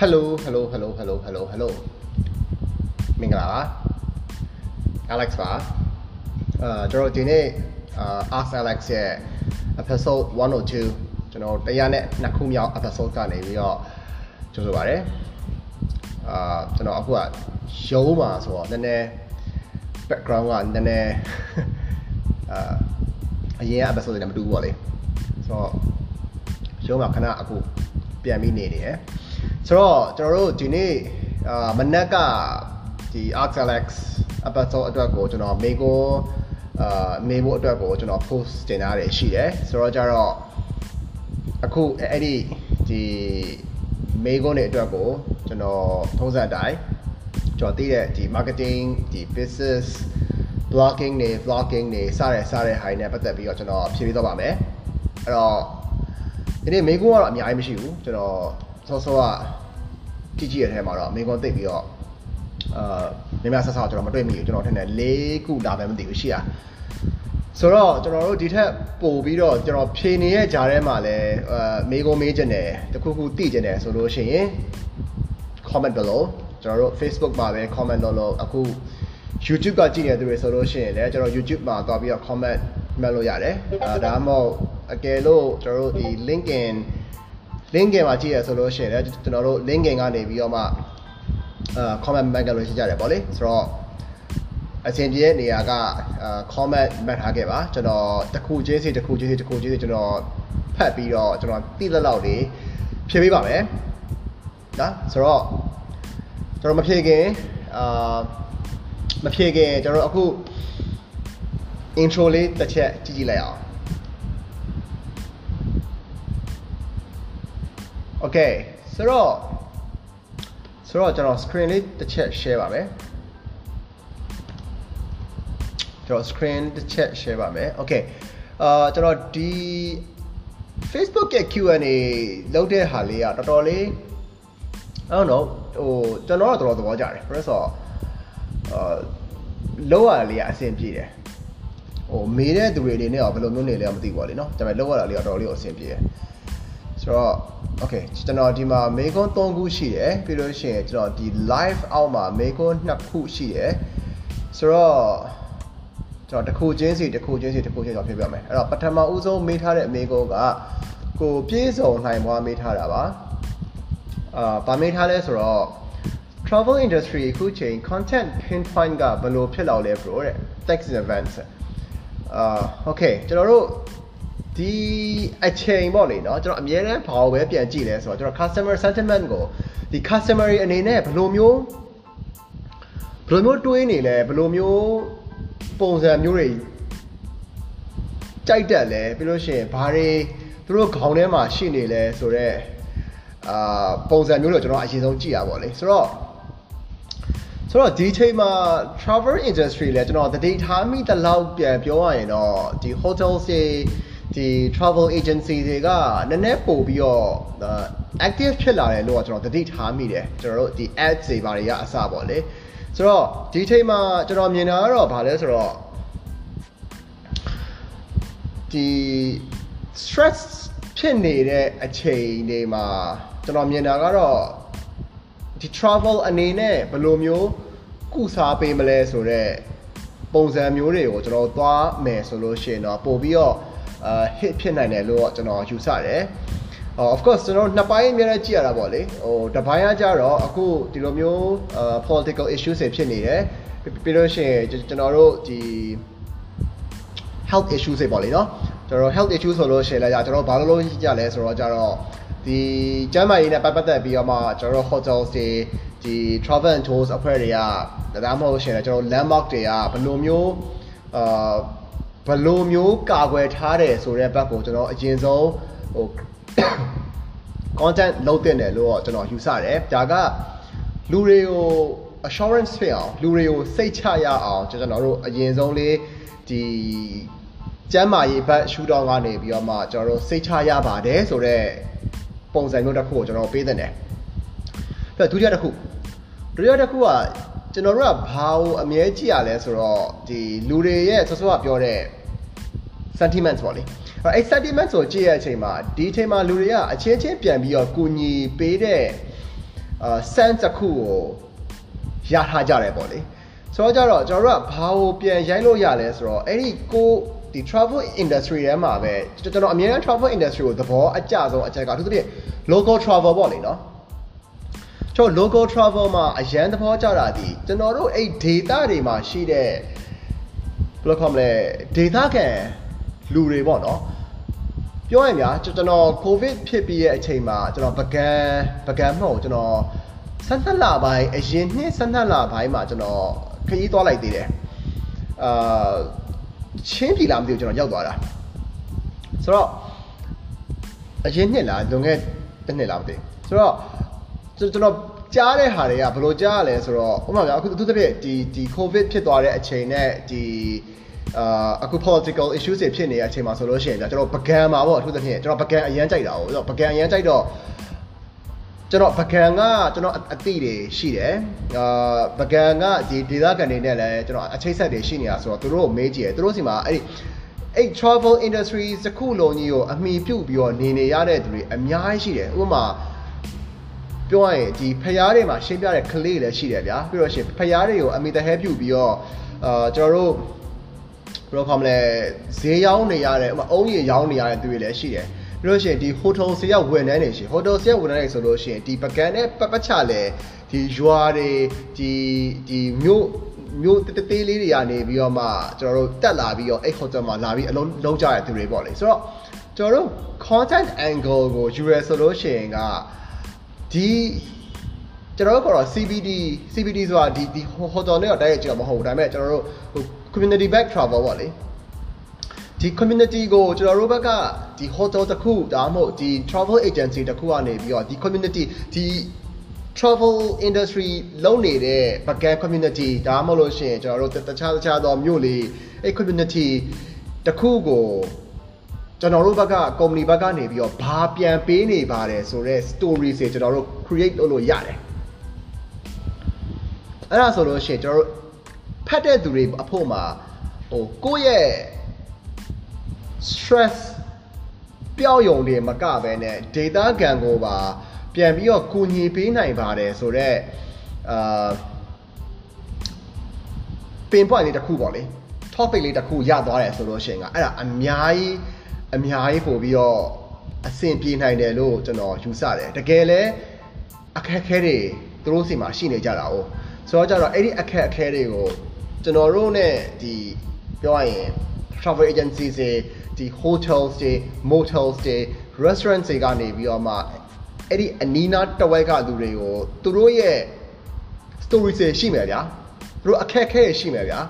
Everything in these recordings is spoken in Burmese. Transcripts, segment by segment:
Hello Hello Hello Hello Hello Hello မင်္ဂလာပါ Alex ပါအာကျွန်တော်ဒီနေ့အာ Ask Alex ရဲ့ episode 102ကျွန်တော်တရားနဲ့နှစ်ခုမြောက် episode ကနေပြီးတော့ကြိုဆိုပါရစေအာကျွန်တော်အခုကရုံးမှာဆိုတော့နည်းနည်း background ကနည်းနည်းအာအရင်က episode တွေနဲ့မတူဘူးပေါ့လေဆိုတော့ရုံးမှာခဏအခုပြန်ပြီးနေနေတယ် ဆိုတော့ကျွန်တော်တို့ဒီနေ့အာမနက်ကဒီ Arcalex episode အတွက်ကိုကျွန်တော်မေကိုအာမေဖို့အတွက်ကိုကျွန်တော် post တင်ထားတယ်ရှိတယ်ဆိုတော့ကြတော့အခုအဲ့ဒီဒီမေကိုနေအတွက်ကိုကျွန်တော်ထုံးစံအတိုင်းကျွန်တော်သိတဲ့ဒီ marketing ဒီ business blogging တွေ vlogging တွေစတဲ့စတဲ့ high နဲ့ပတ်သက်ပြီးတော့ကျွန်တော်ဖြည့်ပေးတော့ပါမယ်အဲ့တော့ဒီနေ့မေကွန်းကတော့အများကြီးမရှိဘူးကျွန်တော် စောစောကကြည့်ကြည့်ရတဲ့ထဲမှာတော့မေကွန်းသိပြီးတော့အာမြများဆက်ဆောက်ကျွန်တော်မတွေ့မိဘူးကျွန်တော်ထင်တယ်၄ခုလာပဲမသိဘူးရှိရဆိုတော့ကျွန်တော်တို့ဒီထက်ပို့ပြီးတော့ကျွန်တော်ဖြေနေရဲ့ဂျာထဲမှာလည်းအာမေကွန်းမေးချင်တယ်တခုခုသိချင်တယ်ဆိုလို့ရှိရင် comment below ကျွန်တော်တို့ Facebook မှာပဲ comment လုပ်လို့အခု YouTube ကကြည့်နေသူတွေဆိုလို့ရှိရင်လည်းကျွန်တော် YouTube မှာသွားပြီးတော့ comment မှတ်လို့ရတယ်အဲဒါမှမဟုတ်အကယ်လို့ကျွန်တော်တို့ဒီ LinkedIn LinkedIn မှာကြည့်ရဆိုလို့ရှိရင်လည်းကျွန်တော်တို့ LinkedIn ကနေပြီးတော့မှအာ comment မှတ်ကြလို့ရှိကြတယ်ပေါ့လေဆိုတော့အချိန်ပြည့်နေရာကအာ comment မှတ်ထားခဲ့ပါကျွန်တော်တစ်ခုချင်းစီတစ်ခုချင်းစီတစ်ခုချင်းစီကျွန်တော်ဖတ်ပြီးတော့ကျွန်တော်တိလက်လောက်တွေဖြည့်ပေးပါမယ်နော်ဆိုတော့ကျွန်တော်မဖြည့်ခင်အာမဖြည့်ခင်ကျွန်တော်အခု intro လေးတစ်ချက်ကြည့်ကြည့်လိုက်အောင် Okay ဆိုတော့ဆိုတော့ကျွန်တော် screen လေးတစ်ချက် share ပါမယ်ကျွန်တော် screen တစ်ချက် share ပါမယ် okay အာကျွန်တော်ဒီ Facebook ရဲ့ Q&A လုပ်တဲ့ဟာလေးကတော်တော်လေး I don't know ဟိုကျွန်တော်ကတော့တော်တော်သဘောကျတယ်ဘာလို့ဆိုတော့အာလောက်ရလေးကအဆင်ပြေတယ်ဟိုမေးတဲ့သူတွေအနေနဲ့တော့ဘယ်လိုမျိုးနေလဲမသိဘူးပါလေနော်ဒါပေမဲ့လောက်ရတာလေးကတော်တော်လေးအဆင်ပြေတယ် ဆိုတော့ okay ကျွန်တော်ဒီမှာမေကွန်း3ခုရှိတယ်ပြီးလို့ရှိရင်ကျွန်တော်ဒီ live အောက်မှာမေကွန်း2ခုရှိတယ်ဆိုတော့ကျွန်တော်တစ်ခုချင်းစီတစ်ခုချင်းစီတစ်ခုချင်းတော့ဖြည့်ပြမယ်အဲ့တော့ပထမဦးဆုံးမေးထားတဲ့မေကွန်းကကိုပြေးစုံနိုင်ဘွားမေးထားတာပါအာဗာမေးထားလဲဆိုတော့ travel industry အခုချိန် content pinpoint ကဘယ်လိုဖြစ်လာလဲ bro တဲ့ thanks in advance အာ okay ကျွန်တော်တို့ ဒီအချိန်ပေါ့လေနော်ကျွန်တော်အများအားဘာကိုပဲပြန်ကြည့်လဲဆိုတော့ကျွန်တော် customer sentiment ကိုဒီ customer အနေနဲ့ဘယ်လိုမျိုးဘယ်လိုမျိုးတွေးနေလဲဘယ်လိုမျိုးပုံစံမျိုးတွေကြိုက်တက်လဲပြီးလို့ရှိရင်ဘာတွေသူတို့ခေါင်းထဲမှာရှိနေလဲဆိုတော့အာပုံစံမျိုးတော့ကျွန်တော်အရင်ဆုံးကြည့်ရပါလေဆိုတော့ဆိုတော့ဒီချိန်မှာ travel industry လဲကျွန်တော်တတိထားမိတလောက်ပြန်ပြောရရင်တော့ဒီ hotels တွေ ဒီ travel agency တွေကနည်းနည်းပို့ပြီးတော့ active ဖြစ်လာတယ်လို့ကျွန်တော်တတိထားမိတယ်ကျွန်တော်တို့ဒီ ads တွေဘာတွေကအစပေါ့လေဆိုတော့ဒီချိန်မှာကျွန်တော်မြင်တာကတော့ဗာလဲဆိုတော့ဒီ stress ဖြစ်နေတဲ့အချိန်တွေမှာကျွန်တော်မြင်တာကတော့ဒီ travel အနေနဲ့ဘယ်လိုမျိုးကုစားပေးမလဲဆိုတော့ပုံစံမျိုးတွေကိုကျွန်တော်သွားမယ်ဆိုလို့ရှိရင်တော့ပို့ပြီးတော့ အာ hit ဖြစ်နိုင်တယ်လို့ကျွန်တော်ယူဆတယ်။ of course ကျွန်တော်နှစ်ပိုင်းအများကြီးကြည့်ရတာပေါ့လေ။ဟိုတစ်ပိုင်းကကြတော့အခုဒီလိုမျိုး political issues တွေဖြစ်နေတယ်။ပြီးလို့ရှိရင်ကျွန်တော်တို့ဒီ health issues တွေပေါ့လေနော်ကျွန်တော် health issues ဆိုလို့ရှိရင်လည်းကျွန်တော်ဘာလို့လို့ကြလဲဆိုတော့ကြတော့ဒီကျန်းမာရေးနဲ့ပတ်သက်ပြီးတော့မှကျွန်တော်တို့ hotels တွေဒီ travel and tours အဖွဲ့တွေကဒါမှမဟုတ်ရှင်လည်းကျွန်တော် landmark တွေကဘယ်လိုမျိုးအာ ဘယ်လိုမျိုးကာကွယ်ထားတယ်ဆိုတဲ့ဘက်ကိုကျွန်တော်အရင်ဆုံးဟို content လုပ်တင်တယ်လို့ကျွန်တော်ယူဆတယ်ဒါကလူတွေကို assurance ဖြစ်အောင်လူတွေကိုစိတ်ချရအောင်ကျွန်တော်တို့အရင်ဆုံးလေးဒီကျမ်းမာရေးဘက်ရှူတောင်းကနေပြီးတော့မှကျွန်တော်တို့စိတ်ချရပါတယ်ဆိုတော့ပုံစံမျိုးတစ်ခုကိုကျွန်တော်ပေးတဲ့တယ်။ပြီးတော့ဒုတိယတစ်ခုဒုတိယတစ်ခုက ကျွန်တော်တို့ကဘာကိုအမြဲကြည့်ရလဲဆိုတော့ဒီလူတွေရဲ့ဆောဆောကပြောတဲ့ sentiments ပေါ့လေ။အဲ့ sentiment ဆိုကြည့်ရတဲ့အချိန်မှာဒီအချိန်မှာလူတွေကအချင်းချင်းပြန်ပြီးတော့ကူညီပေးတဲ့အာ sense တစ်ခုကိုရထားကြတယ်ပေါ့လေဆိုတော့ကြတော့ကျွန်တော်တို့ကဘာကိုပြန်ရိုက်လို့ရလဲဆိုတော့အဲ့ဒီကိုဒီ travel industry ထဲမှာပဲကျွန်တော်အမြဲတမ်း travel industry ကိုသဘောအကျဆုံးအချက်ကသူတို့ပြ local travel ပေါ့လေနော် ကျွန်တော် local travel မှာအရန်သဘောကျတာဒီကျွန်တော်တို့အဲ့ data တွေမှာရှိတဲ့ဘယ်လိုခေါ်မလဲ data ခံလူတွေပေါ့နော်ပြောရရင်များကျွန်တော် covid ဖြစ်ပြီးရဲ့အချိန်မှာကျွန်တော်ပကံပကံမဟုတ်ကျွန်တော်ဆက်နှစ်လပိုင်းအရင်နှစ်ဆက်နှစ်လပိုင်းမှာကျွန်တော်ခရီးသွားလိုက်သေးတယ်အာချင်းပြည်လာမသိဘူးကျွန်တော်ရောက်သွားတာဆိုတော့အရင်နှစ်လားလွန်ခဲ့တစ်နှစ်လားမသိဘူးဆိုတော့ ကျွန်တော်ကြားတဲ့ဟာတွေကဘယ်လိုကြားရလဲဆိုတော့ဥပမာပြအခုသူတစ်ပြည့်ဒီဒီ covid ဖြစ်သွားတဲ့အချိန်နဲ့ဒီအာအခု political issues တွေဖြစ်နေတဲ့အချိန်မှာဆိုလို့ရှိရင်ကျွန်တော်ပကံမှာပေါ့အထူးသဖြင့်ကျွန်တော်ပကံအရန်ကြိုက်တာဟုတ်ပကံအရန်ကြိုက်တော့ကျွန်တော်ပကံကကျွန်တော်အတိတွေရှိတယ်အာပကံကဒီဒေသခံတွေနဲ့လည်းကျွန်တော်အချိတ်ဆက်တွေရှိနေတာဆိုတော့သူတို့ကိုမေးကြည့်တယ်သူတို့စီမှာအဲ့ဒီအဲ့ travel industry စခုလုံးကြီးကိုအမိပြုတ်ပြီးတော့နေနေရတဲ့သူတွေအများကြီးရှိတယ်ဥပမာ ပြောရရင်ဒီဖျားတွေမှာရှင်းပြတဲ့ clay လည်းရှိတယ်ဗျာပြီးတော့ရှင်ဖျားတွေကိုအမိတဟဲပြုတ်ပြီးတော့အာကျွန်တော်တို့ဘယ်လိုခေါ်မလဲဈေးရောင်းနေရတဲ့ဥပမာအုံးရီရောင်းနေရတဲ့သူတွေလည်းရှိတယ်ပြီးလို့ရှိရင်ဒီ hotel ဆေးရောက်ဝန်ထမ်းတွေရှိ hotel ဆေးရောက်ဝန်ထမ်းတွေဆိုလို့ရှိရင်ဒီပကံနဲ့ပပချလဲဒီရွာတွေဒီဒီမြို့မျိုးတသေးလေးတွေကနေပြီးတော့မှကျွန်တော်တို့တက်လာပြီးတော့အဲ့ hotel မှာလာပြီးအလုံးလုံးကြရတဲ့သူတွေပေါ့လေဆိုတော့ကျွန်တော်တို့ content angle ကိုယူရဆိုလို့ရှိရင်က ဒီကျွန်တော်တို့ကတော့ CBD CBD ဆိုတာဒီဒီ hotel နဲ့တော့တိုက်ရိုက်ကြည့်တော့မဟုတ်ဘူးဒါပေမဲ့ကျွန်တော်တို့ဟို community back travel ပေါ့လေဒီ community ကိုကျွန်တော်တို့ဘက်ကဒီ hotel တစ်ခုဒါမှမဟုတ်ဒီ travel agency တစ်ခုကနေပြီးတော့ဒီ community ဒီ travel industry လုံးနေတဲ့ backend community ဒါမှမဟုတ်လို့ရှိရင်ကျွန်တော်တို့တခြားတခြားသောမြို့လေးအဲ့ community တစ်ခုကို ကျွန်တော်တို့ဘက်က company ဘက်ကနေပြီးတော့ဘာပြန်ပေးနေပါတယ်ဆိုတော့ story တွေကျွန်တော်တို့ create လုပ်လို့ရတယ်အဲ့ဒါဆိုလို့ရှိရင်ကျွန်တော်တို့ဖတ်တဲ့သူတွေအဖို့မှာဟိုကိုယ့်ရဲ့ stress ပျောက်ယုံတွေမကဘဲနဲ့ data ကန်ကိုပါပြန်ပြီးတော့ကူညီပေးနိုင်ပါတယ်ဆိုတော့အာပင် point လေးတစ်ခုပေါ့လေ topic လေးတစ်ခုရသွားတယ်ဆိုလို့ရှိရင်ကအဲ့ဒါအများကြီး အများကြီးပို့ပြီးတော့အဆင်ပြေနိုင်တယ်လို့ကျွန်တော်ယူဆတယ်တကယ်လဲအခက်အခဲတွေသူတို့စီမှာရှိနေကြတာ哦ဆိုတော့ကြတော့အဲ့ဒီအခက်အခဲတွေကိုကျွန်တော်တို့ ਨੇ ဒီပြောရရင် travel agency တွေဒီ hotels တွေ motels တွေ restaurants တွေကနေပြီးတော့မှအဲ့ဒီအနီးနားတဝက်ကလူတွေကိုသူတို့ရဲ့ story တွေရှိမယ်ဗျာသူတို့အခက်အခဲတွေရှိမယ်ဗျာ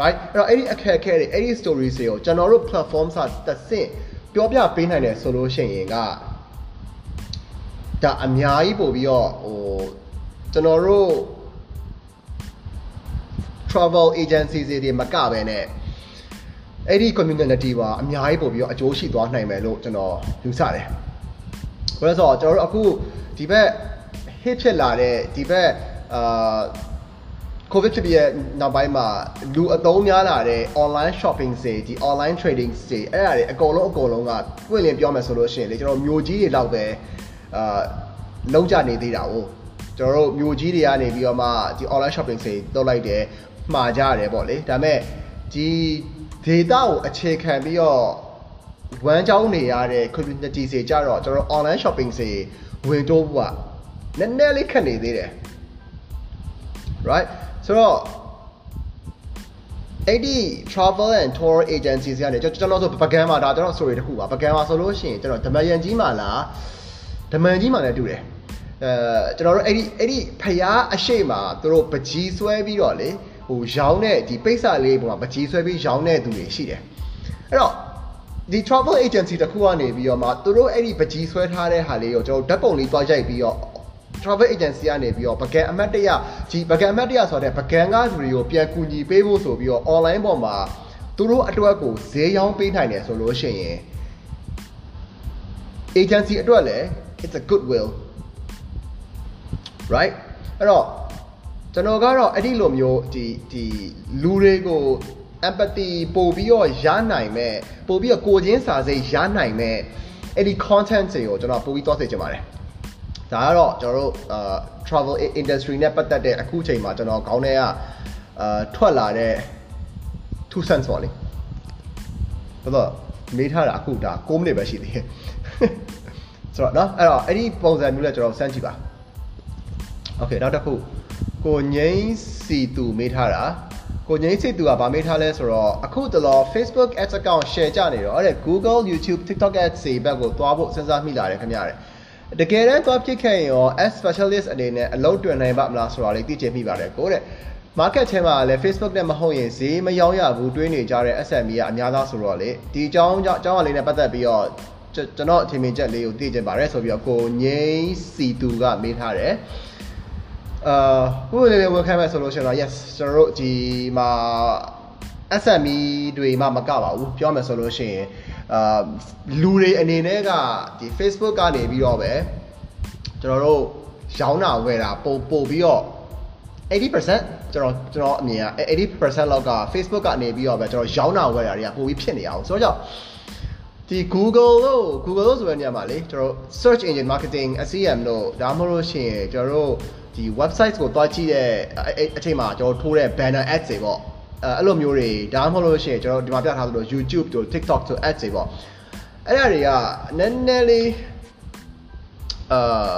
right အဲ့တော့အဲ့ဒီအခက်အခဲတွေအဲ့ဒီ story တွေကိုကျွန်တော်တို့ platform စာတစ်ဆင့် ပြောပြပေးနိုင်တယ်ဆိုလို့ရှိရင်ကဒါအများကြီးပို့ပြီးတော့ဟိုကျွန်တော်တို့ travel agencies တွေမကပဲနဲ့အဲ့ဒီ community ပါအများကြီးပို့ပြီးတော့အကျိုးရှိသွားနိုင်မယ်လို့ကျွန်တော်ယူဆတယ်။ဘာလို့ဆိုတော့ကျွန်တော်တို့အခုဒီဘက် hit ဖြစ်လာတဲ့ဒီဘက်အာ covid ဖြစ်ပြီးရဲ့နောက်ပိုင်းမှာလူအသုံးများလာတဲ့ online shopping တွေဒီ online trading တွေအဲ့ဒါတွေအကုန်လုံးအကုန်လုံးကပွင့်လင်းပြောမယ်ဆိုလို့ရှိရင်လေကျွန်တော်မျိုးကြီးတွေလောက်ပဲအာလုံးကြနေသေးတာ哦ကျွန်တော်တို့မျိုးကြီးတွေကနေပြီးတော့မှဒီ online shopping တွေလုပ်လိုက်တယ်မှာကြရတယ်ပေါ့လေဒါပေမဲ့ဒီ data ကိုအခြေခံပြီးတော့ဝမ်းကြောင်းနေရတဲ့ community တွေကြတော့ကျွန်တော် online shopping တွေဝင်တော့ဘူးကနည်းနည်းလေးခက်နေသေးတယ် right ဆိုတော့အဲ့ဒီ travel and tour agencies ကနေကျွန်တော်ဆိုပကံမှာဒါကျွန်တော် story တစ်ခုပါပကံမှာဆိုလို့ရှိရင်ကျွန်တော်ဓမယန်ကြီးမှာလားဓမန်ကြီးမှာလည်းတူတယ်အဲကျွန်တော်တို့အဲ့ဒီအဲ့ဒီဖျားအရှိမှာသူတို့ပကြီးဆွဲပြီးတော့လေဟိုရောင်းတဲ့ဒီပိတ်စာလေးပုံမှာပကြီးဆွဲပြီးရောင်းတဲ့သူတွေရှိတယ်အဲ့တော့ဒီ travel agency တခုကနေပြီးတော့မှသူတို့အဲ့ဒီပကြီးဆွဲထားတဲ့ဟာလေးကိုကျွန်တော်ဓာတ်ပုံလေးတွားရိုက်ပြီးတော့ travel agency ကနေပြီးတော့ပကံအမတ်တရဒီပကံအမတ်တရဆိုတဲ့ပကံကားလူတွေကိုပြန်ကူညီပေးဖို့ဆိုပြီးတော့ online ပေါ်မှာသူတို့အတွက်ကိုဈေးရောင်းပေးနိုင်တယ်ဆိုလို့ရှိရင် agency အတွက်လည်း it's a good will right အဲ့တော့ကျွန်တော်ကတော့အဲ့ဒီလိုမျိုးဒီဒီလူတွေကို empathy ပို့ပြီးတော့ရနိုင်မဲ့ပို့ပြီးတော့ကိုချင်းစာစိတ်ရနိုင်မဲ့အဲ့ဒီ content တွေကိုကျွန်တော်ပို့ပြီးသွားစေချင်ပါတယ် ဒါကတော့ကျွန်တော်တို့အာ travel industry နဲ့ပတ်သက်တဲ့အခုချိန်မှာကျွန်တော်ခေါင်းထဲကအာထွက်လာတဲ့ two cents ပေါ့လေတော်တော့မေးထားတာအခုဒါ6မိနစ်ပဲရှိသေးတယ်ဆိုတော့เนาะအဲ့တော့အဲ့ဒီပုံစံမျိုးနဲ့ကျွန်တော်စမ်းကြည့်ပါโอเคနောက်တစ်ခုကိုငိမ့်စီသူမေးထားတာကိုငိမ့်စီသူကဗာမေးထားလဲဆိုတော့အခုတလော Facebook ads account share ကြနေတော့အဲ့ဒါ Google YouTube TikTok ads တွေဘက်ကိုသွားဖို့စဉ်းစားမိလာတယ်ခင်ဗျားတ ကယ်တမ်းသွားဖြစ်ခဲ့ရင်ရော as specialist အနေနဲ့အလုပ်တွင်နိုင်ပါမလားဆိုတာလေးသိချင်မိပါတယ်ကိုတဲ့ market ထဲမှာလည်း Facebook နဲ့မဟုတ်ရင်ဈေးမရောရဘူးတွေးနေကြတဲ့ SME ကအများသားဆိုတော့လေဒီအကြောင်းအကြောင်းအလေးနဲ့ပတ်သက်ပြီးတော့ကျွန်တော်အထင်မြင်ချက်လေးကိုသိချင်ပါတယ်ဆိုပြီးတော့ကိုငိမ့်စီသူကမေးထားတယ်အာဘုရားလေးဝင်ခိုင်းမယ်ဆိုလို့ရှိရင်တော့ yes ကျွန်တော်တို့ဒီမှာ SME တွေမှမကပါဘူးပြောမယ်ဆိုလို့ရှိရင် အာလူတွေအနေနဲ့ကဒီ Facebook ကနေပြီးတော့ပဲကျွန်တော်တို့ရောင်းတာဝယ်တာပို့ပို့ပြီးတော့80%ကျွန်တော်ကျွန်တော်အမြင်က80%လောက်က Facebook ကနေပြီးတော့ပဲကျွန်တော်ရောင်းတာဝယ်တာတွေကပိုပြီးဖြစ်နေအောင်ဆိုတော့ဒီ Google လို့ Google လို့ဆိုတဲ့နေရာမှာလေကျွန်တော် search engine marketing SEM လို့ဒါမှမဟုတ်ရှင်ကျွန်တော်တို့ဒီ website ကိုတွားကြည့်တဲ့အချိန်မှာကျွန်တော်ထိုးတဲ့ banner ads တွေပေါ့ အဲအဲ့လိုမျိုးတွေဒါမှမဟုတ်လို့ရှိရင်ကျွန်တော်ဒီမှာပြထားသလို YouTube တို့ TikTok တို့ ads တွေပေါ့အဲ့ဒါတွေကနည်းနည်းလေးအာ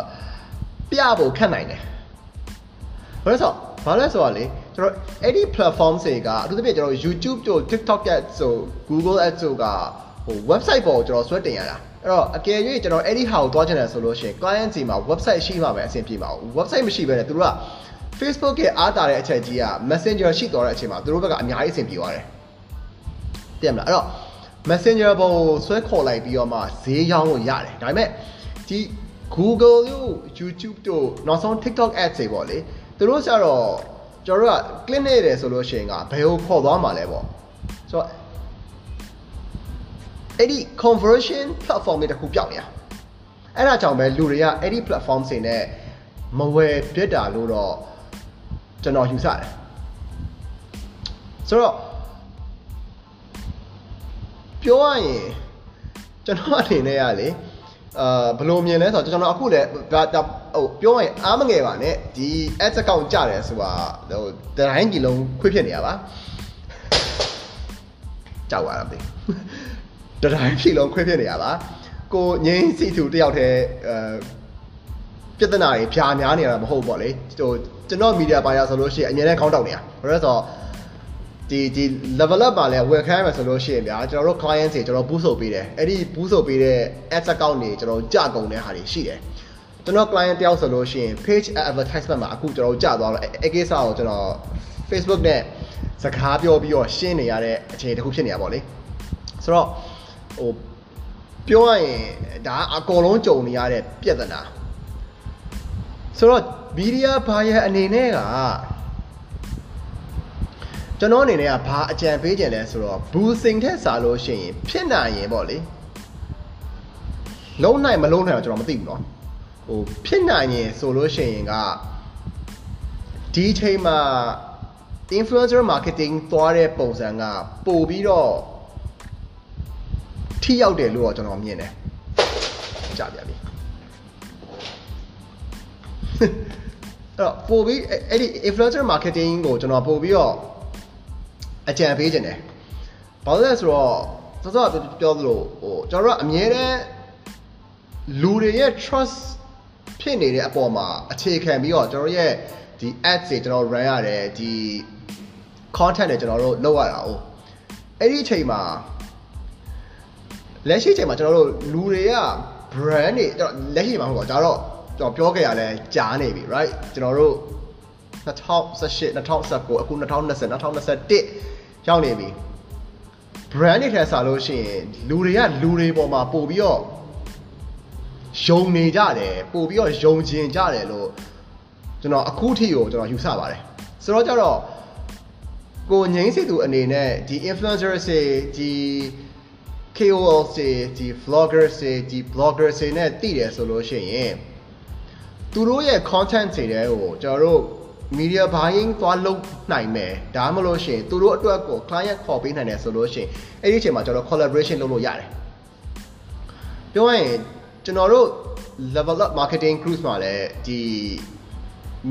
ပြဖို့ခက်နိုင်တယ်ဘာလို့ဆိုဘာလဲဆိုတော့လေကျွန်တော်အဲ့ဒီ platform တွေကအထူးသဖြင့်ကျွန်တော် YouTube တို့ TikTok ads ဆို Google ads တို့ကဟို website ပေါ်ကိုကျွန်တော်ဆွဲတင်ရတာအဲ့တော့အကယ်၍ကျွန်တော်အဲ့ဒီဟာကိုတွားချင်တယ်ဆိုလို့ရှိရင် client စီမှာ website ရှိမှပဲအဆင်ပြေပါဘူး website မရှိဘဲနဲ့သူတို့က Facebook ရဲ့အားတာတဲ့အချက်ကြီးက Messenger ရှိသွားတဲ့အချိန်မှာသူတို့ဘက်ကအများကြီးအဆင်ပြေသွားတယ်သိရမလားအဲ့တော့ Messenger ပေါ်ကိုဆွဲခေါ်လိုက်ပြီးတော့မှဈေးရောင်းလို့ရတယ်ဒါပေမဲ့ဒီ Google တို့ YouTube တို့နောက်ဆုံး TikTok ads တွေပေါ့လေသူတို့ကျတော့ကျွန်တော်တို့က click နေတယ်ဆိုလို့ရှိရင်ကဘယ်ကိုခေါ်သွားမှာလဲပေါ့ဆိုတော့အဲ့ဒီ conversion platform တွေတခုပြောက်နေတာအဲ့ဒါကြောင့်ပဲလူတွေကအဲ့ဒီ platform တွေနဲ့မဝယ်ပြစ်တာလို့တော့ ကျွန်တော်ယူဆတယ်ဆိုတော့ပြောရရင်ကျွန်တော်အနေနဲ့ကလေအာဘယ်လိုမြင်လဲဆိုတော့ကျွန်တော်အခုလည်းဒါဟိုပြောရင်အားမငယ်ပါနဲ့ဒီ ads account ကြတယ်ဆိုတာဟိုတိုင်းကြီးလုံးခွေးဖြစ်နေရပါကြောက်ရတာပဲတတိုင်းဖြစ်လုံးခွေးဖြစ်နေရပါကိုငင်းစီသူတယောက်တည်းအဲ ပြဿနာတွေဖြာများနေရတာမဟုတ်ပေါ့လေဟိုကျွန်တော်မီဒီယာပါရဆိုလို့ရှိရင်အမြဲတမ်းခေါင်းတောက်နေရဘာလို့လဲဆိုတော့ဒီဒီ level up ပါလဲဝယ်ခိုင်းမယ်ဆိုလို့ရှိရင်ဗျာကျွန်တော်တို့ client တွေကျွန်တော် boost လုပ်ပေးတယ်အဲ့ဒီ boost လုပ်ပေးတဲ့ ads account တွေကျွန်တော်ကြကုန်တဲ့ဟာတွေရှိတယ်ကျွန်တော် client တယောက်ဆိုလို့ရှိရင် page advertisement မှာအခုကျွန်တော်ကြာသွားတော့အဲ့ကိစ္စကိုကျွန်တော် Facebook နဲ့စကားပြောပြီးတော့ရှင်းနေရတဲ့အခြေအနေတစ်ခုဖြစ်နေရပါတော့လေဆိုတော့ဟိုပြောရရင်ဒါအကုန်လုံးကြုံနေရတဲ့ပြဿနာ ဆိုတော့ media buyer အနေနဲ့ကကျွန်တော်အနေနဲ့ကဘာအကြံပေးကြလဲဆိုတော့ boosting ထက်စားလို့ရှိရင်ဖြစ်နိုင်ရင်ပေါ့လေလုံးနိုင်မလုံးနိုင်တော့ကျွန်တော်မသိဘူးเนาะဟိုဖြစ်နိုင်ရင်ဆိုလို့ရှိရင်ကဒီချိန်မှာ influencer marketing သွားတဲ့ပုံစံကပို့ပြီးတော့ထိရောက်တယ်လို့တော့ကျွန်တော်မြင်တယ်ကြာပြပြီအဲ့ ီ တော့ပို့ပြီးအဲ့ဒီ influencer marketing ကိုကျွန်တော်ပို့ပြီးတော့အကြံပေးခြင်းတယ်ဘာလို့လဲဆိုတော့စောစောပြောသလိုဟိုကျွန်တော်တို့ကအမြဲတမ်းလူတွေရဲ့ trust ဖြစ်နေတဲ့အပေါ်မှာအခြေခံပြီးတော့ကျွန်တော်ရဲ့ဒီ ads တွေကျွန်တော် run ရတယ်ဒီ content တွေကျွန်တော်တို့လုပ်ရတာ哦အဲ့ဒီအချိန်မှာလက်ရှိအချိန်မှာကျွန်တော်တို့လူတွေက brand တွေကျွန်တော်လက်ရှိမှာမဟုတ်ပါဘူးဒါတော့ ကျွန်တော်ပြောခဲ့ရလဲကြားနေပြီ right ကျွန်တော်တို့2018 2019အခု2020 2021ရောက်နေပြီ brand တွေထဲစားလို့ရှိရင်လူတွေကလူတွေပေါ်မှာပို့ပြီးတော့ယုံနေကြတယ်ပို့ပြီးတော့ယုံကျင်ကြတယ်လို့ကျွန်တော်အခုထိကိုကျွန်တော်ယူဆပါတယ်ဆိုတော့ကြတော့ကိုငိမ့်စီသူအနေနဲ့ဒီ influencer တွေဒီ KOL တွေဒီ vlogger တွေဒီ blogger တွေနဲ့တည်တယ်ဆိုလို့ရှိရင် သူတို့ရဲ့ content တွေတဲ့ကိုကျွန်တော်တို့ media buying သွားလုပ်နိုင်မယ်ဒါမှမဟုတ်ရှင်သူတို့အတွက်ကို client ခေါ်ပေးနိုင်တယ်ဆိုလို့ရှင်အဲ့ဒီအချိန်မှာကျွန်တော် collaboration လုပ်လို့ရတယ်ပြောရရင်ကျွန်တော်တို့ level up marketing cruise မှာလည်းဒီ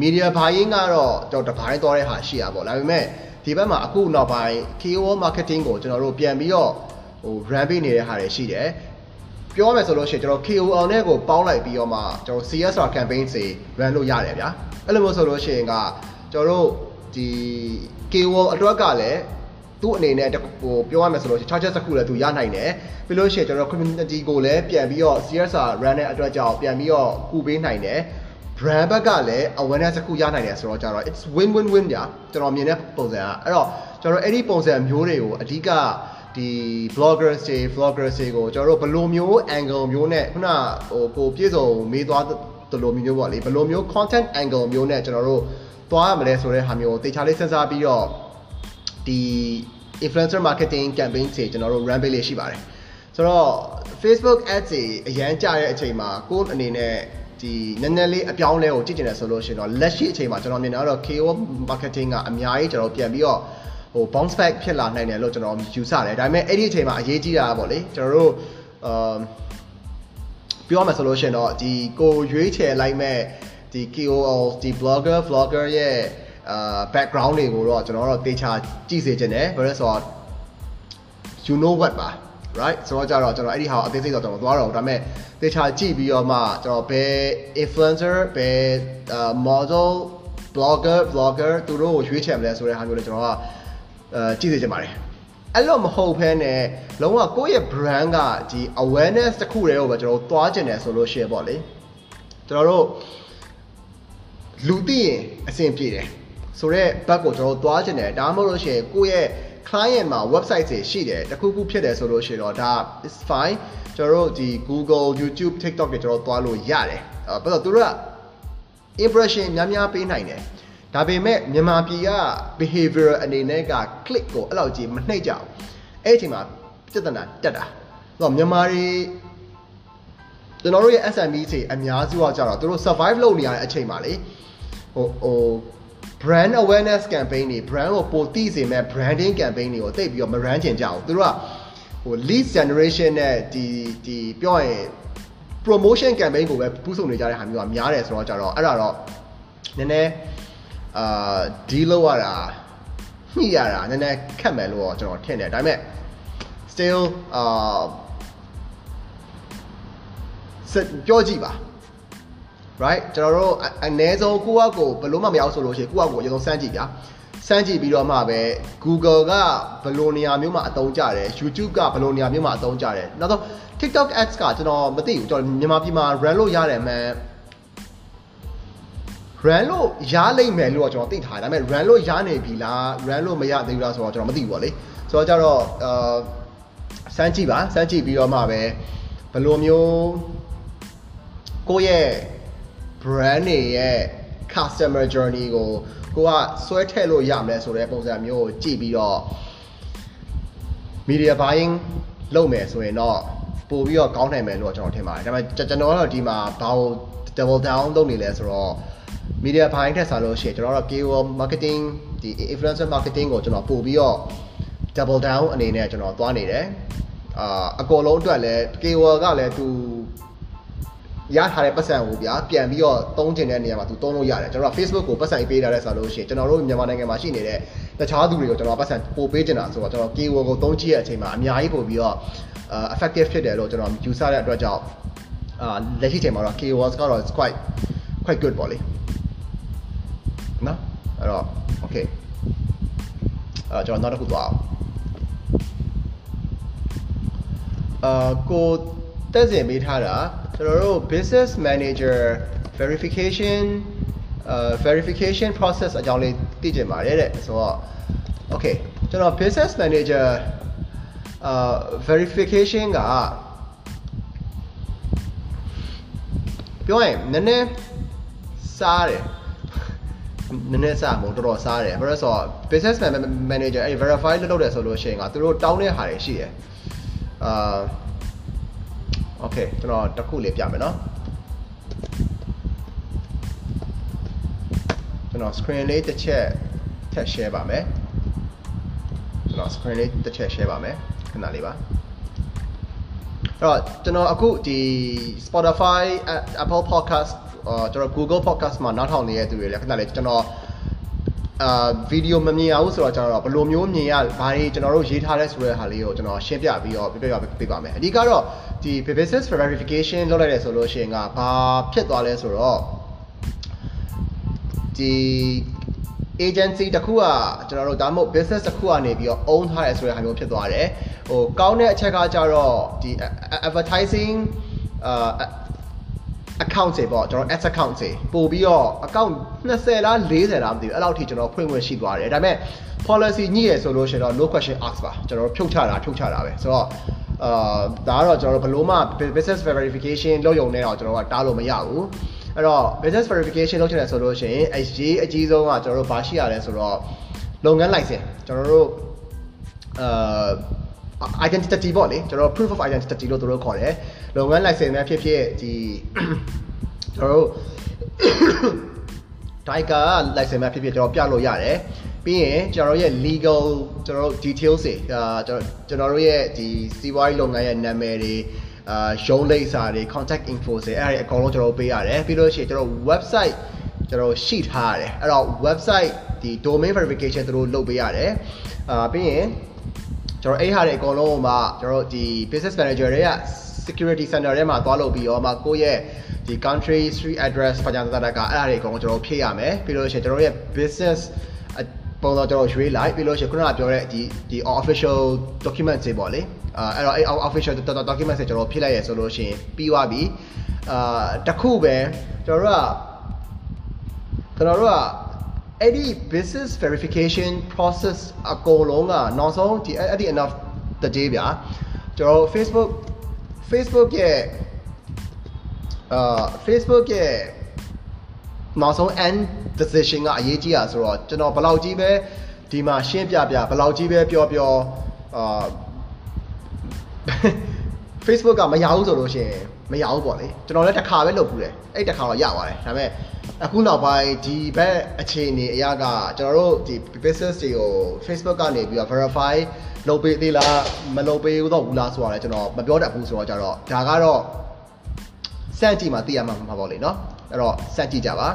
media buying ကတော့ကျွန်တော်တပိုင်းသွားတဲ့ဟာရှိရပါဘောဒါပေမဲ့ဒီဘက်မှာအခုနောက်ပိုင်း KOL marketing ကိုကျွန်တော်တို့ပြန်ပြီးတော့ဟို run ပေးနေတဲ့ဟာတွေရှိတယ် ပြောရမယ်ဆိုလို့ရှိရင်ကျွန်တော် KOL နဲ့ကိုပေါင်းလိုက်ပြီးတော့မှကျွန်တော် CSR campaign တွေ run လုပ်ရတယ်ဗျာအဲ့လိုမျိုးဆိုလို့ရှိရင်ကကျွန်တော်တို့ဒီ KOL အတွက်ကလည်းသူ့အနေနဲ့ဟိုပြောရမယ်ဆိုလို့ရှိရင် charges တစ်ခုလည်းသူရနိုင်တယ်ပြီးလို့ရှိရင်ကျွန်တော် community ကိုလည်းပြန်ပြီးတော့ CSR run တဲ့အတွက်ကြောင့်ပြန်ပြီးတော့ကူပေးနိုင်တယ် brand ဘက်ကလည်း awareness တစ်ခု r နိုင်တယ်ဆိုတော့ကြတော့ it's win win win ညာကျွန်တော်မြင်တဲ့ပုံစံကအဲ့တော့ကျွန်တော်အဲ့ဒီပုံစံမျိုးတွေကိုအဓိက ဒီ bloggers တွေ vloggers တွေကိုကျွန်တော်တို့ဘယ်လိုမျိုး angle မျိုးနဲ့ခုနဟိုကိုပြည့်စုံမေးသွားတလိုမျိုးပေါ့လေဘယ်လိုမျိုး content angle မျိုးနဲ့ကျွန်တော်တို့သွားရမလဲဆိုတဲ့ဟာမျိုးကိုတေချာလေးစဉ်းစားပြီးတော့ဒီ influencer marketing campaign တွေကျွန်တော်တို့ run ပေးလေးရှိပါတယ်ဆိုတော့ Facebook ads တွေအရန်ကြတဲ့အချိန်မှာကိုယ့်အနေနဲ့ဒီနည်းနည်းလေးအပြောင်းလဲကိုကြည့်ကျင်တယ်ဆိုလို့ရှိရင်တော့လက်ရှိအချိန်မှာကျွန်တော်မြင်တာတော့ KO marketing ကအများကြီးကျွန်တော်ပြန်ပြီးတော့ ဟို bounce back ဖြစ်လာနိုင်တယ်လို့ကျွန်တော်ယူဆတယ်ဒါပေမဲ့အဲ့ဒီအချိန်မှာအရေးကြီးတာပေါ့လေကျွန်တော်တို့အာပြောမှဆိုလို့ရှိရင်တော့ဒီကိုရွေးချယ်လိုက်မဲ့ဒီ KOL ဒီ blogger vlogger ရဲ့အာ background တွေကိုတော့ကျွန်တော်တို့တေချာကြည့်စေချင်တယ်ဘာလို့လဲဆိုတော့ you know what ပါ right ဆိုတော့ကြတော့ကျွန်တော်အဲ့ဒီဟာအသေးစိတ်တော့ကျွန်တော်သွားတော့ဒါပေမဲ့တေချာကြည့်ပြီးတော့မှကျွန်တော်ဘယ် influencer ဘယ် model blogger vlogger သူတို့ကိုရွေးချယ်မလဲဆိုတဲ့ဟာမျိုးလည်းကျွန်တော်က အဲကြည့်စေချင်ပါတယ်အဲ့လိုမဟုတ်ဘဲနဲ့လုံးဝကိုယ့်ရဲ့ brand ကဒီ awareness တစ်ခုတည်းကိုပဲကျွန်တော်သွားကျင်တယ်ဆိုလို့ရှိရင်ပေါ့လေကျွန်တော်တို့လူသိရင်အဆင်ပြေတယ်ဆိုတော့ဘက်ကိုကျွန်တော်သွားကျင်တယ်ဒါမှမဟုတ်လို့ရှိရင်ကိုယ့်ရဲ့ client မှာ website တွေရှိတယ်တခုခုဖြစ်တယ်ဆိုလို့ရှိရင်တော့ဒါ is fine ကျွန်တော်တို့ဒီ Google YouTube TikTok တွေကျွန်တော်သွားလို့ရတယ်အဲဘာလို့သူတို့က impression များများပေးနိုင်တယ် ဒါပေမဲ့မြန်မာပြည်က behavior အနေနဲ့က click ကိုအဲ့လောက်ကြီးမနှိပ်ကြဘူးအဲ့ဒီအချိန်မှာပြဿနာတက်တာတော့မြန်မာတွေကျွန်တော်တို့ရဲ့ SME တွေအများစုကကြတော့သူတို့ survive လုပ်နေရတဲ့အချိန်မှာလေဟိုဟို brand awareness campaign တွေ brand ကိုပိုသိစေမဲ့ branding campaign တွေကိုတိတ်ပြီးတော့မ run ချင်ကြဘူးသူတို့ကဟို lead generation နဲ့ဒီဒီပြောရင် promotion campaign ကိုပဲပူးဆုံနေကြတဲ့ဟာမျိုးကများတယ်ဆိုတော့ကြတော့အဲ့ဒါတော့နည်းနည်း အာဒီလောက်ရတာညှိရတာနည်းနည်းခက်မယ်လို့တော့ကျွန်တော်ထင်တယ်ဒါပေမဲ့ still အာစပြောကြည့်ပါ right ကျွန်တော်တို့အနည်းဆုံးကိုယ့်အကိုဘယ်လို့မှမရအောင်ဆိုလို့ရှိရင်ကိုယ့်အကိုအရင်ဆုံးစမ်းကြည့်ဗျာစမ်းကြည့်ပြီးတော့မှပဲ Google ကဘယ်လိုနေရာမျိုးမှာအသုံးကျတယ် YouTube ကဘယ်လိုနေရာမျိုးမှာအသုံးကျတယ်နောက်တော့ TikTok ads ကကျွန်တော်မသိဘူးကျွန်တော်မြန်မာပြည်မှာ run လို့ရတယ်မှန် run လို့ရလိမ့်မယ်လို့တော့ကျွန်တော်သိထားတယ်ဒါပေမဲ့ run လို့ရနေပြီလား run လို့မရသေးဘူးလားဆိုတော့ကျွန်တော်မသိဘူးပေါ့လေဆိုတော့ကြတော့အာစမ်းကြည့်ပါစမ်းကြည့်ပြီးတော့မှပဲဘယ်လိုမျိုးကိုယ့်ရဲ့ brand တွေရဲ့ customer journey ကိုကိုကဆွဲထည့်လို့ရမလဲဆိုတဲ့ပုံစံမျိုးကိုကြည့်ပြီးတော့ media buying လုပ်မယ်ဆိုရင်တော့ပို့ပြီးတော့ကောင်းနိုင်မယ်လို့ကျွန်တော်ထင်ပါတယ်ဒါပေမဲ့ကျွန်တော်ကတော့ဒီမှာဘာကို double down လုပ်နေလဲဆိုတော့ media buying ထက်စားလို့ရှိရင်ကျွန်တော်တို့ KOL marketing ဒီ influencer marketing ကိုကျွန်တော်ပို့ပြီးတော့ double down အနေနဲ့ကျွန်တော်သွားနေတယ်အာအကောလုံးအတွက်လည်း KOL ကလည်းသူရထားတဲ့ပတ်စံကိုဗျာပြန်ပြီးတော့သုံးကျင်တဲ့နေရာမှာသူသုံးလို့ရတယ်ကျွန်တော်က Facebook ကိုပတ်စံပေးထားတဲ့ဆိုလို့ရှိရင်ကျွန်တော်တို့မြန်မာနိုင်ငံမှာရှိနေတဲ့တခြားသူတွေကိုကျွန်တော်ပတ်စံပို့ပေးကျင်တာဆိုတော့ကျွန်တော် keyword ကိုသုံးကြည့်ရတဲ့အချိန်မှာအများကြီးပို့ပြီးတော့ effective ဖြစ်တယ်လို့ကျွန်တော်ယူဆတဲ့အတွက်ကြောင့်အာလက်ရှိချိန်မှာတော့ keywords ကတော့ it's quite quite good ပေါ့လေ နော်အဲ့တော့ okay အဲ့တော့ကျွန်တော်နောက်တစ်ခုသွားအောင်အာကိုတက်စင်ပေးထားတာကျွန်တော်တို့ business manager verification အာ verification process အကြောင်းလေးသိချင်ပါတယ်တဲ့ဆိုတော့ okay ကျွန်တော် business manager အာ verification ကပြောရင်နည်းနည်းစားတယ် နည်းနည်းစားမဟုတ်တော်တော်စားတယ်ဘာလို့လဲဆိုတော့ business manager အဲ့ verify လုပ်လုပ်တယ်ဆိုလို့ရှိရင်ကသူတို့တောင်းတဲ့ဟာတွေရှိတယ်အာ okay ကျွန်တော်တစ်ခုလေးပြမယ်နော်ကျွန်တော် screen လေးတစ်ချက်ထပ် share ပါမယ်ကျွန်တော် screen လေးတစ်ချက် share ပါမယ်ခဏလေးပါအဲ့တော့ကျွန်တော်အခုဒီ Spotify Apple Podcast အာ ကျွန်တော် Google Podcast မှာနောက်ထောင်နေတဲ့သူတွေလည်းခဏလေးကျွန်တော်အာဗီဒီယိုမမြင်ရဘူးဆိုတော့ကျွန်တော်ဘယ်လိုမျိုးမြင်ရဘာတွေကျွန်တော်တို့ရေးထားလဲဆိုတဲ့ဟာလေးကိုကျွန်တော်ရှင်းပြပြီးတော့ပြပြပြပါမယ်အဓိကတော့ဒီ business verification လုပ်လိုက်တယ်ဆိုလို့ရှိရင်ကဘာဖြစ်သွားလဲဆိုတော့ဒီ agency တစ်ခုကကျွန်တော်တို့ဒါမှမဟုတ် business တစ်ခုကနေပြီးတော့ own ထားရဲဆိုတဲ့ဟာမျိုးဖြစ်သွားတယ်ဟိုကောင်းတဲ့အချက်ကကြတော့ဒီ advertising အာ account တွေပေါ့ကျွန်တော် ads account တွေပို့ပြီးတော့ account 20လား40လားမသိဘူးအဲ့လောက်ထိကျွန်တော်ဖွင့်ခွင့်ရှိသွားတယ်ဒါပေမဲ့ policy ညှိရဆိုလို့ရှိရင်တော့ no question ask ပါကျွန်တော်ဖြုတ်ချတာဖြုတ်ချတာပဲဆိုတော့အာဒါကတော့ကျွန်တော်တို့ဘလို့မှ business verification လုပ်ရုံနဲ့တော့ကျွန်တော်ကတားလို့မရဘူးအဲ့တော့ business verification လုပ်ချင်တယ်ဆိုလို့ရှိရင်အရေးအကြီးဆုံးကကျွန်တော်တို့ဘာရှိရလဲဆိုတော့လုပ်ငန်း license ကျွန်တော်တို့အာ identity ပေါ့လေကျွန်တော် proof of identity လို့သူတို့ခေါ်တယ် လုပ်ငန်း license နဲ့ဖြစ်ဖြစ်ဒီကျွန်တော်တို့ Tiger license မှာဖြစ်ဖြစ်ကျွန်တော်ပြလို့ရတယ်ပြီးရင်ကျွန်တော်ရဲ့ legal ကျွန်တော်တို့ details တွေအာကျွန်တော်တို့ရဲ့ဒီစီးပွားရေးလုပ်ငန်းရဲ့နာမည်တွေအာရုံးလိပ်စာတွေ contact info တွေအဲ့ဒါတွေအကုန်လုံးကျွန်တော်ပေးရတယ်ပြီးလို့ရှိရင်ကျွန်တော် website ကျွန်တော်ရှိထားရတယ်အဲ့တော့ website ဒီ domain verification သူတို့လုပ်ပေးရတယ်အာပြီးရင်ကျွန်တော်အဲ့ဟာတွေအကုန်လုံးမှာကျွန်တော်ဒီ business manager တွေက security center ထဲမှာသွားလုပ်ပြီးတော့မှကိုယ့်ရဲ့ဒီ country street address ဖာကြတာတာကအဲ့ဒါတွေအကုန်ကျွန်တော်ဖြည့်ရမယ်ပြီးလို့ရှိရင်ကျွန်တော်ရဲ့ business ပုံတော့ကျွန်တော်ရွေးလိုက်ပြီးလို့ရှိရင်ခုနကပြောတဲ့ဒီဒီ official document တွေပေါ့လေအဲအဲ့တော့အဲ့ official document တွေကျွန်တော်ဖြည့်လိုက်ရဆိုလို့ရှိရင်ပြီးသွားပြီအာတခုပဲကျွန်တော်တို့ကကျွန်တော်တို့ကအဲ့ဒီ business verification process အကုန်လုံးကနောက်ဆုံးဒီအဲ့ဒီ enough တကြေးဗျာကျွန်တော် Facebook Facebook ရဲ့အာ Facebook ရဲ့နောက်ဆုံး end decision ကအရေးကြီးတာဆိုတော့ကျွန်တော်ဘယ်လောက်ကြီးပဲဒီမှာရှင်းပြပြဘယ်လောက်ကြီးပဲပြောပြောအာ Facebook ကမရဘူးဆိုလို့ရှိရင် မရဘူးပေါ့လေကျွန်တော်လည်းတစ်ခါပဲလုပ်ဘူးတယ်အဲ့တစ်ခါတော့ရပါတယ်ဒါပေမဲ့အခုနောက်ပိုင်းဒီဘက်အခြေအနေအရကကျွန်တော်တို့ဒီ business တွေကို Facebook ကနေပြီးတော့ verify လုပ်ပေးသေးလားမလုပ်ပေးတော့ဘူးလားဆိုတာလည်းကျွန်တော်မပြောတတ်ဘူးဆိုတော့ကြတော့ဒါကတော့စန့်ကြည့်မှသိရမှာမှာပေါ့လေနော်အဲ့တော့စန့်ကြည့်ကြပါ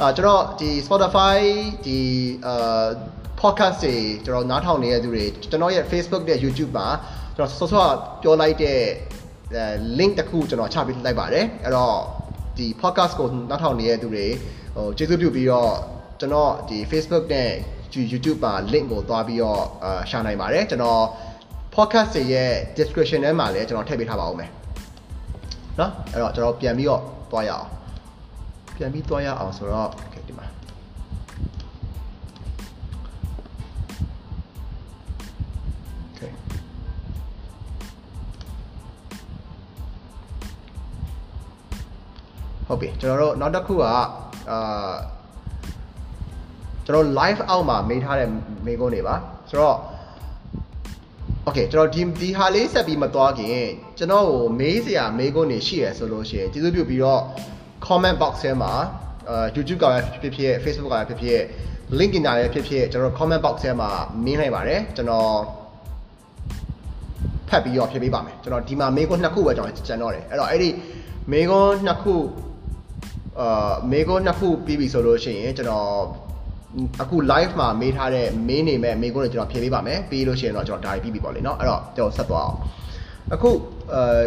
အာကျွန်တော်ဒီ Spotify ဒီအာ podcast တွေကျွန်တော်နားထောင်နေတဲ့သူတွေကျွန်တော်ရဲ့ Facebook နဲ့ YouTube မှာကျွန်တော်ဆော့ဆော့ပြောလိုက်တဲ့ link တစ်ခုကျွန်တော်ချပေးလိုက်ပါတယ်အဲ့တော့ဒီ podcast ကိုနားထောင်နေတဲ့သူတွေဟိုကျေးဇူးပြုပြီးတော့ကျွန်တော်ဒီ Facebook နဲ့ YouTube မှာ link ကိုသွားပြီးတော့အာရှာနိုင်ပါတယ်ကျွန်တော် podcast တွေရဲ့ description ထဲမှာလည်းကျွန်တော်ထည့်ပေးထားပါဦးမယ်เนาะအဲ့တော့ကျွန်တော်ပြန်ပြီးတော့သွားရအောင်ပြန်ပြီးသွားရအောင်ဆိုတော့ ဟုတ်ပြီကျွန်တော်တို့နောက်တစ်ခုကအာကျွန်တော် live အောက်မှာမေးထားတဲ့မေးခွန်းတွေပါဆိုတော့ Okay ကျွန်တော်ဒီဒီဟာလေးဆက်ပြီးမသွားခင်ကျွန်တော်ကိုမေးစရာမေးခွန်းတွေရှိရဆိုလို့ရှိရင်ကျေးဇူးပြုပြီးတော့ comment box ထဲမှာအာ YouTube ကလည်းဖြစ်ဖြစ် Facebook ကလည်းဖြစ်ဖြစ် link ကလည်းဖြစ်ဖြစ်ကျွန်တော် comment box ထဲမှာမင်းနိုင်ပါတယ်ကျွန်တော်ဖတ်ပြီးတော့ဖြည့်ပေးပါမယ်ကျွန်တော်ဒီမှာမေးခွန်းနှစ်ခုပဲကျွန်တော်ကျန်တော့တယ်အဲ့တော့အဲ့ဒီမေးခွန်းနှစ်ခု အာမေးခွန်းနှစ်ခုပြီးပြီဆိုလို့ရှိရင်ကျွန်တော်အခု live မှာမေးထားတဲ့မေးနေမဲ့မေးခွန်းတွေကျွန်တော်ဖြည့်ပေးပါမယ်ပြီးလို့ရှိရင်တော့ကျွန်တော်ဒါပြီးပြီပေါ့လေเนาะအဲ့တော့ကျွန်တော်ဆက်သွားအောင်အခုအဲ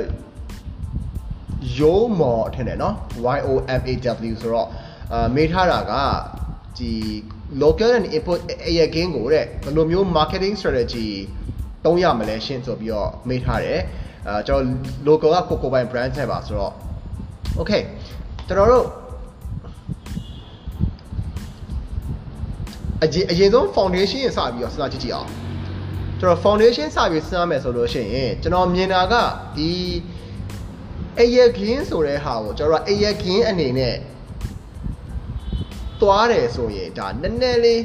ရိုးမော်ထင်တယ်เนาะ Y O M A W ဆိုတော့အာမေးထားတာကဒီ local and import area gain ကိုတဲ့ဘယ်လိုမျိုး marketing strategy သုံးရမလဲရှင်းဆိုပြီးတော့မေးထားတယ်အာကျွန်တော် local ကကိုကိုပိုင် brand ထဲပါဆိုတော့ okay ကျွန်တော်တို့အရင်အရင်ဆုံး foundation စပြီးတော့စဉ်းစားကြည့်ကြည့်အောင်ကျွန်တော် foundation စပြီးစဉ်းစားမယ်ဆိုလို့ရှိရင်ကျွန်တော်မြင်တာကဒီအယက်ကင်းဆိုတဲ့ဟာကိုကျွန်တော်အယက်ကင်းအနေနဲ့သွားတယ်ဆိုရင်ဒါနည်းနည်းလေး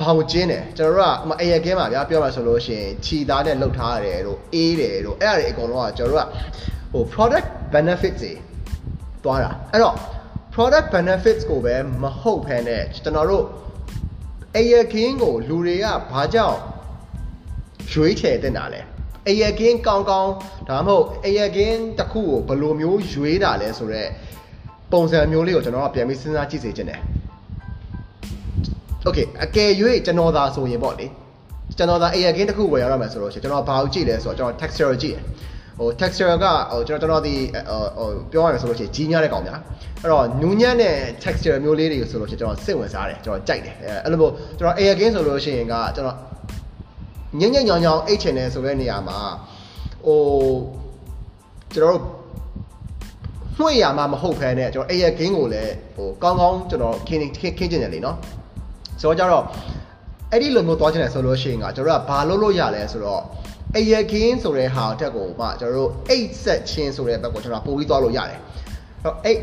ဘောင်ကျင်းတယ်ကျွန်တော်တို့ကမအယက်ကင်းပါဗျာပြောမှဆိုလို့ရှိရင်ခြီသားနဲ့လှုပ်ထားရတယ်တို့အေးတယ်တို့အဲ့ဒါတွေအကုန်လုံးကကျွန်တော်တို့ကဟို product benefits တွေ သွားတာအဲ့တော့ product benefits ကိုပဲမဟုတ်ဖ ೇನೆ ကျွန်တော်တို့အယကင်းကိုလူတွေကဘာကြောင့်ရွေးချယ်တင်တာလဲအရကင်းကောင်းကောင်းဒါမှမဟုတ်အရကင်းတစ်ခုကိုဘယ်လိုမျိုးရွေးတာလဲဆိုတော့ပုံစံမျိုးလေးကိုကျွန်တော်ကပြန်ပြီးစဉ်းစားကြည့်စေချင်တယ် Okay အကယ်၍ကျွန်တော်သာဆိုရင်ပေါ့လေကျွန်တော်သာ air gain တစ်ခုဝယ်ရရမယ်ဆိုတော့ရှင်ကျွန်တော်ဘာကိုကြည့်လဲဆိုတော့ကျွန်တော် texture ကိုကြည့်တယ် ဟို texture ကဟိုကျွန်တော်ကျွန်တော်ဒီဟိုပြောရမယ်ဆိုလို့ရှိရင်ကြီးများတဲ့ကောင်များအဲ့တော့နူးညံ့တဲ့ texture မျိုးလေးတွေဆိုလို့ရှိရင်ကျွန်တော်စိတ်ဝင်စားတယ်ကျွန်တော်ကြိုက်တယ်အဲ့လိုမျိုးကျွန်တော် air gain ဆိုလို့ရှိရင်ကကျွန်တော်ညံ့ညံ့ညောင်ညောင်အိတ်ချင်တယ်ဆိုတဲ့နေရာမှာဟိုကျွန်တော်တို့မှွေရမှာမဟုတ်ဖ ೇನೆ ကျွန်တော် air gain ကိုလည်းဟိုကောင်းကောင်းကျွန်တော်ခင်းခင်းခင်းကျင်တယ်လေနော်ဆိုတော့ကြတော့အဲ့ဒီလိုမျိုးသွားချင်တယ်ဆိုလို့ရှိရင်ကကျွန်တော်တို့ကဘာလုပ်လို့ရလဲဆိုတော့ air gain ဆိုတဲ့ဟာတက်ကိုမှကျွန်တော်တို့8 set ချင်းဆိုတဲ့ဘက်ကိုကျွန်တော်ပို့ပြီးသွားလို့ရတယ်အဲ့တော့8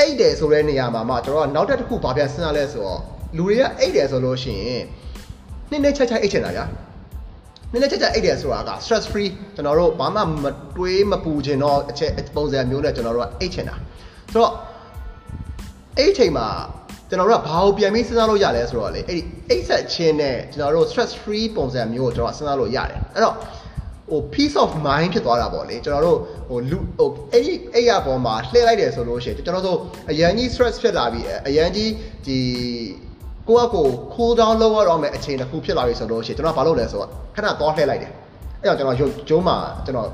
8တယ်ဆိုတဲ့နေရာမှာမှကျွန်တော်ကနောက်တစ်တစ်ခုဘာပြန်စဉ်းစားလဲဆိုတော့လူတွေက8တယ်ဆိုလို့ရှိရင်နည်းနည်းချက်ချက်အိတ်ချင်တာဗျာနည်းနည်းချက်ချက်အိတ်တယ်ဆိုတာက stress free ကျွန်တော်တို့ဘာမှမတွေးမပူချင်တော့အချက်ပုံစံမျိုးနဲ့ကျွန်တော်တို့ကအိတ်ချင်တာဆိုတော့အဲ့ဒီချိန်မှာ ကျွန်တော်တို့ကဘာကိုပြန်ပြီးစဉ်းစားလို့ရလဲဆိုတော့လေအဲ့ဒီအိတ်ဆက်ချင်းနဲ့ကျွန်တော်တို့ stress free ပုံစံမျိုးကိုကျွန်တော်စဉ်းစားလို့ရတယ်အဲ့တော့ဟို peace of mind ဖြစ်သွားတာပေါ့လေကျွန်တော်တို့ဟိုလူဟိုအဲ့ဒီအဲ့ရပေါ်မှာလှည့်လိုက်တယ်ဆိုလို့ရှိရင်ကျွန်တော်တို့အရန်ကြီး stress ဖြစ်လာပြီးအရန်ကြီးဒီကိုယ့်အကို cool down လုပ်ရတော့မယ်အချိန်တစ်ခုဖြစ်လာပြီဆိုလို့ရှိရင်ကျွန်တော်ဘာလုပ်လဲဆိုတော့ခဏသွားလှည့်လိုက်တယ်အဲ့တော့ကျွန်တော်ရုပ်ကျုံးမှာကျွန်တော်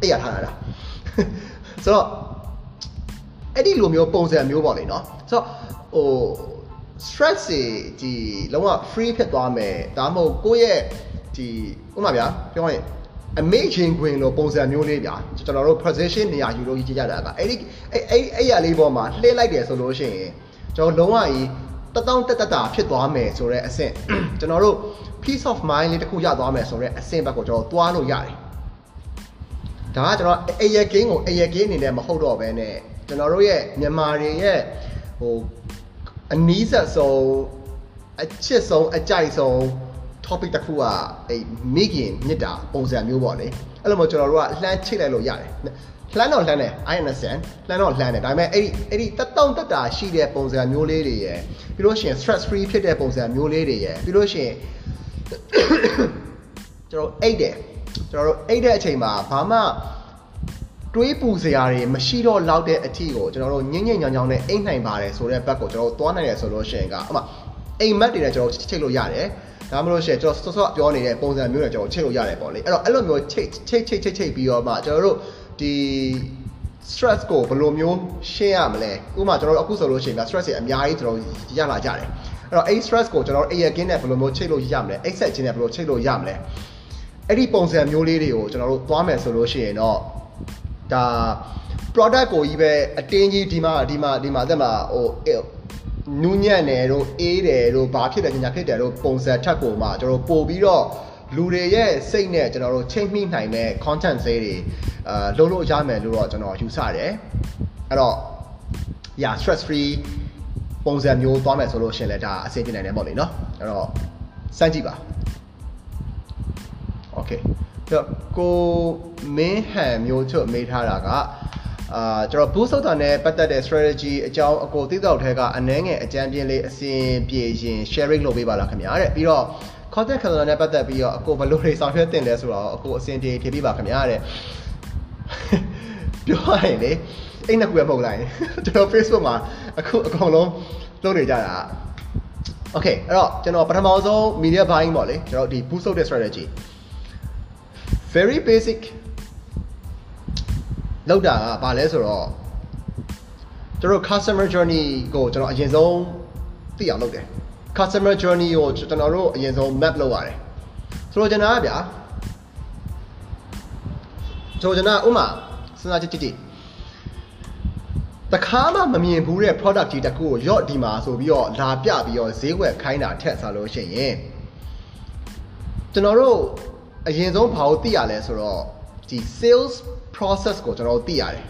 အိပ်ရထားတာဆိုတော့အဲ့ဒီလိုမျိုးပုံစံမျိုးပေါ့လေနော်ဆိုတော့ ဟို stress တွေဒီလုံးဝ free ဖြစ်သွားမယ်ဒါမှမဟုတ်ကိုယ့်ရဲ့ဒီဥပမာဗျာပြောရရင်အမေချင်းခွင်လိုပုံစံမျိုးလေးဗျာကျွန်တော်တို့ position နေရာယူလို့ကြည့်ကြတာကအဲ့ဒီအဲ့အဲ့အဲ့ရလေးပေါ်မှာလှည့်လိုက်တယ်ဆိုလို့ရှိရင်ကျွန်တော်လုံးဝကြီးတတောင်းတက်တက်တာဖြစ်သွားမယ်ဆိုတော့အဆင့်ကျွန်တော်တို့ peace of mind လေးတစ်ခုရသွားမယ်ဆိုတော့အဆင့်ဘက်ကိုကျွန်တော်သွားလို့ရတယ်ဒါကကျွန်တော်အယကင်းကိုအယကင်းအနေနဲ့မဟုတ်တော့ဘဲနဲ့ကျွန်တော်တို့ရဲ့မြန်မာတွေရဲ့ဟို အနီးဆက်ဆုံးအချစ်ဆုံးအကြိုက်ဆုံး topic တစ်ခုကအဲ့မိခင်မြစ်တာပုံစံမျိုးပေါ့လေအဲ့လိုမျိုးကျွန်တော်တို့ကလှမ်းချိတ်လိုက်လို့ရတယ်လှမ်းတော့လှမ်းတယ် I understand လှမ်းတော့လှမ်းတယ်ဒါပေမဲ့အဲ့ဒီအဲ့ဒီတက်တောင့်တက်တာရှိတဲ့ပုံစံမျိုးလေးတွေရယ်ပြီးလို့ရှိရင် stress free ဖြစ်တဲ့ပုံစံမျိုးလေးတွေရယ်ပြီးလို့ရှိရင်ကျွန်တော်အိတ်တယ်ကျွန်တော်တို့အိတ်တဲ့အချိန်မှာဘာမှ တွေးပူစရာတွေမရှိတော့လောက်တဲ့အထီကိုကျွန်တော်တို့ညင်ညင်ညောင်ညောင်နဲ့အိတ်နိုင်ပါတယ်ဆိုတဲ့ဘက်ကိုကျွန်တော်တို့သွားနိုင်တယ်ဆိုလို့ရှိရင်ကအမအိမ်မက်တွေနဲ့ကျွန်တော်ချိတ်လို့ရတယ်ဒါမှမဟုတ်ရှင်ကျွန်တော်စောစောပြောနေတဲ့ပုံစံမျိုးနဲ့ကျွန်တော်ချိတ်လို့ရတယ်ပေါ့လေအဲ့တော့အဲ့လိုမျိုးချိတ်ချိတ်ချိတ်ချိတ်ချိတ်ပြီးတော့မှကျွန်တော်တို့ဒီ stress ကိုဘယ်လိုမျိုးရှင်းရမလဲဥပမာကျွန်တော်တို့အခုဆိုလို့ရှိရင်က stress တွေအများကြီးကျွန်တော်ရလာကြတယ်အဲ့တော့အဲ့ stress ကိုကျွန်တော်တို့ air gain နဲ့ဘယ်လိုမျိုးချိတ်လို့ရမလဲ exit ချင်းနဲ့ဘယ်လိုချိတ်လို့ရမလဲအဲ့ဒီပုံစံမျိုးလေးတွေကိုကျွန်တော်တို့သွားမယ်ဆိုလို့ရှိရင်တော့ ဒါ product ကိုကြီးပဲအတင်းကြီးဒီမှာဒီမှာဒီမှာတက်မှာဟိုနူးညံ့တယ်တို့အေးတယ်တို့ဘာဖြစ်တယ်ညာဖြစ်တယ်တို့ပုံစံထက်ကိုမှကျွန်တော်ပို့ပြီးတော့လူတွေရဲ့စိတ်နဲ့ကျွန်တော်တို့ချိန်မိနိုင်မဲ့ content ဈေးတွေအာလုံးလို့ရမယ်လို့တော့ကျွန်တော်ယူဆတယ်အဲ့တော့ yeah stress free ပုံစံမျိုးသွားမယ်ဆိုလို့ရှင်လဲဒါအဆင်ပြေနိုင်တယ်ပေါ့လေနော်အဲ့တော့စမ်းကြည့်ပါ okay တော့ကိုမင်းဟန်မျိုးချုပ်မေးထားတာကအာကျွန်တော် boost ဆိုတာနဲ့ပတ်သက်တဲ့ strategy အကြောင်းအကိုသိတော့ထဲကအနှဲငယ်အကြံပြင်းလေးအစဉ်ပြေရင် sharing လုပ်ပေးပါလားခင်ဗျာတဲ့ပြီးတော့ content creator နဲ့ပတ်သက်ပြီးတော့အကိုဘယ်လိုတွေဆောင်ရွက်တင်လဲဆိုတော့အကိုအစဉ်ပြေဖြေပေးပါခင်ဗျာတဲ့ပြောရရင်လေအဲ့နှစ်ခုပဲမဟုတ်လိုက်ကျွန်တော် Facebook မှာအခုအကုန်လုံးလုပ်နေကြတာ Okay အဲ့တော့ကျွန်တော်ပထမဆုံး media buying ပေါ့လေကျွန်တော်ဒီ boost လုပ်တဲ့ strategy very basic လောက်တာကဘာလဲဆိုတော့ကျွန်တော် customer journey ကိုကျွန်တော်အရင်ဆုံးသိအောင်လုပ်တယ် customer journey ကိုကျွန်တော်တို့အရင်ဆုံး map လုပ်ရတယ်ဆိုတော့ကျွန်တော်ကဗျာဆိုတော့ကျွန်တော်ဥမာစဉ်းစားကြည့်ကြည့်တခါမှမမြင်ဘူးတဲ့ product ကြီးတစ်ခုကိုရော့ဒီမှာဆိုပြီးတော့လာပြပြီးတော့ဈေးဝယ်ခိုင်းတာထက်စားလို့ရှိရင်ကျွန်တော်တို့ အရင်ဆုံးဘာလို့သိရလဲဆိုတော့ဒီ sales process ကိုကျွန်တော်တို့သိရတယ်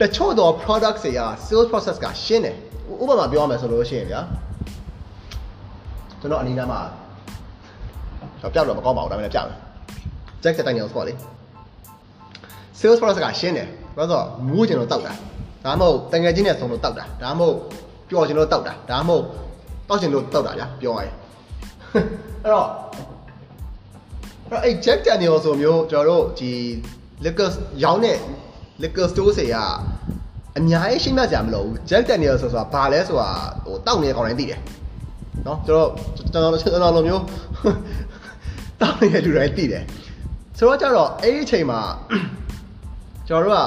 တချို့တော့ products တွေက sales process ကရှင်းတယ်ဥပမာပြောရမယ်ဆိုလို့ရှိရင်ဗျာကျွန်တော်အနည်းနားမှာတော့ပြောက်တော့မကောင်းပါဘူးဒါပေမဲ့ပြောက်တယ် jack တဲ့တိုင်းအောင်ဆိုပါလေ sales process ကရှင်းတယ်ဘာလို့ဆိုတော့မူးကျင်လို့တောက်တာဒါမှမဟုတ်တငယ်ချင်းနဲ့ဆုံလို့တောက်တာဒါမှမဟုတ်ပျော်ကျင်လို့တောက်တာဒါမှမဟုတ်တောက်ကျင်လို့တောက်တာဗျာပြောရရင်အဲ့တော့ အဲ့အဲ့ Jack Daniel ဆိုမျိုးကျွန်တော်တို့ဒီ liquor ရောင်းတဲ့ liquor store တွေကအများကြီးရှင်းပြကြမလို့ Jack Daniel ဆိုဆိုတာဘာလဲဆိုတာဟိုတောက်နေတဲ့ကောင်တိုင်းသိတယ်နော်ကျွန်တော်ကျွန်တော်ကျွန်တော်လိုမျိုးတောက်နေတဲ့လူတိုင်းသိတယ်ဆိုတော့ကျတော့အဲ့ဒီအချိန်မှာကျွန်တော်တို့က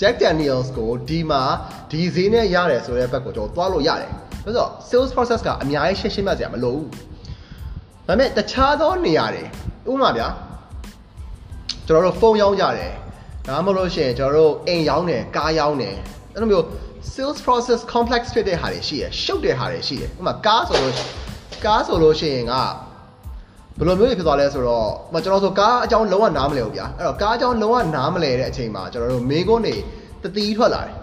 Jack Daniels ကိုဒီမှာဒီဈေးနဲ့ရတယ်ဆိုတဲ့ဘက်ကိုကျွန်တော်သွားလို့ရတယ်ဆိုတော့ sales process ကအများကြီးရှင်းရှင်းပြကြမလို့ဘူး ဒါပေမဲ့တခြားသောနေရာတွေဥပမာဗျာကျွန်တော်တို့ဖုန်းရောင်းကြတယ်ဒါမှမဟုတ်လို့ရှိရင်ကျွန်တော်တို့အိမ်ရောင်းတယ်ကားရောင်းတယ်အဲ့လိုမျိုး sales process complex ဖြစ်တဲ့ဟာတွေရှိရယ်ရှုပ်တဲ့ဟာတွေရှိတယ်ဥပမာကားဆိုလို့ကားဆိုလို့ရှိရင်ကဘယ်လိုမျိုးဖြစ်သွားလဲဆိုတော့မကျွန်တော်ဆိုကားအကြောင်းလုံးဝနားမလဲဘူးဗျာအဲ့တော့ကားအကြောင်းလုံးဝနားမလဲတဲ့အချိန်မှာကျွန်တော်တို့မင်းကုန်းတွေတတိထွက်လာတယ်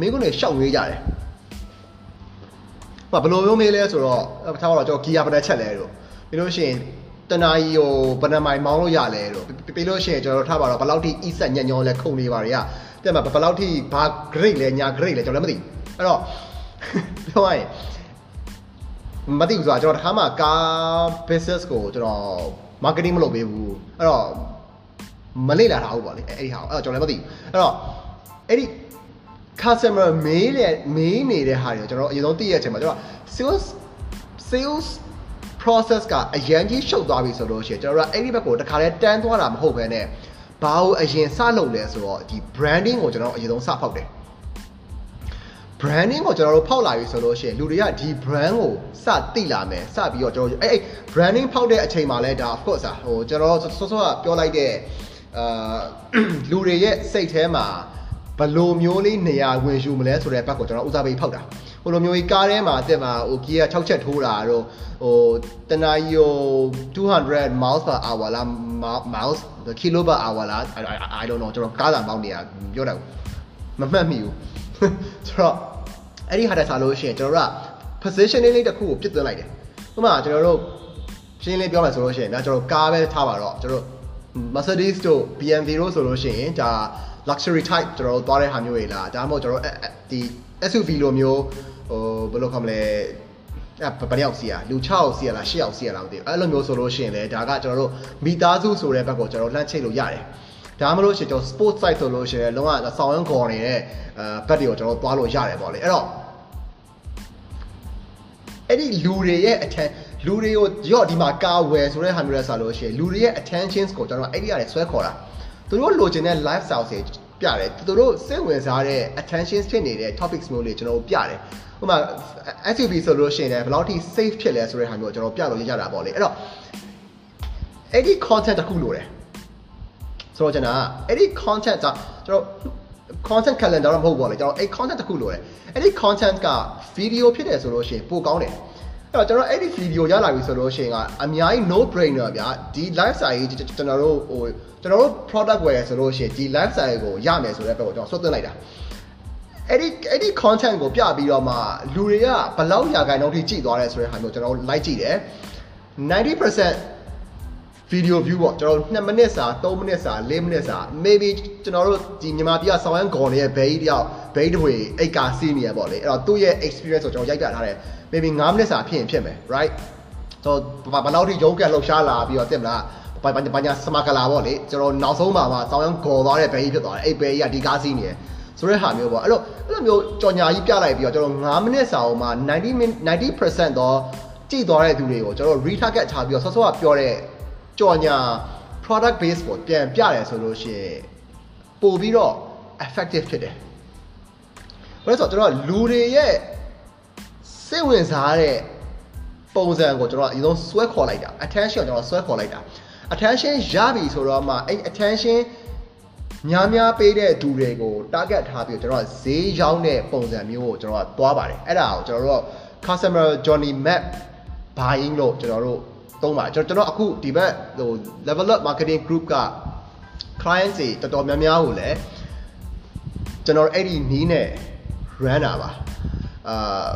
မင်းကုန်းတွေရှောက်ဝေးကြတယ်ဟိုဘယ်လိုမျိုးမေးလဲဆိုတော့ထားပါတော့ကျွန်တော်ဂီယာဘယ်နှချက်လဲတို့ ပြီးလို့ရှိရင်တနာကြီးကိုဘယ်နှမိုင်မောင်းလို့ရလဲတို့ပြီးလို့ရှိရင်ကျွန်တော်တို့ထားပါတော့ဘယ်လောက်ထိအီးဆက်ညံ့ညောလဲခုန်နေပါတွေကတဲ့မှာဘယ်လောက်ထိဘာ grade လဲညာ grade လဲကျွန်တော်လည်းမသိအဲ့တော့ပြောရရင်မသိဘူးဆိုတာကျွန်တော်တခါမှကား business ကိုကျွန်တော် marketing မလုပ်ပေးဘူးအဲ့တော့မလေ့လာထားဘူးပေါ့လေအဲ့ဒီဟာအဲ့တော့ကျွန်တော်လည်းမသိဘူးအဲ့တော့အဲ့ဒီ customer မေးတဲ့မေးနေတဲ့ဟာတွေကိုကျွန်တော်အရင်ဆုံးသိရတဲ့အချိန်မှာကျွန်တော် sales sales process ကအရန်ကြီးရှုပ်သွားပြီဆိုလို့ရှိရင်ကျွန်တော်တို့အဲ့ဒီဘက်ကိုတခါလဲတန်းသွားတာမဟုတ်ဘဲနဲ့ဘာလို့အရင်စလုပ်လဲဆိုတော့ဒီ branding ကိုကျွန်တော်အရင်ဆုံးစဖောက်တယ် branding ကိုကျွန်တော်တို့ဖောက်လာပြီဆိုလို့ရှိရင်လူတွေကဒီ brand ကိုစသိလာမယ်စပြီးတော့ကျွန်တော်အဲ့အဲ့ branding ဖောက်တဲ့အချိန်မှာလဲဒါ of course ဟိုကျွန်တော်စောစောကပြောလိုက်တဲ့အာလူတွေရဲ့စိတ်ထဲမှာဘလိုမျိုးလေးနေရာဝင်ယူမလဲဆိုတဲ့ဘက်ကိုကျွန်တော်ဦးစားပေးဖောက်တာ ဟိုလိုမျိုးကြီးကားထဲမှာအစ်မှာဟိုကီးက6ချက်ထိုးတာတော့ဟိုတနာရီဟို200 miles per hour လား miles kilo per hour လား I don't know ကျွန်တော်ကားသာမောင်းနေတာပြောတာမမှတ်မိဘူးဆိုတော့အဲ့ဒီဟာတက်စားလို့ရှိရင်ကျွန်တော်တို့က positioning လေးတစ်ခုကိုပြစ်သွင်းလိုက်တယ်ဥပမာကျွန်တော်တို့ရှင်းလင်းပြောမယ်ဆိုလို့ရှိရင်ဒါကျွန်တော်ကားပဲထားပါတော့ကျွန်တော် Mercedes တို့ BMW တို့ဆိုလို့ရှိရင်ဒါ luxury type ကျွန်တော်တို့သွားတဲ့ဟာမျိုးတွေလားဒါမှမဟုတ်ကျွန်တော်ဒီ SUV လိုမျိုး ဟိုဘယ်လိုခေါ်မလဲအဲ့ဘယ်ယောက်စီရလူ6ယောက်စီရလား10ယောက်စီရလားမသိဘူးအဲ့လိုမျိုးဆိုလို့ရှိရင်လေဒါကကျွန်တော်တို့မိသားစုဆိုတဲ့ဘက်ကိုကျွန်တော်လှမ်းချိတ်လို့ရတယ်ဒါမှမဟုတ်ရှင်ကျွန်တော် sport site ဆိုလို့ရှိရင်လုံးဝဆောင်းရမ်းခေါ်နေတဲ့အဲဘက်တွေကိုကျွန်တော်သွားလို့ရတယ်ပေါ့လေအဲ့တော့အဲ့ဒီလူတွေရဲ့ attention လူတွေကိုရော့ဒီမှာကာဝယ်ဆိုတဲ့ဟာမျိုးလဲဆိုလို့ရှိရင်လူတွေရဲ့ attentions ကိုကျွန်တော်အဲ့ဒီရတယ်ဆွဲခေါ်တာသူတို့လိုချင်တဲ့ lifestyle တွေပြတယ်သူတို့စိတ်ဝင်စားတဲ့ attention ဖြစ်နေတဲ့ topics မျိုးတွေကျွန်တော်တို့ပြတယ် ဥပမာ SUV ဆိုလို့ရှိရင်လည်းဘယ်လောက်ထိ safe ဖြစ်လဲဆိုတဲ့ဟာမျိုးကျွန်တော်ပြလို့ရတာပေါ့လေအဲ့တော့အဲ့ဒီ content တစ်ခုလိုတယ်ဆိုတော့ကျွန်တော်အဲ့ဒီ content ကကျွန်တော် content calendar တော့မဟုတ်ပါလေကျွန်တော်အဲ့ content တစ်ခုလိုတယ်အဲ့ဒီ content က video ဖြစ်တယ်ဆိုလို့ရှိရင်ပိုကောင်းတယ်အဲ့တော့ကျွန်တော်အဲ့ဒီ video ရလာပြီဆိုလို့ရှိရင်ကအများကြီး no brainer ဗျာဒီ lifestyle ကြီးကျွန်တော်တို့ဟိုကျွန်တော်တို့ product ဝယ်ဆိုလို့ရှိရင်ဒီ lifestyle ကိုရမယ်ဆိုတဲ့ဘက်ကိုကျွန်တော်ဆွတ်သွင်းလိုက်တာ အဲ့ဒီအဲ့ဒီ content ကိုပြပြီးတော့မှလူတွေကဘလောက်ရာခိုင်နှုန်းထိကြည့်သွားတယ်ဆိုတဲ့ဟာမျိုးကျွန်တော်တို့ like ကြည့်တယ်90% video view ပေါ့ကျွန်တော်2မိနစ်စာ3မိနစ်စာ4မိနစ်စာ maybe ကျွန်တော်တို့ဒီမြန်မာပြည်ကဆောင်းရမ်းဂွန်ရဲ့ဘဲကြီးတယောက်ဘဲကြီးတွေအိတ်ကာစီးနေရပေါ့လေအဲ့တော့သူ့ရဲ့ experience ကိုကျွန်တော်ရိုက်ပြထားတယ် maybe 9မိနစ်စာဖြစ်ရင်ဖြစ်မယ် right so ဘာလို့ဒီရုံးကလှုပ်ရှားလာပြီးတော့တင်မလားဘာဘာဘာညာစမကလာပေါ့လေကျွန်တော်နောက်ဆုံးမှာမှာဆောင်းရမ်းဂေါ်သွားတဲ့ဘဲကြီးဖြစ်သွားတယ်အဲ့ဘဲကြီးကဒီကားစီးနေတယ် ဆိုတဲ့ဟာမျိုးပေါ့အဲ့လိုအဲ့လိုမျိုးကြော်ညာကြီးပြလိုက်ပြီးတော့ကျွန်တော်9မိနစ်စာအောင်မှာ90 90%တော့ကြည့်သွားတဲ့သူတွေကိုကျွန်တော် retarget ထားပြီးတော့ဆော့ဆော့ကပြောတဲ့ကြော်ညာ product base ကိုပြန်ပြတယ်ဆိုလို့ရှိရင်ပို့ပြီးတော့ effective ဖြစ်တယ်။ဘာလို့ဆိုတော့ကျွန်တော်လူတွေရဲ့စိတ်ဝင်စားတဲ့ပုံစံကိုကျွန်တော်အရင်ဆုံးဆွဲခေါ်လိုက်တာ attention ကိုကျွန်တော်ဆွဲခေါ်လိုက်တာ attention ရပြီဆိုတော့မှအဲ့ attention များများပေးတဲ့သူတွေကို target ထားပြီးကျွန်တော်ဈေးရောင်းတဲ့ပုံစံမျိုးကိုကျွန်တော်ကသွားပါတယ်အဲ့ဒါကိုကျွန်တော်တို့ customer journey map buying လို့ကျွန်တော်တို့သုံးပါကျွန်တော်အခုဒီဘက်ဟို level up marketing group က client တွေတော်တော်များများကိုလည်းကျွန်တော်အဲ့ဒီနီးနဲ့ run တာပါအာ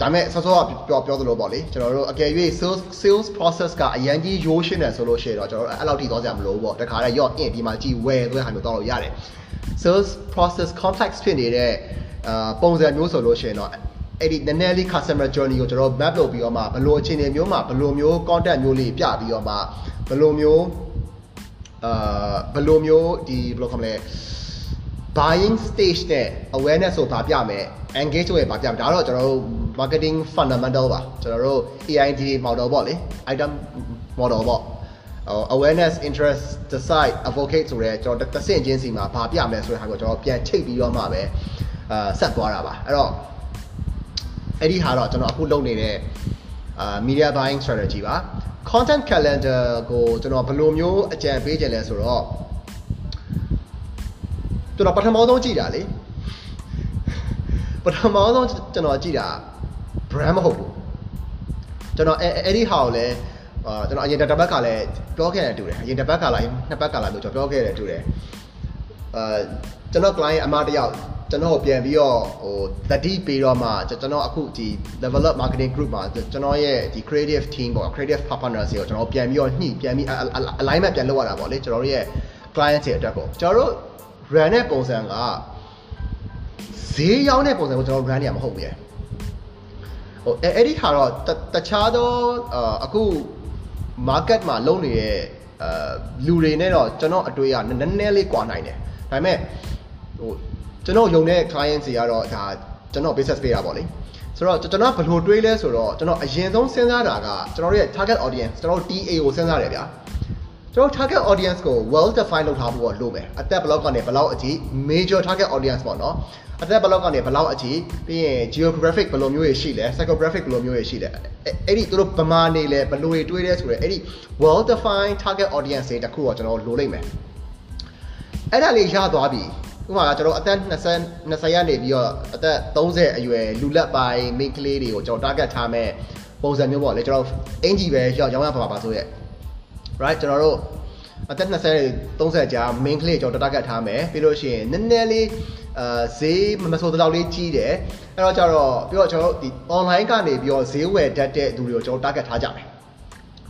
ဒါမဲ့ဆောစောကပြောပြောသလိုပေါ့လေကျွန်တော်တို့အကယ်၍ sales sales process ကအရန်ကြီးရိုးရှင်းတယ်ဆိုလို့ရှိရင်တော့ကျွန်တော်တို့အဲ့လောက်ထိသွားကြမလို့ပေါ့တခါတည်းရော့အင်ဒီမှာကြည်ဝယ်ဆိုတဲ့ဟာမျိုးတော့လို့ရတယ် sales process complex ဖြစ်နေတဲ့အာပုံစံမျိုးဆိုလို့ရှိရင်တော့အဲ့ဒီနည်းနည်းလေး customer journey ကိုကျွန်တော် map လုပ်ပြီးတော့မှဘယ်လိုအခြေအနေမျိုးမှာဘယ်လိုမျိုး content မျိုးလေးပြပြီးတော့မှဘယ်လိုမျိုးအာဘယ်လိုမျိုးဒီဘယ်လိုခေါ်မလဲ buying stage နဲ့ awareness ကိုဗာပြမယ် engage ကိုဗာပြမယ်ဒါတော့ကျွန်တော်တို့ marketing fundamental ပါကျွန်တော်တို့ AID model ပေါ့လေ item model ပေါ့ awareness interest decide advocate ဆိုရဲကျွန်တော်တစ်ဆင့်ချင်းစီမှာဗာပြမယ်ဆိုတဲ့ဟာကိုကျွန်တော်ပြန်ချိန်ပြီးတော့မှပဲအာဆက်သွားတာပါအဲ့တော့အဲ့ဒီဟာတော့ကျွန်တော်အခုလုပ်နေတဲ့အာ media buying strategy ပါ content calendar ကိုကျွန်တော်ဘယ်လိုမျိုးအကြံပေးကြလဲဆိုတော့ကျွန်တော်ပထမဆုံးကြည့်တာလေ ပထမဆုံးကျွန်တော်ကြည့်တာ brand မဟုတ်ဘူးကျွန်တော်အဲ့ဒီဟာကိုလည်းအာကျွန်တော်အရင်တစ်ပတ်ကလည်းပြောခဲ့တယ်တူတယ်အရင်တစ်ပတ်ကလည်းနှစ်ပတ်ကလည်းလို့ကျွန်တော်ပြောခဲ့တယ်တူတယ်အာကျွန်တော် client အမတယောက်ကျွန်တော်ပြန်ပြီးတော့ဟိုသတိပေးတော့မှကျွန်တော်အခုဒီ develop marketing group မှာကျွန်တော်ရဲ့ဒီ creative team ပေါ့ creative partners တွေကိုကျွန်တော်ပြန်ပြီးတော့ညှိပြန်ပြီး alignment ပြန်လုပ်ရတာပေါ့လေကျွန်တော်တို့ရဲ့ client တွေအတွက်ကိုကျွန်တော်တို့ run တဲ့ပုံစံက ဈေးရောက်တဲ့ပုံစံကိုကျွန်တော် run နေရမှာမဟုတ်ဘူးရဲ့ဟိုအဲ့ဒီဟာတော့တခြားသောအခု market မှာလုံနေတဲ့အာလူတွေနဲ့တော့ကျွန်တော်အတွေ့အနည်းနည်းလေးကွာနိုင်တယ်ဒါပေမဲ့ဟိုကျွန်တော်ယုံတဲ့ client တွေကတော့ဒါကျွန်တော် business ပေးတာပေါ့လေဆိုတော့ကျွန်တော်ဘယ်လိုတွေးလဲဆိုတော့ကျွန်တော်အရင်ဆုံးစဉ်းစားတာကကျွန်တော်တို့ရဲ့ target audience ကျွန်တော်တို့ TA ကိုစဉ်းစားတယ်ဗျာ ကျွန်တော် target audience ကို well define လုပ်ထားဖို့လိုမယ်အသက်ဘယ်လောက်ကနေဘယ်လောက်အထိ major target audience ပေါ့နော်အသက်ဘယ်လောက်ကနေဘယ်လောက်အထိပြီးရင် geographic ဘယ်လိုမျိုးတွေရှိလဲ psychographic ဘယ်လိုမျိုးတွေရှိလဲအဲ့ဒီသူတို့ဗမာနေလဲဘယ်လိုတွေတွေးလဲဆိုရယ်အဲ့ဒီ well define target audience တွေတခုတော့ကျွန်တော်လိုလိုက်မယ်အဲ့ဒါလေးရသွားပြီဥပမာကျွန်တော်အသက်20 20ရနေပြီးတော့အသက်30အရွယ်လူလက်ပိုင်း main ကလေးတွေကိုကျွန်တော် target ထားမဲ့ပုံစံမျိုးပေါ့လေကျွန်တော်အင်ဂျီပဲရောက်ရောင်းရပါပါဆိုရက် right ကျွန်တော်တို့အသက်20 30ကြာ main ကလေးကျွန်တော် target ထားမယ်ပြီးလို့ရှိရင်နည်းနည်းလေးအာဈေးမဆိုတော့လေးကြီးတယ်အဲ့တော့ကျတော့ပြီးတော့ကျွန်တော်တို့ဒီ online ကနေပြီးတော့ဈေးဝယ်တတ်တဲ့သူတွေကိုကျွန်တော် target ထားကြမယ်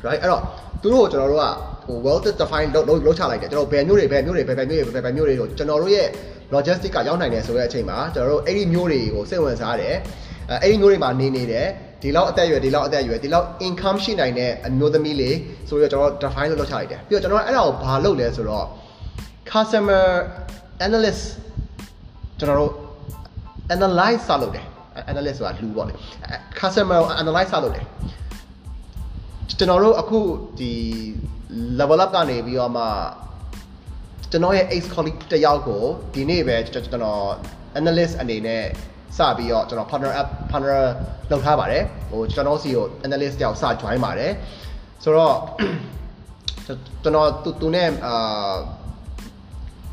right အဲ့တော့သူတို့ကိုကျွန်တော်တို့ကဟို well define လုပ်လုပ်ချလိုက်တယ်ကျွန်တော်ဘယ်မျိုးတွေဘယ်မျိုးတွေဘယ်ဘယ်မျိုးတွေဘယ်ဘယ်မျိုးတွေကိုကျွန်တော်တို့ရဲ့ logistic ကရောက်နိုင်တယ်ဆိုတဲ့အချိန်မှာကျွန်တော်တို့အဲ့ဒီမျိုးတွေကိုစိတ်ဝင်စားတယ်အဲအဲ့ဒီမျိုးတွေမှာနေနေတယ် ဒီလောက်အသက်အရွယ်ဒီလောက်အသက်အရွယ်ဒီလောက် income ရှိနိုင်တဲ့အမျိုးသမီးလေးဆိုတော့ကျွန်တော် define လုပ်လုပ်ချလိုက်တယ်ပြီးတော့ကျွန်တော်အဲ့ဒါကိုဘာလုပ်လဲဆိုတော့ customer analyst ကျွန်တော်တို့ analyze စလုပ်တယ် analyst ဆိုတာလူပေါ့လေ customer analyze စလုပ်တယ်ကျွန်တော်တို့အခုဒီ level up ကနေပြီးတော့မှကျွန်တော်ရဲ့ ex colleague တယောက်ကိုဒီနေ့ပဲကျွန်တော် analyst အနေနဲ့ စပြီးတော့ကျွန်တော် partner app partner လုပ်ထားပါတယ်ဟိုကျွန်တော်စီကို analyst တယောက်စ join ပါတယ်ဆိုတော့ကျွန်တော်သူသူနဲ့အာ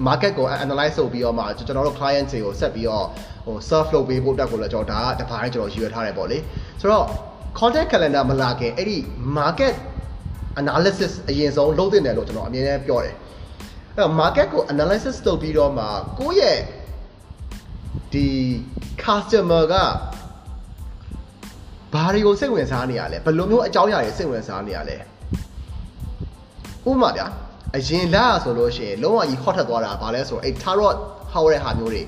market ကို analyze လုပ်ပြီးတော့မှကျွန်တော်တို့ client တွေကိုဆက်ပြီးတော့ဟို serve လုပ်ပေးဖို့အတွက်ကိုလည်းကျွန်တော်ဒါကတပိုင်းကျွန်တော်ရည်ရွယ်ထားတယ်ပေါ့လေဆိုတော့ content calendar မလာခင်အဲ့ဒီ market analysis အရင်ဆုံးလုပ်သင့်တယ်လို့ကျွန်တော်အမြဲတမ်းပြောတယ်အဲ့တော့ market ကို analysis လုပ်ပြီးတော့မှကိုယ့်ရဲ့ ဒီ customer ကဘာတွေကိုစိတ်ဝင်စားနေရလဲဘယ်လိုမျိုးအကြောင်းအရာတွေစိတ်ဝင်စားနေရလဲဥပမာဗျာအရင်လာဆိုလို့ရှိရင်လုံးဝကြီးခေါက်ထက်သွားတာဘာလဲဆိုတော့အဲ့ tarot ဟောက်တဲ့ဟာမျိုးတွေ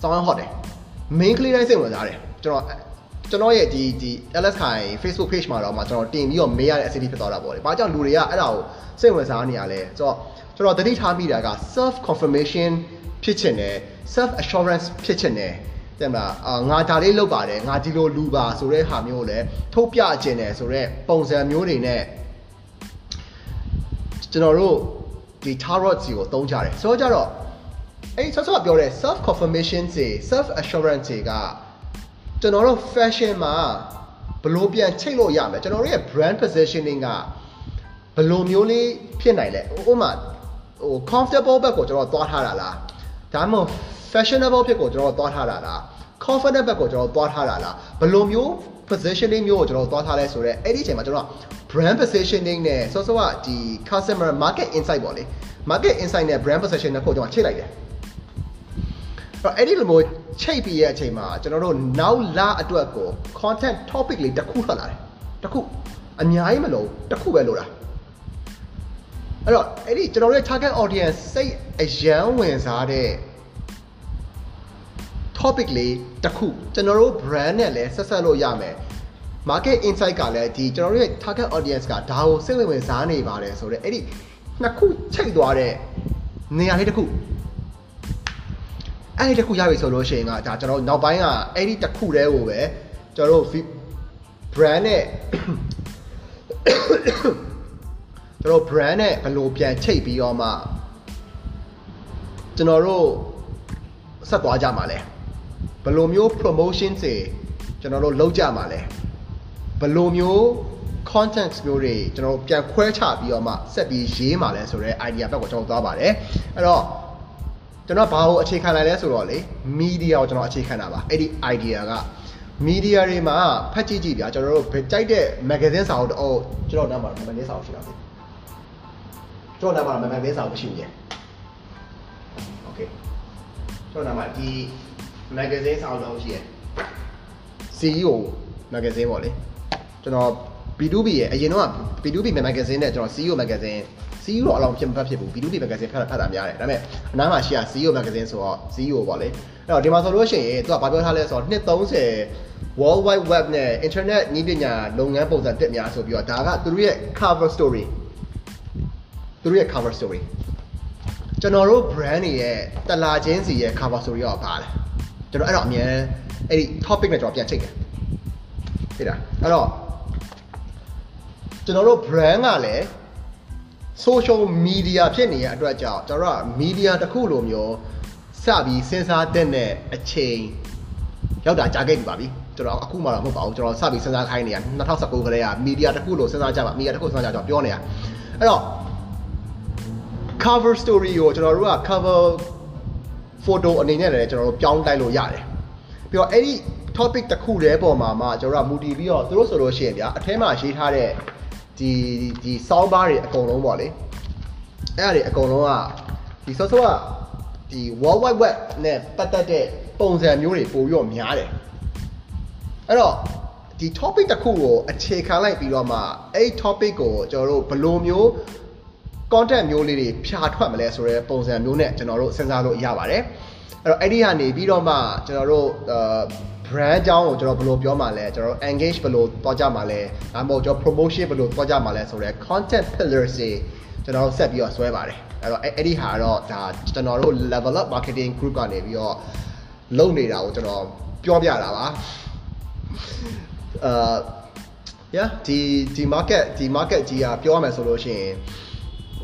စောင်းဟော့တယ် main ကလေးတိုင်းစိတ်ဝင်စားတယ်ကျွန်တော်ကျွန်တော်ရဲ့ဒီဒီ LS ခိုင် Facebook page မှာတော့မှကျွန်တော်တင်ပြီးတော့မေးရတဲ့ activity ဖြစ်သွားတာပေါ့လေ။ဘာကြောင့်လူတွေကအဲ့ဒါကိုစိတ်ဝင်စားနေရလဲဆိုတော့ကျွန်တော်တတိထားမိတာက self confirmation ဖြစ်ချင်တယ် self assurance ဖြစ်ချင်တယ်တဲ့မလားအာငါဒါလေးလုပ်ပါတယ်ငါဒီလိုလူပါဆိုတဲ့ဟာမျိုးကိုလည်းထုတ်ပြခြင်းတယ်ဆိုတော့ပုံစံမျိုးတွေနဲ့ကျွန်တော်တို့ဒီ tarot စီကိုသုံးကြတယ်ဆိုတော့ကြတော့အဲ့ဆော့ဆော့ပြောတဲ့ self confirmation စီ self assurance တွေကကျွန်တော်တို့ fashion မှာဘလို့ပြန်ချိတ်လို့ရမယ်ကျွန်တော်တို့ရဲ့ brand positioning ကဘလို့မျိုးလေးဖြစ်နိုင်လဲဥပမာဟို comfortable ဘက်ကိုကျွန်တော်သွားထားတာလားဒါမှမဟုတ် fashionable ဖြစ်ကိုကျွန်တော်သွားထားတာလား confident ဘက်ကိုကျွန်တော်သွားထားတာလားဘလို့မျိုး positioning မျိုးကိုကျွန်တော်သွားထားလဲဆိုတော့အဲ့ဒီအချိန်မှာကျွန်တော် brand positioning နဲ့စောစောကဒီ customer market insight ပေါ့လေ market insight နဲ့ brand position နဲ့ကိုကျွန်တော်ချိတ်လိုက်တယ်အဲ့ဒီလိုမျိုးချိတ်ပြီးရဲ့အချိန်မှာကျွန်တော်တို့နောက်လာအတွက်ကို content topic လေးတစ်ခုထွက်လာတယ်တစ်ခုအများကြီးမလို့တစ်ခုပဲလို့တာအဲ့တော့အဲ့ဒီကျွန်တော်တို့ရဲ့ target audience စိတ်အယမ်းဝင်စားတဲ့ topic လေးတစ်ခုကျွန်တော်တို့ brand နဲ့လည်းဆက်ဆက်လို့ရမယ် market insight ကလည်းဒီကျွန်တော်တို့ရဲ့ target audience ကဒါကိုစိတ်ဝင်ဝင်စားနေပါတယ်ဆိုတော့အဲ့ဒီနှစ်ခုချိတ်သွားတဲ့နေရာလေးတစ်ခုအဲ့ဒီတစ်ခုရပြီဆိုလို့ရှိရင်ကဒါကျွန်တော်တို့နောက်ပိုင်းကအဲ့ဒီတစ်ခုတည်းကိုပဲကျွန်တော်တို့ brand နဲ့ကျွန်တော် brand နဲ့ဘယ်လိုပြန်ချိတ်ပြီးတော့မှကျွန်တော်တို့ဆက်သွားကြမှာလဲ ဘယ်လိုမျိုး promotion တွေကျွန်တော်တို့လုပ်ကြမှာလဲဘယ်လိုမျိုး content မျိုးတွေကျွန်တော်တို့ပြန်ခွဲခြားပြီးတော့မှဆက်ပြီးရေးမှာလဲဆိုတော့ idea ဘက်ကိုကျွန်တော်သွားပါတယ်အဲ့တော့ကျွန်တော်ဘာကိုအခြေခံလိုက်လဲဆိုတော့လေ media ကိုကျွန်တော်အခြေခံတာပါအဲ့ဒီ idea က media တွေမှာဖတ်ကြည့်ကြည့်ဗျာကျွန်တော်တို့ကြိုက်တဲ့ magazine စာအုပ်တော့ကျွန်တော်နားမှာ magazine စာအုပ်ရှိတာလေကျွန်တော်နားမှာ magazine စာအုပ်မရှိဘူးည okay ကျွန်တော်နားမှာဒီ magazine စာအုပ်တော့ရှိရယ် CEO magazine ပေါ့လေကျွန်တော် B2B ရဲ့အရင်တော့ B2B magazine နဲ့ကျွန်တော် CEO magazine CEO တော့အလောင်းဖြစ်မဖတ်ဖြစ်ဘူး B2B magazine ဖတ်ဖတ်တာများတယ်ဒါပေမဲ့အနားမှာရှိရ CEO magazine ဆိုတော့ CEO ပေါ့လေအဲ့တော့ဒီမှာဆိုလို့ရှိရင်သူကဘာပြောထားလဲဆိုတော့နှစ်30 World Wide Web နဲ့ Internet နည်းပညာလုပ်ငန်းပုံစံတက်များဆိုပြီးတော့ဒါကသူတို့ရဲ့ cover story သူတို့ရဲ့ cover story ကျွန်တော်တို့ brand တွေရဲ့တလာချင်းစီရဲ့ cover story ရောပါလဲ ကျွန်တော်အဲ့တော့အမြဲအဲ့ဒီ topic နဲ့ကျွန်တော်ပြန်ချိန်တယ်ဖြစ်တာအဲ့တော့ကျွန်တော်တို့ brand ကလည်း social media ဖြစ်နေတဲ့အတွက်ကြောင့်ကျွန်တော်တို့က media တစ်ခုလိုမျိုးစပြီးစဉ်းစားတဲ့အချိန်ရောက်တာကြာခဲ့ပြီပါပြီကျွန်တော်အခုမှတော့မဟုတ်ပါဘူးကျွန်တော်စပြီးစဉ်းစားခိုင်းနေတာ2019ကလေးက media တစ်ခုလိုစဉ်းစားကြပါ media တစ်ခုစဉ်းစားကြတော့ပြောနေတာအဲ့တော့ cover story ကိုကျွန်တော်တို့က cover photo အနေနဲ့လည်းကျွန်တော်တို့ပြောင်းတိုက်လို့ရတယ်ပြီးတော့အဲ့ဒီ topic တစ်ခုတည်းပေါ်မှာမှကျွန်တော်တို့ကမူတည်ပြီးတော့သူတို့ဆိုလို့ရှိရင်ဗျာအထဲမှာရေးထားတဲ့ဒီဒီ sound bar တွေအကုန်လုံးပေါ့လေအဲ့ဒါတွေအကုန်လုံးကဒီဆော့ဆော့ကဒီ world wide web နဲ့ပတ်သက်တဲ့ပုံစံမျိုးတွေပိုပြီးတော့များတယ်အဲ့တော့ဒီ topic တစ်ခုကိုအခြေခံလိုက်ပြီးတော့မှအဲ့ topic ကိုကျွန်တော်တို့ဘယ်လိုမျိုး content မျိုးလေးတွေဖြာထွက်မလဲဆိုတဲ့ပုံစံမျိုးနဲ့ကျွန်တော်တို့စဉ်းစားလို့ရပါတယ်အဲ့တော့အဲ့ဒီကနေပြီးတော့မှကျွန်တော်တို့အာ brand အကြောင်းကိုကျွန်တော်ဘယ်လိုပြောမှာလဲကျွန်တော်တို့ engage ဘယ်လိုတွားကြမှာလဲဒါမှမဟုတ်ကျွန်တော် promotion ဘယ်လိုတွားကြမှာလဲဆိုတော့ content pillars တွေကျွန်တော်တို့ဆက်ပြီးတော့ဆွဲပါတယ်အဲ့တော့အဲ့ဒီဟာတော့ဒါကျွန်တော်တို့ level up marketing group ကနေပြီးတော့လုပ်နေတာကိုကျွန်တော်ပြောပြတာပါအာ yeah ဒီဒီ market ဒီ market ကြီးကပြောရမယ်ဆိုလို့ရှိရင်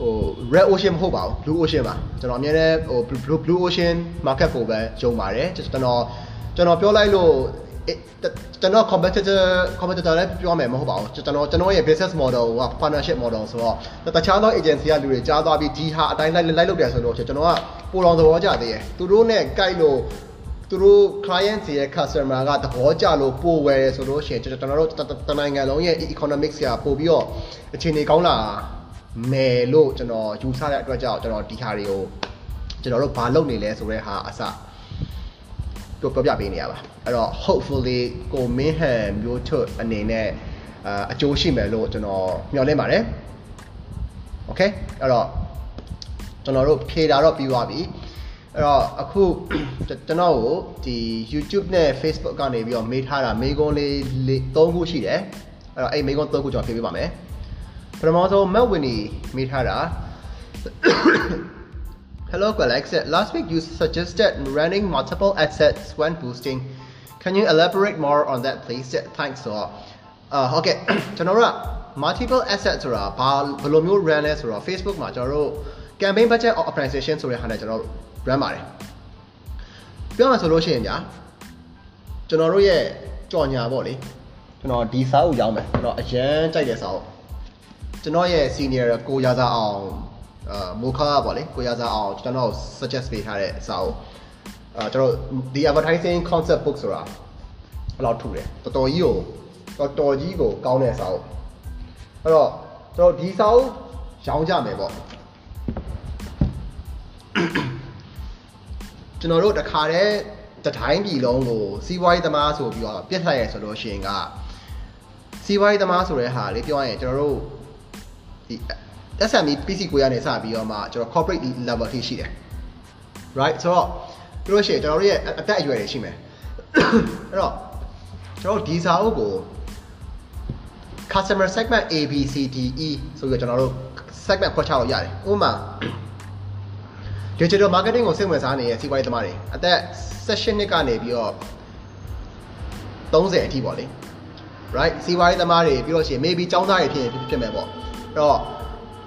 ဟို red ocean မဟုတ်ပါဘူး blue ocean ပါကျွန်တော်အမြဲတမ်းဟို blue blue ocean market ကိုပဲယုံပါတယ်ကျွန်တော်ကျွန်တော်ပြောလိုက်လို့ကျွန်တော် competitor competitor လည်းပြောမယ်မဟုတ်ပါဘူးကျွန်တော်ကျွန်တော်ရဲ့ business model က partnership model ဆိုတော့တခြားသော agency ကလူတွေကြားသွားပြီးဒီဟာအတိုင်းလိုက်လိုက်လုပ်တယ်ဆိုတော့ကျွန်တော်ကပိုတော်သဘောကျသေးတယ်သူတို့နဲ့ကြိုက်လို့သူတို့ client ရဲ့ customer ကသဘောကျလို့ပို့ဝယ်ဆိုလို့ရှိရင်ကျွန်တော်တို့တနိုင်ငံလုံးရဲ့ economics ကပို့ပြီးတော့အခြေအနေကောင်းလာ မယ်လို့ကျွန်တော်ယူဆတဲ့အတွက်ကြောင့်ကျွန်တော်ဒီဟာတွေကိုကျွန်တော်တို့ဘာလုပ်နေလဲဆိုတဲ့ဟာအစပြောပြောပြပေးနေရပါအဲ့တော့ hopefully ကိုမင်းဟန်မျိုးထွတ်အနေနဲ့အာအကျိုးရှိမယ်လို့ကျွန်တော်မျှော်လင့်ပါတယ် okay အဲ့တော့ကျွန်တော်တို့ဖြေတာတော့ပြီးသွားပြီအဲ့တော့အခုကျွန်တော်ကိုဒီ YouTube နဲ့ Facebook ကနေပြီးတော့မေးထားတာမေးခွန်းလေး၃ခုရှိတယ်အဲ့တော့အဲ့မေးခွန်း၃ခုကျွန်တော်ဖြေပေးပါမယ် ပထမဆုံး Matt Winnie မေးထားတာ Hello Alex last week you suggested running multiple assets when boosting can you elaborate more on that please thanks ဆိုတော့အာဟုတ်ကဲ့ကျွန်တော်တို့က multiple assets ဆိုတာဘာဘယ်လိုမျိုး run လဲဆိုတော့ Facebook မှာကျွန်တော်တို့ campaign budget optimization ဆိုတဲ့ဟာနဲ့ကျွန်တော်တို့ run ပါတယ်ပြောမှဆိုလို့ရှိရင်ညာကျွန်တော်တို့ရဲ့ကြော်ညာပေါ့လေကျွန်တော်ဒီစာအုပ်ရောင်းမယ်ကျွန်တော်အရန်ကြိုက်တဲ့စာအုပ် ကျွန်တော်ရဲ့ senior ကိုရာစာအောင်အာမိုခါပေါ့လေကိုရာစာအောင်ကျွန်တော် suggest ပေးထားတဲ့စာအုပ်အာကျွန်တော်ဒီ advertising concept book ဆိုတာဘယ်လောက်ထူတယ်တော်တော်ကြီးကိုတော်တော်ကြီးကိုကောင်းတဲ့စာအုပ်အဲ့တော့ကျွန်တော်ဒီစာအုပ်ရောင်းကြမယ်ပေါ့ကျွန်တော်တို့တခါတည်းတတိုင်းပြည်လုံးကိုစီးပွားရေးသမားဆိုပြီးတော့ပြစ်လိုက်ရဆိုလို့ရှိရင်ကစီးပွားရေးသမားဆိုတဲ့ဟာလေးပြောရရင်ကျွန်တော်တို့ ဒီ SME PC ကိုရနေစပြီးတော့မှကျွန်တော် corporate level ထိရှိတယ် right ဆိုတော့ပြီးလို့ရှိရင်ကျွန်တော်တို့ရဲ့အသက်အရွယ်တွေရှိမယ်အဲ့တော့ကျွန်တော်တို့ဒီစာအုပ်ကို customer segment A B C D E ဆိုပြီးတော့ကျွန်တော်တို့ segment ခွဲခြားလို့ရတယ်ဥပမာ digital marketing ကိုစိတ်ဝင်စားနေတဲ့စီးပွားရေးသမားတွေအသက်16နှစ်ကနေပြီးတော့30အထိပေါ့လေ right စီးပွားရေးသမားတွေပြီးတော့ရှိရင် maybe ចောင်းသားတွေဖြစ်ရင်ဖြစ်မယ်ပေါ့အဲ့ တော့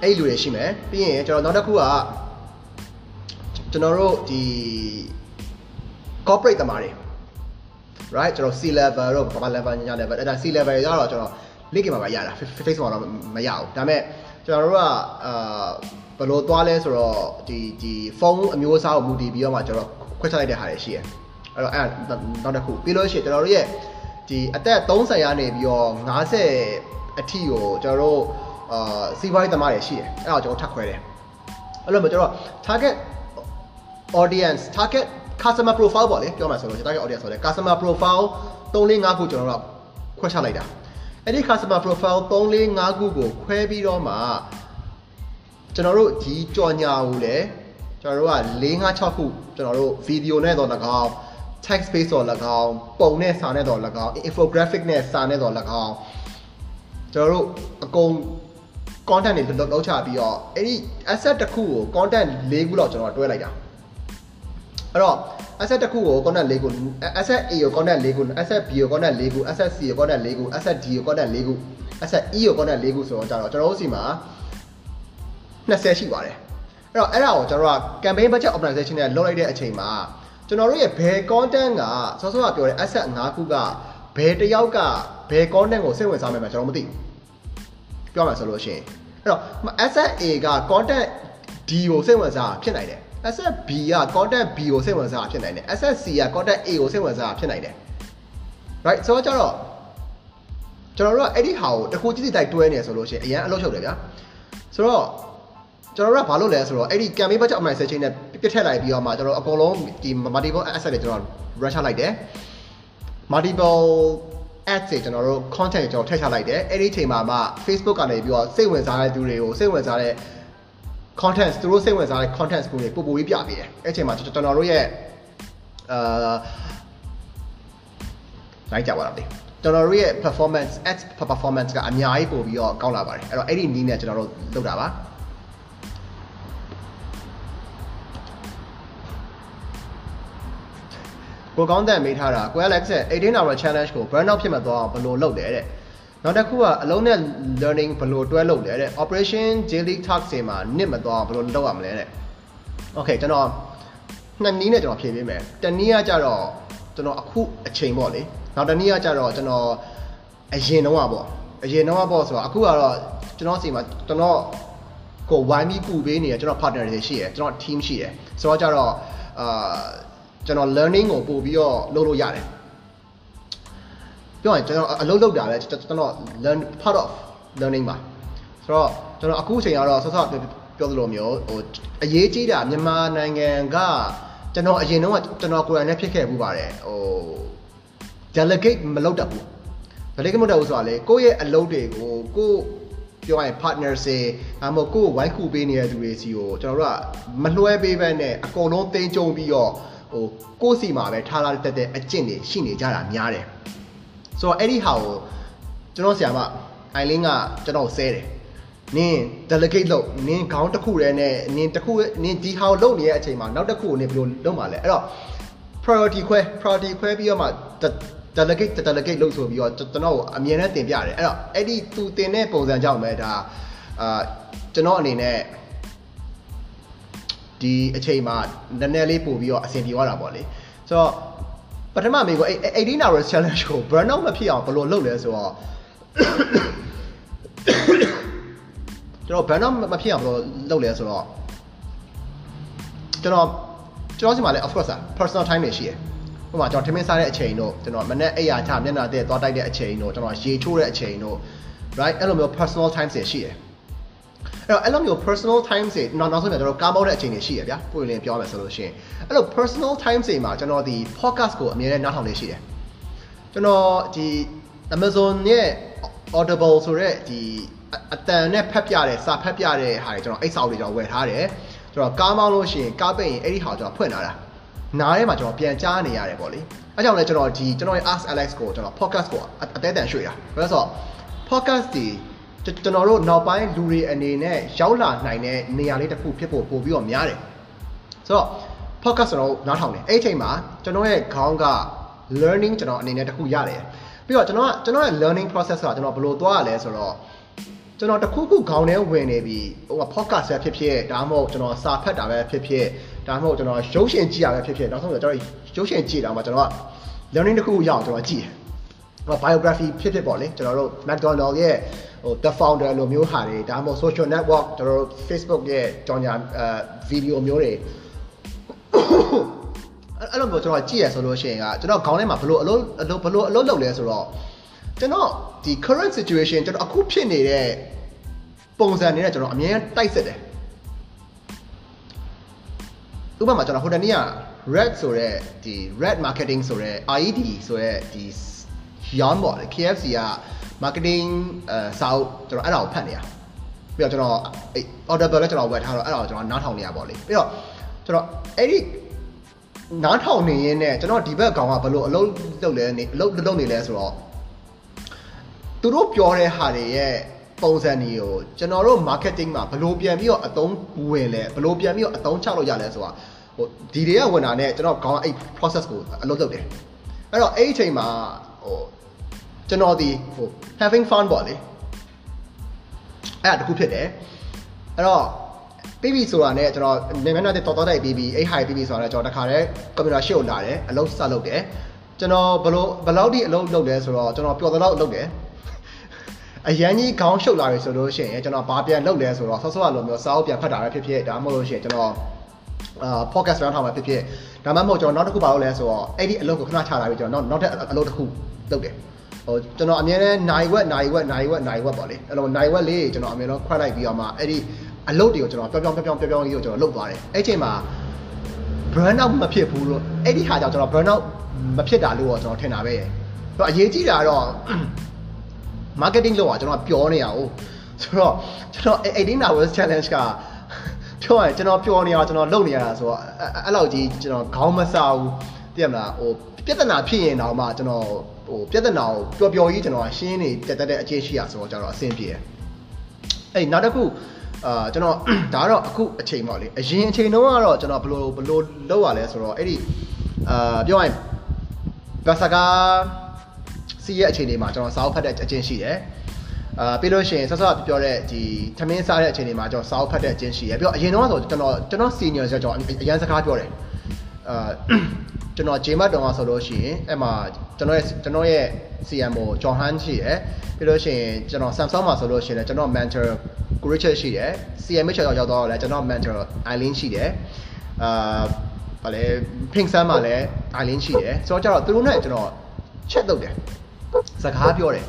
အဲ့လူတွေရှိမယ်ပြီးရင်ကျွန်တော်နောက်တစ်ခုကကျွန်တော်တို့ဒီ corporate သမားတွေ right ကျွန်တော် C level တော့ဘာ level ညာ level အဲ့ဒါ C level တွေကတော့ကျွန်တော် link မှာပါရတာ Facebook မှာတော့မရဘူးဒါပေမဲ့ကျွန်တော်တို့ကအာဘယ်လိုသွားလဲဆိုတော့ဒီဒီဖုန်းအမျိုးအစားကိုမူတည်ပြီးတော့မှကျွန်တော်ခွဲခြားလိုက်တဲ့ဟာတွေရှိတယ်အဲ့တော့အဲ့နောက်တစ်ခုပြီးလို့ရှိရင်ကျွန်တော်တို့ရဲ့ဒီအသက်30ရာနေပြီးတော့50အထိကိုကျွန်တော်တို့ အာစီးပွားရေးသမားတွေရှိတယ်အဲ့တော့ကျွန်တော်ထပ်ခွဲတယ်အဲ့လိုမျိုးကျွန်တော် target audience target customer profile ပေါ့လေပြောမှဆိုလို့ target audience ဆိုလဲ customer profile 3 4 5ခုကျွန်တော်တို့ခွဲခြားလိုက်တာအဲ့ဒီ customer profile 3 4 5ခုကိုခွဲပြီးတော့မှကျွန်တော်တို့ဒီကြော်ညာကိုလည်းကျွန်တော်တို့က4 5 6ခုကျွန်တော်တို့ video နဲ့တော့၎င်း text based တော့၎င်းပုံနဲ့စာနဲ့တော့၎င်း infographic နဲ့စာနဲ့တော့၎င်းကျွန်တော်တို့အကုန် content တွေလောက်ချပြီးတော့အဲ့ဒီ asset တစ်ခုကို content ၄ခုလောက်ကျွန်တော်တွဲလိုက်တာအဲ့တော့ asset တစ်ခုကို content ၄ခု asset A ကို content ၄ခု asset B ကို content ၄ခု asset C ကို content ၄ခု asset D ကို content ၄ခု asset E ကို content ၄ခုဆိုတော့ကြတော့ကျွန်တော်တို့စီမှာ20ရှိပါတယ်အဲ့တော့အဲ့ဒါကိုကျွန်တော်တို့က campaign budget optimization နဲ့လုပ်လိုက်တဲ့အချိန်မှာကျွန်တော်တို့ရဲ့ဘယ် content ကစောစောကပြောတဲ့ asset ၅ခုကဘယ်တယောက်ကဘယ် content ကိုစိတ်ဝင်စားမယ်မှာကျွန်တော်မသိဘူးပြောမှဆိုလို့ရှိရင် အဲ့တော့ asset A က content D ကိုစိတ်ဝင်စားဖြစ်နိုင်တယ် asset B က content B ကိုစိတ်ဝင်စားဖြစ်နိုင်တယ် asset C က content A ကိုစိတ်ဝင်စားဖြစ်နိုင်တယ် right ဆိုတော့ကျတော့ကျွန်တော်တို့ကအဲ့ဒီဟာကိုတစ်ခုကြည့်စီတိုက်တွဲနေဆိုလို့ရှိရင်အရင်အလုပ်ချုပ်တယ်ဗျာဆိုတော့ကျွန်တော်တို့ကဘာလုပ်လဲဆိုတော့အဲ့ဒီ campaign budget optimization နဲ့ပြစ်ထည့်လိုက်ပြီးတော့မှကျွန်တော်အကုန်လုံးဒီ multiple asset တွေကျွန်တော် run ချလိုက်တယ် multiple ads တွေကျွန်တော်တို့ content ကျွန်တော်ထည့်ချလိုက်တယ်အဲ့ဒီအချိန်မှာမှ Facebook ကနေပြီးတော့စိတ်ဝင်စားတဲ့သူတွေကိုစိတ်ဝင်စားတဲ့ content သူတို့စိတ်ဝင်စားတဲ့ content ကိုပို့ပို့ပြီးပြပေးတယ်အဲ့အချိန်မှာကျွန်တော်တို့ရဲ့အာလိုက်ကြပါလားကျွန်တော်တို့ရဲ့ performance ads performance ကအများကြီးပို့ပြီးတော့ကောင်းလာပါတယ်အဲ့တော့အဲ့ဒီနည်းနဲ့ကျွန်တော်တို့လုပ်တာပါ ကိုကောင်းတဲ့မေးထားတာကို Alex ရဲ့18 hour challenge ကို burn out ဖြစ်မှာတော့ဘယ်လိုလုပ်လဲတဲ့နောက်တစ်ခုကအလုံးနဲ့ learning ဘယ်လိုတွဲလုပ်လဲတဲ့ operation daily task တွေမှာနစ်မသွားဘယ်လိုလုပ်ရမလဲတဲ့ okay ကျွန်တော်နှစ်နည်းနဲ့ကျွန်တော်ဖြေပေးမယ်တနည်းကကြတော့ကျွန်တော်အခုအချိန်ပေါ့လေနောက်တနည်းကကြတော့ကျွန်တော်အရင်တော့ပေါ့အရင်တော့ပေါ့ဆိုတော့အခုကတော့ကျွန်တော်စီမှာကျွန်တော်ကိုဝိုင်းပြီးကူပေးနေရကျွန်တော် partner တွေရှိရကျွန်တော် team ရှိရဆိုတော့ကြတော့အာ ကျွန်တော် learning ကိုပို့ပြီးတော့လုပ်လို့ရတယ်ပြောရင်ကျွန်တော်အလုပ်လုပ်တာလဲကျွန်တော် learn part of learning ပါဆိုတော့ကျွန်တော်အခုအချိန်ကတော့ဆော့ဆော့ပြောသလိုမျိုးဟိုအရေးကြီးတာမြန်မာနိုင်ငံကကျွန်တော်အရင်တော့ကျွန်တော်ကိုယ်တိုင်နဲ့ဖြစ်ခဲ့မှုပါတယ်ဟို delegate မလုပ်တတ်ဘူး delegate မလုပ်တတ်ဘူးဆိုတာလေကိုယ့်ရဲ့အလုပ်တွေကိုကိုယ့်ပြောရရင် partner စေအမကိုယ့်ကိုဝိုင်းကူပေးနေတဲ့သူတွေစီကိုကျွန်တော်တို့ကမလွှဲပေးဘဲနဲ့အကုန်လုံးတင်းကြုံပြီးတော့ ဟိုကိုယ့်စီမှာပဲထားလာတက်တဲ့အကျင့်တွေရှိနေကြတာများတယ်ဆိုတော့အဲ့ဒီဟာကိုကျွန်တော်ဆရာမအိုင်လင်းကကျွန်တော်ဆဲတယ်နင်း delegate လုပ်နင်းခေါင်းတစ်ခုတည်းနဲ့နင်းတစ်ခုနင်းဒီဟာကိုလုပ်နေတဲ့အချိန်မှာနောက်တစ်ခုကိုနင်းဘယ်လိုလုပ်မှာလဲအဲ့တော့ priority ခွဲ priority ခွဲပြီးတော့မှ delegate delegate လုပ်ဆိုပြီးတော့ကျွန်တော်အမြင်နဲ့တင်ပြတယ်အဲ့တော့အဲ့ဒီသူတင်တဲ့ပုံစံကြောင့်ပဲဒါအာကျွန်တော်အနေနဲ့ ဒီအချိန်မှာနည်းနည်းလေးပို့ပြီးတော့အဆင်ပြေသွားတာပေါ့လေဆိုတော့ပထမမိကို18 hours challenge ကို burn out မဖြစ်အောင်ဘယ်လိုလုပ်လဲဆိုတော့ကျွန်တော် burn out မဖြစ်အောင်ဘယ်လိုလုပ်လဲဆိုတော့ကျွန်တော်ကျွန်တော်စီမှာလည်း of course personal time တွေရှိတယ်ဥပမာကျွန်တော်ထမင်းစားတဲ့အချိန်တို့ကျွန်တော်မနေ့အိယာချမျက်နှာတဲ့သွားတိုက်တဲ့အချိန်တို့ကျွန်တော်ရေချိုးတဲ့အချိန်တို့ right အဲ့လိုမျိုး personal time တွေရှိတယ် အဲ့တော့အဲ့လိုမျိုး personal time တွေနောက်နောက်ဆုံးပြန်ကျွန်တော်ကားမောင်းတဲ့အချိန်တွေရှိရဗျာပွင့်လင်းပြောမယ်ဆိုလို့ရှိရင်အဲ့လို personal time တွေမှာကျွန်တော်ဒီ podcast ကိုအမြဲတမ်းနားထောင်နေရှိတယ်ကျွန်တော်ဒီ Amazon ရဲ့ Audible ဆိုတဲ့ဒီအတန်နဲ့ဖတ်ပြတဲ့စာဖတ်ပြတဲ့ဟာတွေကျွန်တော်အိတ်ဆောက်တွေကျွန်တော်ဝယ်ထားတယ်ကျွန်တော်ကားမောင်းလို့ရှိရင်ကားပိတ်ရင်အဲ့ဒီဟာကျွန်တော်ဖွင့်လာတာနားထဲမှာကျွန်တော်ပြန်ကြားနေရတယ်ပေါ့လေအဲကြောင့်လည်းကျွန်တော်ဒီကျွန်တော်ရဲ့ Ask Alex ကိုကျွန်တော် podcast ကိုအသေးအတန်ရွှေ့တာဘာလို့ဆိုတော့ podcast ဒီ ကျွန်တော်တို့နောက်ပိုင်းလူတွေအနေနဲ့ရောက်လာနိုင်တဲ့နေရာလေးတစ်ခုဖြစ်ဖို့ပို့ပြီးတော့များတယ်ဆိုတော့ podcast ကျွန်တော်နားထောင်တယ်အဲ့အချိန်မှာကျွန်တော်ရဲ့ခေါင်းက learning ကျွန်တော်အနေနဲ့တစ်ခုရတယ်ပြီးတော့ကျွန်တော်ကကျွန်တော်ရဲ့ learning process ကကျွန်တော်ဘယ်လိုသွားရလဲဆိုတော့ကျွန်တော်တခုခုခေါင်းထဲဝင်နေပြီဟို podcast ပဲဖြစ်ဖြစ်ဒါမှမဟုတ်ကျွန်တော်စာဖတ်တာပဲဖြစ်ဖြစ်ဒါမှမဟုတ်ကျွန်တော်ရုပ်ရှင်ကြည့်တာပဲဖြစ်ဖြစ်နောက်ဆုံးကျွန်တော်ရုပ်ရှင်ကြည့်တာမှာကျွန်တော်က learning တစ်ခုရအောင်ကျွန်တော်ကြည့်တယ် biography ဖြစ်ဖြစ်ပေါ့လေကျွန်တော်တို့ McDonald ရဲ့ ဟို the founder လိုမျိုးဟာတွေဒါမှမဟုတ် social network ကျွန်တော်တို့ Facebook ရဲ့ကြောင်ညာအဲ video မျိုးတွေအဲ့လိုမျိုးကျွန်တော်ကြည့်ရဆိုလို့ရှိရင်ကကျွန်တော်ခေါင်းထဲမှာဘလို့အလုံးအလုံးဘလို့အလုံးလုပ်လဲဆိုတော့ကျွန်တော်ဒီ current situation ကျွန်တော်အခုဖြစ်နေတဲ့ပုံစံတွေနဲ့ကျွန်တော်အမြဲတိုက်စစ်တယ်ဥပမာကျွန်တော်ဟိုတနေ့က red ဆိုတဲ့ဒီ red marketing ဆိုတဲ့ IED ဆိုတဲ့ဒီ yarn ပေါ့လေ KFC က marketing အဲစာအုပ်ကျွန်တော်အဲ့ဒါကိုဖတ်နေရပြီးတော့ကျွန်တော်အဲ့ audible လည်းကျွန်တော်ဝယ်ထားတော့အဲ့ဒါကိုကျွန်တော်နားထောင်နေရပေါ့လေပြီးတော့ကျွန်တော်အဲ့ဒီနားထောင်နေရင်းနဲ့ကျွန်တော်ဒီဘက်ကောင်ကဘလို့အလုပ်လုပ်လဲနေအလုပ်လုပ်နေလဲဆိုတော့သူတို့ပြောတဲ့ဟာတွေရဲ့ပုံစံတွေကိုကျွန်တော်တို့ marketing မှာဘလို့ပြန်ပြီးတော့အသုံးဝင်လဲဘလို့ပြန်ပြီးတော့အသုံးချလို့ရလဲဆိုတာဟိုဒီတွေကဝင်တာနဲ့ကျွန်တော်ခေါင်းအဲ့ process ကိုအလုပ်လုပ်တယ်အဲ့တော့အဲ့ဒီအချိန်မှာဟို ကျွန်တော်ဒီဟို having fun ပေါ့လေအဲ့ဒါတခုဖြစ်တယ်အဲ့တော့ပြီးပြီဆိုတာနဲ့ကျွန်တော်နေမနာတဲ့တော်တော်တိုက်ပြီးပြီအဲ့ high ပြီးပြီဆိုတာနဲ့ကျွန်တော်တခါတည်းကွန်ပျူတာရှေ့ကိုလာတယ်အလုပ်စလုပ်တယ်ကျွန်တော်ဘလို့ဘယ်လောက်ထိအလုပ်လုပ်လဲဆိုတော့ကျွန်တော်ပျော်သလောက်လုပ်တယ်အရန်ကြီးခေါင်းရှုပ်လာပြီဆိုလို့ရှိရင်ကျွန်တော်ဘာပြန်လုပ်လဲဆိုတော့ဆော့ဆော့လိုမျိုးစာအုပ်ပြန်ဖတ်တာပဲဖြစ်ဖြစ်ဒါမှမဟုတ်လို့ရှိရင်ကျွန်တော်အာ podcast ရမ်းထားမှာဖြစ်ဖြစ်ဒါမှမဟုတ်ကျွန်တော်နောက်တစ်ခုပါလို့လဲဆိုတော့အဲ့ဒီအလုပ်ကိုခဏချလာပြီကျွန်တော်နောက်နောက်ထပ်အလုပ်တစ်ခုလုပ်တယ် ဟိုကျွန်တော်အမြဲတမ်းနိုင်ဝက်နိုင်ဝက်နိုင်ဝက်နိုင်ဝက်ပေါ့လေအဲ့လိုနိုင်ဝက်လေးကျွန်တော်အမြဲတမ်းခွဲလိုက်ပြီးတော့မှအဲ့ဒီအလုပ်တွေကိုကျွန်တော်ပြောင်းပြောင်းပြောင်းပြောင်းပြောင်းကြီးကိုကျွန်တော်လုပ်သွားတယ်အဲ့ချိန်မှာ burn out မဖြစ်ဘူးလို့အဲ့ဒီဟာကြောင့်ကျွန်တော် burn out မဖြစ်တာလို့တော့ကျွန်တော်ထင်တာပဲ။ဆိုတော့အရေးကြီးတာကတော့ marketing လောက်อ่ะကျွန်တော်ပြောနေရအောင်ဆိုတော့ကျွန်တော်18 hours challenge ကပြောရရင်ကျွန်တော်ပြောနေရကျွန်တော်လုပ်နေရတာဆိုတော့အဲ့လောက်ကြီးကျွန်တော်ခေါင်းမဆာဘူး သိရမလားဟိုပြဿနာဖြစ်ရင်တော့မှကျွန်တော်ဟိုပြဿနာကိုပျော်ပျော်ကြီးကျွန်တော်ရှင်းနေတက်တက်တဲ့အချင်းရှိရဆိုတော့ကျွန်တော်အဆင်ပြေတယ်အဲ့နောက်တစ်ခုအာကျွန်တော်ဒါကတော့အခုအချိန်ပေါ့လေအရင်အချိန်တုန်းကတော့ကျွန်တော်ဘလို့ဘလို့လောက်ရလဲဆိုတော့အဲ့ဒီအာပြောရရင်ဘာစကားစီးရဲ့အခြေအနေမှာကျွန်တော်စာအုပ်ဖတ်တဲ့အချင်းရှိတယ်အာပြီးလို့ရှိရင်ဆော့ဆော့ပြောတဲ့ဒီသမင်းစားတဲ့အချိန်တွေမှာကျွန်တော်စာအုပ်ဖတ်တဲ့အချင်းရှိတယ်ပြီးတော့အရင်တော့ဆိုကျွန်တော်ကျွန်တော် senior ဆိုတော့ကျွန်တော်အရန်စကားပြောတယ်အာ ကျွန်တော်ဂျေမတ်တုံးကဆိုလို့ရှိရင်အဲ့မှာကျွန်တော်ရဲ့ကျွန်တော်ရဲ့ CMO ဂျွန်ဟန်ရှိတယ်ပြီးလို့ရှိရင်ကျွန်တော် Samsung မှာဆိုလို့ရှိရင်ကျွန်တော် mentor ကို Richard ရှိတယ် CMH ရောက်ရောက်တော့လည်းကျွန်တော် mentor Eileen ရှိတယ်အာဗာလေ Pink Sun မှာလည်း Eileen ရှိတယ်ဆိုတော့ကျတော့သူတို့နဲ့ကျွန်တော် chat လုပ်တယ်စကားပြောတယ်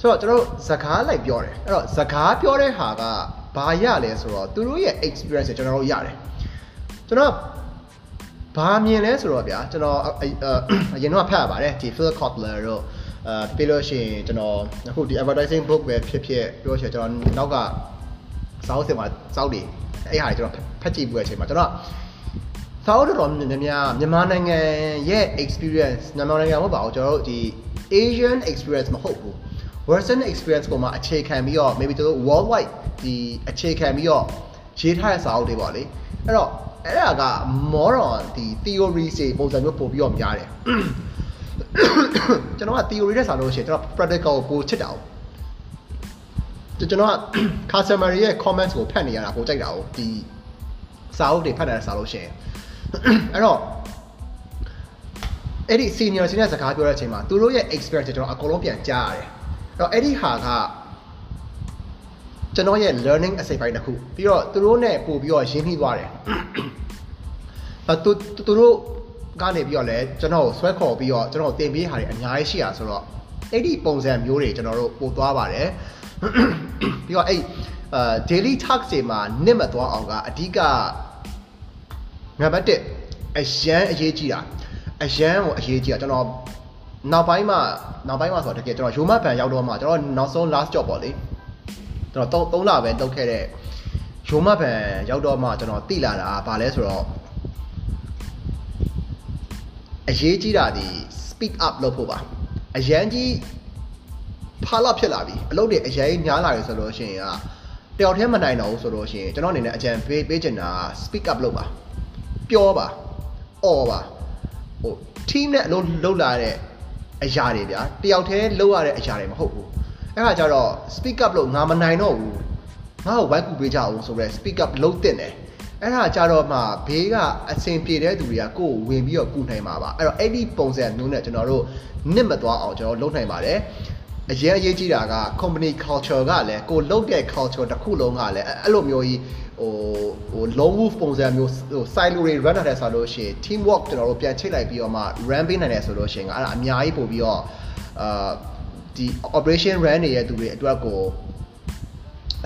ဆိုတော့ကျွန်တော်စကားလိုက်ပြောတယ်အဲ့တော့စကားပြောတဲ့ဟာကဘာရလဲဆိုတော့သူတို့ရဲ့ experience ကျွန်တော်တို့ရတယ်ကျွန်တော်ဘာမြင်လဲဆိုတော့ဗျာကျွန်တော်အရင်တော့ဖတ်ရပါတယ်ဒီ Phil Kotler တို့အဲပြီးလို့ရှိရင်ကျွန်တော်အခုဒီ advertising book ပဲဖြစ်ဖြစ်ပြောချင်ကျွန်တော်နောက်ကစောက်စင်မှာစောက်တွေအဲ့ဟာတွေကျွန်တော်ဖတ်ကြည့်ပြီးတဲ့အချိန်မှာကျွန်တော်စောက်တော်တော်များများမြန်မာနိုင်ငံရဲ့ experience မြန်မာနိုင်ငံမဟုတ်ပါဘူးကျွန်တော်တို့ဒီ Asian experience မဟုတ်ဘူး Western experience ကိုမှအခြေခံပြီးတော့ maybe တို့ worldwide ဒီအခြေခံပြီးတော့ရေးထားတဲ့စာအုပ်တွေပေါ့လေအဲ့တော့အဲ့ဒါက more on ဒီ theory တွေပုံစံမျိုးပို့ပြီးတော့များတယ်ကျွန်တော်က theory နဲ့စာလို့ရှိရင်ကျွန်တော် practical ကိုပိုချစ်တာ哦ကျွန်တော်က customer ရဲ့ comments ကိုဖတ်နေရတာပိုကြိုက်တာ哦ဒီစာအုပ်တွေဖတ်နေရစာလို့ရှိရင်အဲ့တော့အဲ့ဒီ senior စီနဲ့စကားပြောတဲ့အချိန်မှာသူတို့ရဲ့ experience ကျွန်တော်အကုန်လုံးပြန်ကြားရတယ် တော့အဲ့ဒီဟာကကျွန်တော်ရဲ့ learning အစိပ်ပိုင်းတစ်ခုပြီးတော့သူတို့ ਨੇ ပို့ပြီးတော့ရင်းနှီးသွားတယ်အဲသူသူတို့ကနေပြီးတော့လဲကျွန်တော်ကိုဆွဲခေါ်ပြီးတော့ကျွန်တော်တင်ပေးဟာတွေအများကြီးရှိရဆိုတော့အဲ့ဒီပုံစံမျိုးတွေကျွန်တော်တို့ပို့သွားပါတယ်ပြီးတော့အဲ့အာ daily talk တွေမှာနစ်မသွားအောင်ကအဓိကနံပါတ်1အရန်အရေးကြီးတာအရန်ကိုအရေးကြီးတာကျွန်တော် နောက်ပိုင်းမှာနောက်ပိုင်းမှာဆိုတော့တကယ်ကျွန်တော်ရိုမတ်ဘန်ရောက်တော့မှကျွန်တော်နောက်ဆုံး last job ပေါ့လေကျွန်တော်3 3လပဲလုပ်ခဲ့တဲ့ရိုမတ်ဘန်ရောက်တော့မှကျွန်တော်သိလာတာဗာလဲဆိုတော့အရေးကြီးတာဒီ speak up လုပ်ဖို့ပါအရန်ကြီးဖာလာဖြစ်လာပြီအလုပ်တွေအရင်များလာတယ်ဆိုလို့ရှိရင်ကတယောက်တည်းမနိုင်တော့ဘူးဆိုလို့ရှိရင်ကျွန်တော်အနေနဲ့အကြံပေးပေးချင်တာ speak up လုပ်ပါပြောပါအော်ပါဟို team နဲ့အလုပ်လုပ်လာတဲ့ အရာတွေဗျာတယောက်တည်းလုပ်ရတဲ့အရာတွေမဟုတ်ဘူးအဲ့ဒါကြတော့ speak up လို့ငါမနိုင်တော့ဘူးငါ့ကိုဝိုက်ကူပေးကြအောင်ဆိုတော့ speak up လုပ်တင်တယ်အဲ့ဒါကြတော့မှဘေးကအဆင်ပြေတဲ့သူတွေကကိုယ်ဝင်ပြီးတော့ကူနိုင်မှာပါအဲ့တော့အဲ့ဒီပုံစံမျိုးနဲ့ကျွန်တော်တို့နစ်မသွားအောင်ကျွန်တော်လုပ်နိုင်ပါတယ်အရင်အရေးကြီးတာက company culture ကလည်းကိုလုပ်တဲ့ culture တစ်ခုလုံးကလည်းအဲ့လိုမျိုးကြီး ဟိုဟို long move ပုံစံမျိုးဟို silo ray runner တဲ့ဆိုလို့ရှိရင် team work ကျွန်တော်တို့ပြန်ချိတ်လိုက်ပြီးတော့မှ run ပေးနိုင်တယ်ဆိုလို့ရှိရင်အဲ့ဒါအများကြီးပို့ပြီးတော့အာဒီ operation run တွေရဲ့သူတွေအတွက်ကို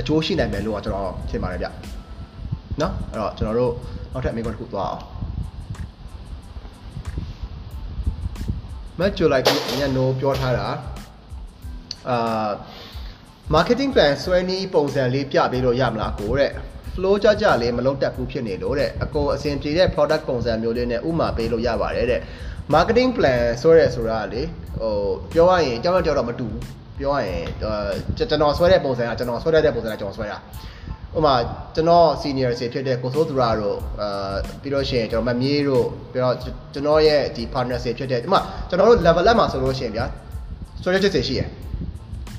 အကျိုးရှိနိုင်မယ်လို့ကျွန်တော်ထင်ပါတယ်ဗျနော်အဲ့တော့ကျွန်တော်တို့နောက်ထပ်အမေကွန်တစ်ခုသွားအောင်မက်ဂျူလိုက်ကအညံ့လို့ပြောထားတာအာ marketing plan ဆွဲနည်းပုံစံလေးပြပေးလို့ရမလားကိုတဲ့ flow ကြကြလေးမလုံးတက်ဘူးဖြစ်နေလို့တဲ့အကိုအဆင်ပြေတဲ့ product ပုံစံမျိုးလေးနဲ့ဥမာပေးလို့ရပါတယ်တဲ့ marketing plan ဆွဲရဲဆိုတာလေဟိုပြောရရင်ကြောက်ကြောက်တော့မတူဘူးပြောရရင်ကျွန်တော်ဆွဲတဲ့ပုံစံကကျွန်တော်ဆွဲတဲ့ပုံစံကကျွန်တော်ဆွဲတာဥမာကျွန်တော် senior စီဖြစ်တဲ့ကိုစိုးသူရတို့အာပြီးတော့ရှင်ကျွန်တော်မမြေးတို့ပြီးတော့ကျွန်တော်ရဲ့ဒီ partner စီဖြစ်တဲ့ဥမာကျွန်တော်တို့ level up မှာဆိုလို့ရှိရင်ဗျာဆွဲတဲ့ချက်စီရှိရယ်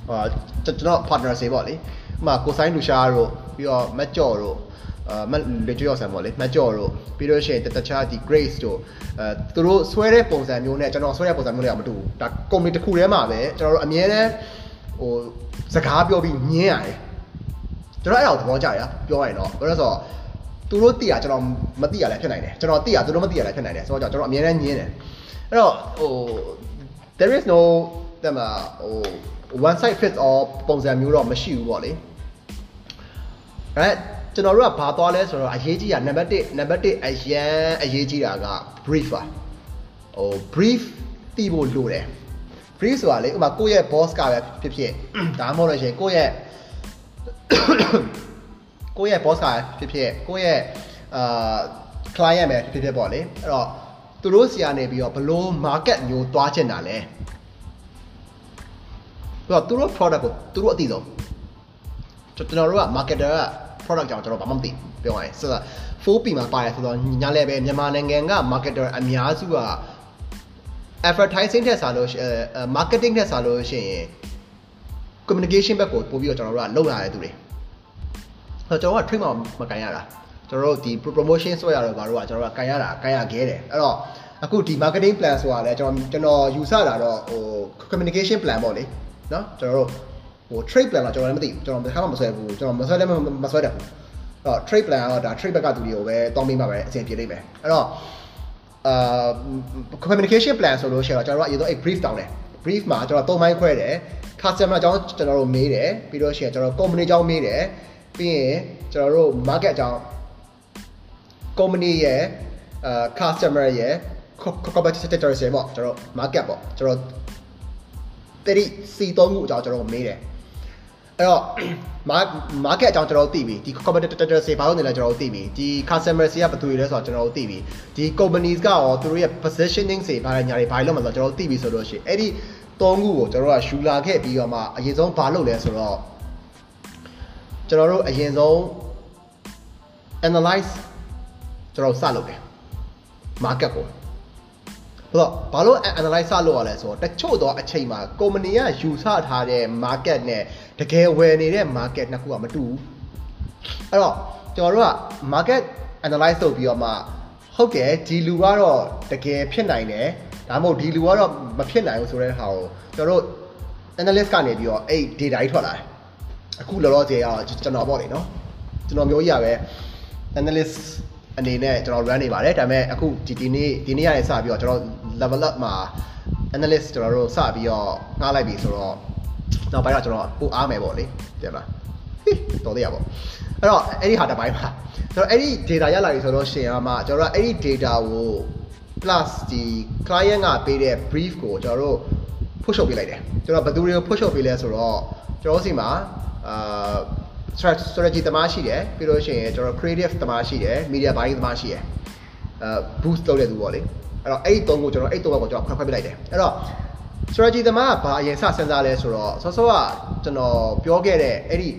အာကျွန်တော် partner စီပေါ့လေ ဥမာကိုဆိုင်လူရှားတို့ပြီးတော့မက်ကြော်တို့အာမလေကျော်ဆန်ပေါ့လေမက်ကြော်တို့ပြီးတော့ရှင်တခြားဒီ grace တို့အဲသူတို့ဆွဲတဲ့ပုံစံမျိုးနဲ့ကျွန်တော်ဆွဲတဲ့ပုံစံမျိုးတွေကမတူဘူးဒါ comedy တစ်ခုထဲမှာပဲကျွန်တော်တို့အမြဲတမ်းဟိုစကားပြောပြီးညင်းရတယ်ကျွန်တော်အဲ့ဒါကိုသဘောကျရပြောရရင်တော့ဘာလို့လဲဆိုတော့သူတို့သိတာကျွန်တော်မသိရလည်းဖြစ်နိုင်တယ်ကျွန်တော်သိတာသူတို့မသိရလည်းဖြစ်နိုင်တယ်ဆိုတော့ကျွန်တော်အမြဲတမ်းညင်းတယ်အဲ့တော့ဟို there is no တဲ့မှာဟို one size fits all ပုံစံမျိုးတော့မရှိဘူးပေါ့လေအဲ့ကျွန်တော်တို့ကဘာသွားလဲဆိုတော့အရေးကြီးတာနံပါတ်1နံပါတ်1အရန်အရေးကြီးတာက brief ပါဟို brief သိဖို့လိုတယ် brief ဆိုတာလေဥပမာကိုယ့်ရဲ့ boss ကပဲဖြစ်ဖြစ်ဒါမှမဟုတ်လို့ရှိရင်ကိုယ့်ရဲ့ကိုယ့်ရဲ့ boss ကဖြစ်ဖြစ်ကိုယ့်ရဲ့အာ client ပဲဖြစ်ဖြစ်ပေါ့လေအဲ့တော့သူတို့စီကနေပြီးတော့ဘလို့ market မျိုးသွားချင်တာလဲ ဆိုတော့သူတို့ product ကိုသူတို့အသိဆုံးကျွန်တော်တို့က marketer က product ကြောင့်ကျွန်တော်ဘာမှမသိပြောရရင်ဆိုတော့ 4P မှာပါတယ်ဆိုတော့ညာလည်းပဲမြန်မာနိုင်ငံက marketer အများစုက advertising ထက်စားလို့ marketing ထက်စားလို့ရှိရင် communication ဘက်ကိုပို့ပြီးတော့ကျွန်တော်တို့ကလုပ်လာတဲ့သူတွေဆိုတော့ကျွန်တော်က train မှာမကန်ရတာကျွန်တော်တို့ဒီ promotion ဆွဲရတော့ဘာလို့ကကျွန်တော်ကကန်ရတာကန်ရခဲ့တယ်အဲ့တော့အခုဒီ marketing plan ဆိုတာလဲကျွန်တော်ကျွန်တော်ယူဆတာတော့ဟို communication plan ပေါ့လေ နော်ကျွန်တော်တို့ဟို trade plan တော့ကျွန်တော်လည်းမသိဘူးကျွန်တော်တစ်ခါမှမဆွဲဘူးကျွန်တော်မဆွဲလည်းမဆွဲတတ်ဘူးအဲ့တော့ trade plan ကတော့ဒါ trade back ကသူတွေကိုပဲတောင်းပေးမှာပဲအဆင်ပြေလိမ့်မယ်အဲ့တော့အာ communication plan ဆိုလို့ရှိရင်တော့ကျွန်တော်တို့အရင်ဆုံးအဲ့ brief တောင်းတယ် brief မှာကျွန်တော်သုံးပိုင်းခွဲတယ် customer အကြောင်းကျွန်တော်တို့မေးတယ်ပြီးတော့ရှိရင်ကျွန်တော် company အကြောင်းမေးတယ်ပြီးရင်ကျွန်တော်တို့ market အကြောင်း company ရဲ့အာ customer ရဲ့ competitor တွေပေါ့ကျွန်တော် market ပေါ့ကျွန်တော် တိ C3 ခုအကြောင်းကျွန်တော်မေးတယ်အဲ့တော့ market အကြောင်းကျွန်တော်သိပြီဒီ competitor တွေဘာလို့နေလဲကျွန်တော်သိပြီဒီ customer တွေကဘယ်သူတွေလဲဆိုတော့ကျွန်တော်သိပြီဒီ companies ကရောသူတို့ရဲ့ positioning တွေဘာလဲညာတွေဘာလို့မလဲဆိုတော့ကျွန်တော်သိပြီဆိုတော့ရှိအဲ့ဒီ၃ခုကိုကျွန်တော်ကယူလာခဲ့ပြီးတော့မှအရင်ဆုံးဘာလုပ်လဲဆိုတော့ကျွန်တော်တို့အရင်ဆုံး analyze ကျွန်တော်စလုပ်တယ် market ကို ဆိုတော့ဘာလို့ analyze စလုပ်ရလဲဆိုတော့တချို့တော့အချိန်မှာ company ကယူဆထားတဲ့ market နဲ့တကယ်ဝယ်နေတဲ့ market နှစ်ခုကမတူဘူးအဲ့တော့ကျွန်တော်တို့က market analyze လုပ်ပြီးတော့မှဟုတ်ကဲ့ဒီလူကတော့တကယ်ဖြစ်နိုင်တယ်ဒါမှမဟုတ်ဒီလူကတော့မဖြစ်နိုင်ဘူးဆိုတဲ့ဟာကိုကျွန်တော်တို့ analyst ကနေပြီးတော့အဲ့ data ကြီးထွက်လာတယ်အခုလောလောဆယ်ကကျွန်တော်ပေါ့လေနော်ကျွန်တော်မျိုးကြီးရပဲ analyst အနေနဲ့ကျွန်တော် run နေပါတယ်ဒါပေမဲ့အခုဒီဒီနေ့ဒီနေ့ရတယ်စပြီးတော့ကျွန်တော် level up မှာ analyst ကျွန်တော်တို့စပြီးတော့ငှားလိုက်ပြီဆိုတော့နောက်ပိုင်းတော့ကျွန်တော်ပိုအားမယ်ပေါ့လေတဲ့လားတော်သေးရပေါ့အဲ့တော့အဲ့ဒီဟာတစ်ပိုင်းပါကျွန်တော်အဲ့ဒီ data ရလာပြီဆိုတော့ရှင်အမကျွန်တော်တို့အဲ့ဒီ data ကို plus ဒီ client ကပေးတဲ့ brief ကိုကျွန်တော်တို့ push up ပေးလိုက်တယ်ကျွန်တော်ဘယ်သူတွေကို push up ပေးလဲဆိုတော့ကျွန်တော်စီမှာအာ strategy တမားရှိတယ်ပြီးလို့ရှိရင်ကျွန်တော် creative တမားရှိတယ် media buying တမားရှိတယ်အဲ boost လုပ်တဲ့သူပေါ့လေအဲ့တော့အဲ့ဒီသုံးကိုကျွန်တော်အဲ့ဒီသုံးဘက်ကိုကျွန်တော်ခွဲခွဲပေးလိုက်တယ်အဲ့တော့ strategy တမားကဘာအရင်စစဉ်းစားလဲဆိုတော့ဆောဆောကကျွန်တော်ပြောခဲ့တဲ့အဲ့ဒီ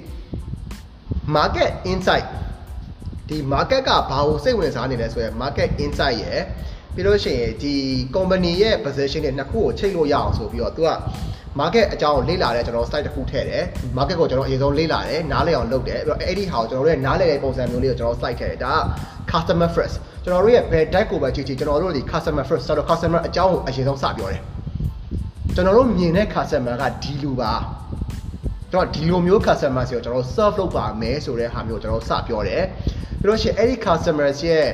market insight ဒီ market ကဘာကိုစိတ်ဝင်စားနေလဲဆိုရင် market insight ရယ်ပြီးလို့ရှိရင်ဒီ company ရဲ့ position တွေနှစ်ခုကိုချိန်လို့ရအောင်ဆိုပြီးတော့ तू က market အကြောင်းကိုလေ့လာတဲ့ကျွန်တော် slide တစ်ခုထည့်တယ် market ကိုကျွန်တော်အရင်ဆုံးလေ့လာတယ်နားလည်အောင်လုပ်တယ်ပြီးတော့အဲ့ဒီဟာကိုကျွန်တော်တို့ရဲ့နားလည်တဲ့ပုံစံမျိုးလေးကိုကျွန်တော် slide ထည့်တယ်ဒါက customer first ကျွန်တော်တို့ရဲ့ဘယ် deck ကိုပဲကြည့်ကြည့်ကျွန်တော်တို့ဒီ customer first ဆိုတော့ customer အကြောင်းကိုအရင်ဆုံးစပြောတယ်ကျွန်တော်တို့မြင်တဲ့ customer ကဒီလူပါကျွန်တော်ဒီလိုမျိုး customer စီကိုကျွန်တော် serve လုပ်ပါမယ်ဆိုတဲ့ဟာမျိုးကျွန်တော်စပြောတယ်ပြီးတော့ရှင်အဲ့ဒီ customers ရဲ့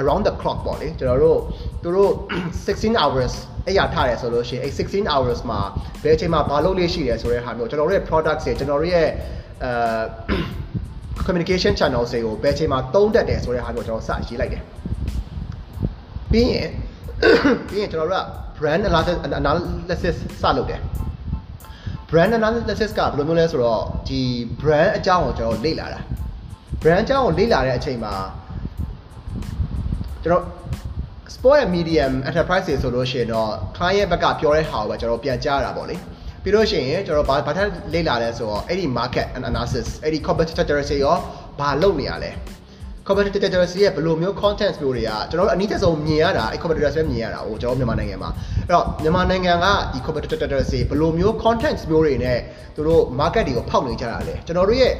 around the clock ပေါ့လေကျွန်တော်တို့သူတို့16 hours အဲ့ရထားတယ်ဆိုလို့ရှိရင်အဲ့16 hours မှာဘယ်အချိန်မှာဘာလုပ်လို့ရှိတယ်ဆိုတဲ့ဟာမျိုးကျွန်တော်တို့ရဲ့ products တွေကျွန်တော်တို့ရဲ့အဲ communication channel တွေကိုဘယ်အချိန်မှာသုံးတတ်တယ်ဆိုတဲ့ဟာမျိုးကျွန်တော်စရေးလိုက်တယ်ပြီးရင်ပြီးရင်ကျွန်တော်တို့က brand analysis analysis စလုပ်တယ် brand analysis ကဘယ်လိုမျိုးလဲဆိုတော့ဒီ brand အကြောင်းကိုကျွန်တော်လေ့လာတာ brand အကြောင်းကိုလေ့လာတဲ့အချိန်မှာ ကျွန်တော် sport and medium enterprise တွေဆိုလို့ရှိရင်တော့ client ဘက်ကပြောတဲ့ဟာကိုပဲကျွန်တော်ပြန်ကြားရတာပေါ့လေပြီးလို့ရှိရင်ကျွန်တော်ဘာဘာထက်လေ့လာလဲဆိုတော့အဲ့ဒီ market analysis အဲ့ဒီ competitor တွေရောဘာလုပ်နေရလဲ competitor တွေရဲ့ဘယ်လိုမျိုး content မျိုးတွေကကျွန်တော်တို့အနည်းဆုံးမြင်ရတာအဲ့ competitor တွေမြင်ရတာဟိုကျွန်တော်မြန်မာနိုင်ငံမှာအဲ့တော့မြန်မာနိုင်ငံကဒီ competitor တွေဘယ်လိုမျိုး content မျိုးတွေနဲ့သူတို့ market တွေကိုဖောက်နေကြတာလဲကျွန်တော်တို့ရဲ့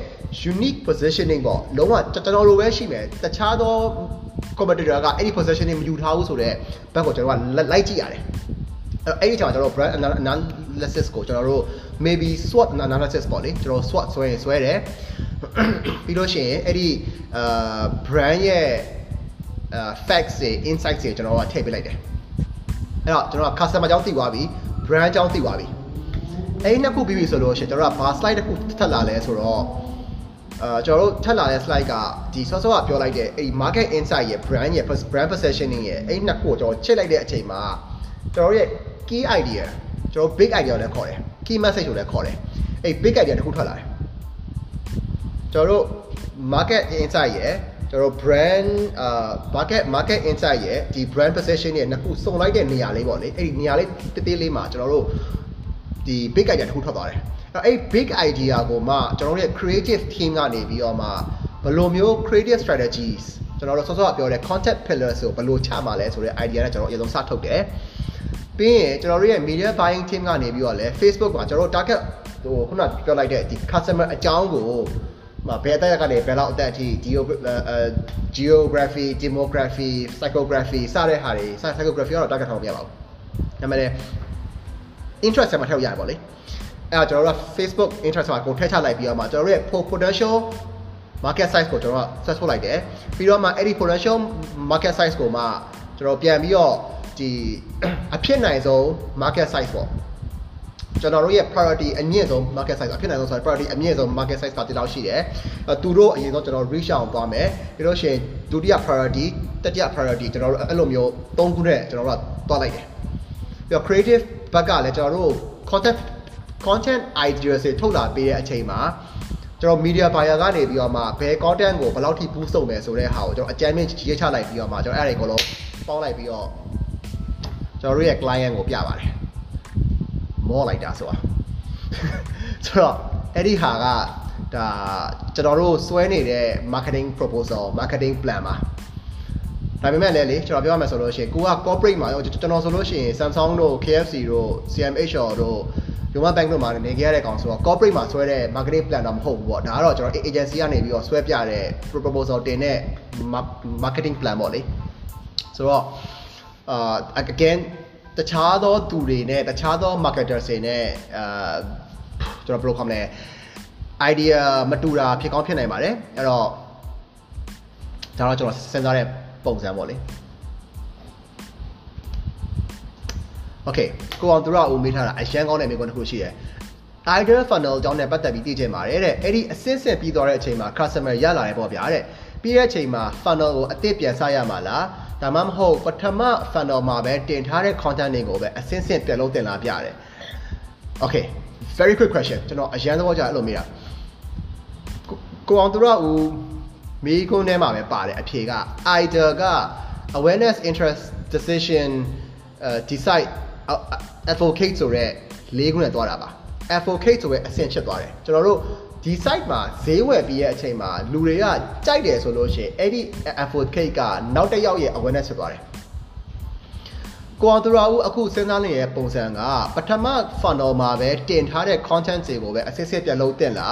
unique positioning ပေါ့လုံးဝကျွန်တော်တို့ပဲရှိမယ်တခြားသော competitor ကအဲ့ဒီ positioning မယူထားဘူးဆိုတော့ဘက်ကိုကျွန်တော်ကလိုက်ကြည့်ရတယ်အဲ့ဒီချိန်မှာကျွန်တော် brand analysis ကိုကျွန်တော်တို့ maybe SWOT analysis ပေါ့လေကျွန်တော် SWOT ဆွဲရင်ဆွဲတယ် ပြီးလို့ရှိရင်အဲ့ဒီအာ brand ရဲ့အာ facts တွေ insights တွေကျွန်တော်ကထည့်ပေးလိုက်တယ်အဲ့တော့ကျွန်တော်က customer အကြောင်းသိသွားပြီ brand အကြောင်းသိသွားပြီအဲ့ဒီနှစ်ခုပြီးပြီဆိုလို့ရှိရင်ကျွန်တော်ကဘာ slide တစ်ခုထပ်လာလဲဆိုတော့အာကျွန်တော်တို့ထပ်လာတဲ့ slide ကဒီဆော့ဆော့ကပြောလိုက်တဲ့အဲ့ဒီ market insight ရဲ့ brand ရဲ့ brand positioning ရဲ့အဲ့ဒီနှစ်ခုကိုကျွန်တော်ချိန်လိုက်တဲ့အချိန်မှာကျွန်တော်ရဲ့ key idea ကျွန်တော် big idea လည်းခေါ်တယ် key message ကိုလည်းခေါ်တယ်အဲ့ big idea တစ်ခုထွက်လာတယ် ကျွန်တော်တို့ market insight ရဲ့ကျွန်တော် brand အာ market market insight ရဲ့ဒီ brand position ရဲ့နှစ်ခုစုံလိုက်တဲ့နေရာလေးပေါ့လေအဲ့ဒီနေရာလေးတသေးလေးမှာကျွန်တော်တို့ဒီ big idea တစ်ခုထွက်သွားတယ်အဲ့ big idea ကိုမှကျွန်တော်တို့ရဲ့ creative team ကနေပြီးတော့မှဘယ်လိုမျိုး creative strategies ကျွန်တော်တို့ဆော့ဆော့ပြောတဲ့ content pillars ကိုဘယ်လိုချမှာလဲဆိုတဲ့ idea နဲ့ကျွန်တော်အရင်ဆုံးစထုတ်တယ်ပြီးရင်ကျွန်တော်တို့ရဲ့ media buying team ကနေပြီးတော့လဲ Facebook မှာကျွန်တော်တို့ target ဟိုခုနပြောလိုက်တဲ့ဒီ customer အကြောင်းကို မဘယ်အတက်ကနေဘယ်လောက်အတက်အထိ geography demography psychography စတဲ့ဟာတွေ psychography ကတော့ target ထောင်မရပါဘူးဒါပေမဲ့ interest မှာထည့်ရရပါလေအဲ့တော့ကျွန်တော်တို့က Facebook interest မှာကိုထည့်ချလိုက်ပြီးတော့မှကျွန်တော်တို့ရဲ့ potential market size ကိုကျွန်တော်က set ထုတ်လိုက်တယ်ပြီးတော့မှအဲ့ဒီ potential market size ကိုမှကျွန်တော်ပြန်ပြီးတော့ဒီအဖြစ်နိုင်ဆုံး market size ပေါ့ ကျွန်တော်တို့ရဲ့ priority အမြင့်ဆုံး market size အဖြစ်နိုင်ဆုံးဆိုတော့ priority အမြင့်ဆုံး market size ကတိလောက်ရှိတယ်အဲသူတို့အရင်ဆုံးကျွန်တော် reach အောင်သွားမယ်ပြီးတော့ရှင်ဒုတိယ priority တတိယ priority ကျွန်တော်တို့အဲ့လိုမျိုးသုံးခုနဲ့ကျွန်တော်တို့ကသွားလိုက်တယ်ပြီးတော့ creative ဘက်ကလည်းကျွန်တော်တို့ content content ideas တွေထုတ်လာပေးတဲ့အချိန်မှာကျွန်တော် media buyer ကနေပြီးတော့မှဘယ် content ကိုဘယ်လောက်ထိ boost လုပ်မယ်ဆိုတဲ့ဟာကိုကျွန်တော်အကြမ်းမြင့်ရေးချလိုက်ပြီးတော့မှကျွန်တော်အဲ့ဒါတွေကိုလုံးပေါင်းလိုက်ပြီးတော့ကျွန်တော်တို့ရဲ့ client ကိုပြပါတယ် မောလိုက်တာဆိုတာဆိုတော့အဲ့ဒီဟာကဒါကျွန်တော်တို့စွဲနေတဲ့ marketing proposal marketing plan ပါဒါပေမဲ့လည်းလေကျွန်တော်ပြောရမယ်ဆိုလို့ရှိရင်ကိုက corporate မှာကျွန်တော်ဆိုလို့ရှိရင် Samsung တို့ KFC တို့ CMH တို့ Yoma Bank တို့မှာနေခဲ့ရတဲ့ကောင်ဆိုတော့ corporate မှာဆွဲတဲ့ marketing plan တော့မဟုတ်ဘူးပေါ့ဒါကတော့ကျွန်တော် agency ကနေပြီးတော့ဆွဲပြတဲ့ proposal တင်တဲ့ marketing plan ပေါ့လေဆိုတော့အာ again တခြားသောသူတွေနဲ့တခြားသော marketers တွေနဲ့အာကျွန်တော်ဘယ်လိုခေါ်မလဲ idea မတူတာဖြစ်ကောင်းဖြစ်နိုင်ပါတယ်အဲ့တော့ဒါတော့ကျွန်တော်စဉ်းစားတဲ့ပုံစံပေါ့လေ Okay ကိုအောင်သူရဦးမေးထားတာအရန်ကောင်းတဲ့မိကွန်းတစ်ခုရှိတယ် ideal funnel အကြောင်းနဲ့ပတ်သက်ပြီးသိချင်ပါတယ်တဲ့အဲ့ဒီအစစ်စစ်ပြီးသွားတဲ့အချိန်မှာ customer ရလာတယ်ပေါ့ဗျာတဲ့ပြီးတဲ့အချိန်မှာ funnel ကိုအသစ်ပြန်စရမှာလား ဒါမှမဟုတ်ပထမ funnel မှာပဲတင်ထားတဲ့ content တွေကိုပဲအစင်းစင်းပြန်လို့တင်လာပြတယ် okay very quick question ကျွန်တော်အရန်သဘောကျအဲ့လိုမေးတာကိုအောင်သူရဦးမိကုန်းထဲမှာပဲပါတယ်အဖြေက idea က awareness interest decision uh, decide uh, advocate ဆိုတဲ့လေးခုနဲ့တွားတာပါ advocate ဆိုတဲ့အဆင့်ဖြစ်သွားတယ်ကျွန်တော်တို့ ဒီ site မှာဈေးဝယ်ပြီးရဲ့အချိန်မှာလူတွေကကြိုက်တယ်ဆိုလို့ရှိရင်အဲ့ဒီ advocate ကနောက်တစ်ယောက်ရဲ့ awareness ဖြစ်သွားတယ်ကိုအောင်သူရဦးအခုစဉ်းစားနေတဲ့ပုံစံကပထမ funnel မှာပဲတင်ထားတဲ့ content တွေကိုပဲအစစ်စစ်ပြန်လုပ်တင်လာ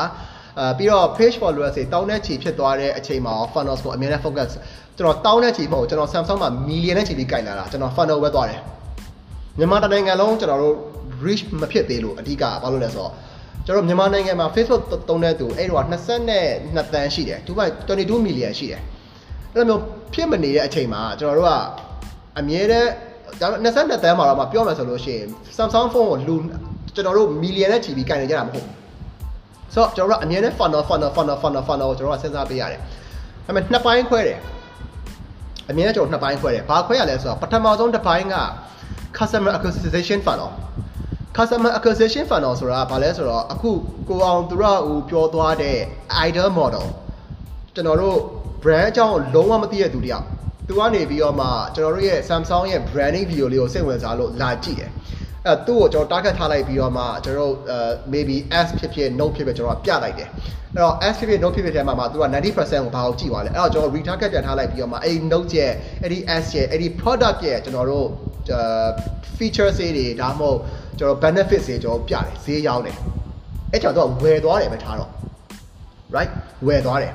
အာပြီးတော့ page followers တွေတောင်းတဲ့ချီဖြစ်သွားတဲ့အချိန်မှာ funnels ကိုအများနဲ့ focus ကျွန်တော်တောင်းတဲ့ချီမဟုတ်ကျွန်တော် Samsung မှာ million နဲ့ချီပြီးကြိုင်လာတာကျွန်တော် funnel ပဲသွားတယ်မြန်မာတနိုင်ငံလုံးကျွန်တော်တို့ reach မဖြစ်သေးလို့အဓိကဘာလို့လဲဆိုတော့ ကျွန်တော်မြန်မာနိုင်ငံမှာ Facebook သုံးတဲ့သူအဲ့တော့22တန်းရှိတယ်သူက22 million ရှိတယ်အဲ့လိုမျိုးဖြစ်မနေတဲ့အချိန်မှာကျွန်တော်တို့ကအမြဲတမ်းဒါ22တန်းမှာတော့မပြောမယ်ဆိုလို့ရှိရင် Samsung phone ကိုလူကျွန်တော်တို့ million နဲ့ချီပြီးကြိုင်နေကြတာမဟုတ်ဆိုတော့ကျွန်တော်တို့အမြဲတမ်း funnel funnel funnel funnel funnel ကိုကျွန်တော်တို့စဉ်းစားပေးရတယ်ဒါပေမဲ့နှစ်ပိုင်းခွဲတယ်အမြဲတမ်းကျွန်တော်နှစ်ပိုင်းခွဲတယ်ဘာခွဲရလဲဆိုတော့ပထမဆုံးတစ်ပိုင်းက customer acquisition funnel customer acquisition funnel ဆိုတာဘာလဲဆိုတော့အခုကိုအောင်သူရဦးပြောသွားတဲ့ idea model ကျွန်တော်တို့ brand အကြောင်းလုံးဝမသိတဲ့သူတယောက်သူကနေပြီးတော့မှကျွန်တော်တို့ရဲ့ Samsung ရဲ့ branding video လေးကိုစိတ်ဝင်စားလို့လာကြည့်တယ်အဲသူ့ကိုကျွန်တော် target ထားလိုက်ပြီးတော့မှကျွန်တော်တို့ maybe S ဖြစ်ဖြစ် note ဖြစ်ဖြစ်ကျွန်တော်ပြလိုက်တယ်အဲ့တော့ S ဖြစ်ဖြစ် note ဖြစ်ဖြစ်ထဲမှာမှသူက90%ကိုဘာကိုကြည့်သွားလဲအဲ့တော့ကျွန်တော် retarget ပြန်ထားလိုက်ပြီးတော့မှအဲ့ဒီ note ရဲ့အဲ့ဒီ S ရဲ့အဲ့ဒီ product ရဲ့ကျွန်တော်တို့ features တွေဒါမှမဟုတ် ကျွန်တော် benefits တွေကျွန်တော်ပြတယ်ဈေးရောက်တယ်အဲ့ကြောင့်တော့ဝယ်သွားတယ်ပဲထားတော့ right ဝယ်သွားတယ်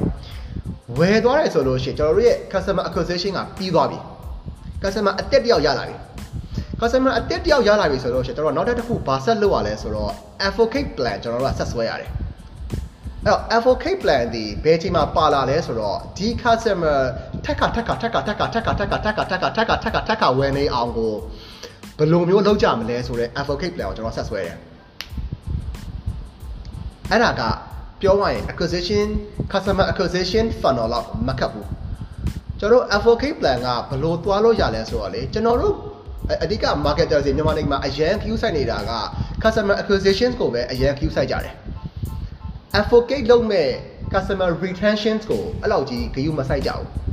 ဝယ်သွားတယ်ဆိုလို့ရှိရင်ကျွန်တော်တို့ရဲ့ customer acquisition ကပြီးသွားပြီ customer အတက်တယောက်ရလာပြီ customer အတက်တယောက်ရလာပြီဆိုတော့ကျွန်တော်တို့နောက်တစ်ခုဘာဆက်လုပ်ရလဲဆိုတော့ advocate plan ကျွန်တော်တို့ကဆက်ဆွဲရတယ်အဲ့တော့ advocate plan ဒီဘယ်ချိန်မှာပါလာလဲဆိုတော့ဒီ customer ထက်ကထက်ကထက်ကထက်ကထက်ကထက်ကထက်ကထက်ကထက်ကထက်ကထက်ကဝယ်နေအောင်ကို ဘယ်လိုမျိုးလုပ်ကြမလဲဆိုတော့ advocate plan ကိုကျွန်တော်ဆက်ဆွဲတယ်အဲ့ဒါကပြောရရင် acquisition customer acquisition funnel လောက်မခက်ဘူးကျွန်တော်တို့ advocate plan ကဘယ်လိုသွားလို့ရလဲဆိုတော့လေကျွန်တော်တို့အဓိက marketer တွေမြန်မာနိုင်ငံမှာအရန် queue ဆိုင်နေတာက customer acquisition ကိုပဲအရန် queue ဆိုင်ကြတယ် advocate လုပ်မဲ့ customer retention ကိုအဲ့လောက်ကြီးဂရုမစိုက်ကြဘူး။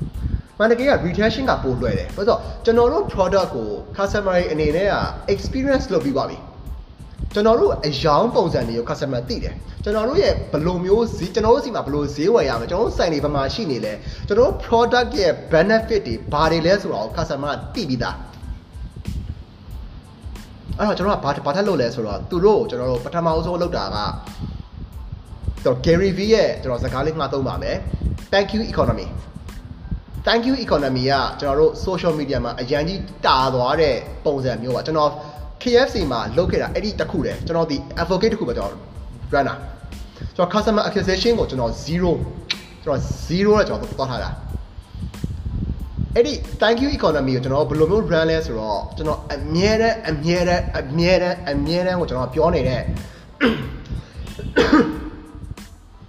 မှန်တကယ်က retention ကပိုလွယ်တယ်။ဘာလို့ဆိုတော့ကျွန်တော်တို့ product ကို customer တွေအနေနဲ့က experience လုပ်ပြီးပါပြီ။ကျွန်တော်တို့အယောင်ပုံစံတွေကို customer သိတယ်။ကျွန်တော်တို့ရဲ့ဘယ်လိုမျိုးဈေးကျွန်တော်တို့စီမှာဘယ်လိုဈေးဝယ်ရမလဲကျွန်တော်တို့ဆိုင်တွေဘယ်မှာရှိနေလဲကျွန်တော်တို့ product ရဲ့ benefit တွေဘာတွေလဲဆိုတော့ customer ကသိပြီးသား။အဲ့တော့ကျွန်တော်ကဘာဘာထက်လုပ်လဲဆိုတော့သူတို့ကျွန်တော်တို့ပထမအဆုံးလုပ်တာကတော့ Gary V ရဲ့ကျွန်တော်စကားလေးမှာသုံးပါမယ် Thank you economy Thank you economy ကကျွန်တော်တို့ social media မှာအရန်ကြီးတာသွားတဲ့ပုံစံမျိုးပါကျွန်တော် KFC မှာလုပ်ခဲ့တာအဲ့ဒီတစ်ခုတည်းကျွန်တော်ဒီ advocate တစ်ခုပဲကျွန်တော် run တာကျွန်တော် customer acquisition ကိုကျွန်တော်0ကျွန်တော်0နဲ့ကျွန်တော်သွားထားတာအဲ့ဒီ thank you economy ကိုကျွန်တော်ဘယ်လိုမျိုး run လဲဆိုတော့ကျွန်တော်အမြဲတမ်းအမြဲတမ်းအမြဲတမ်းအမြဲတမ်းကိုကျွန်တော်ပြောနေတဲ့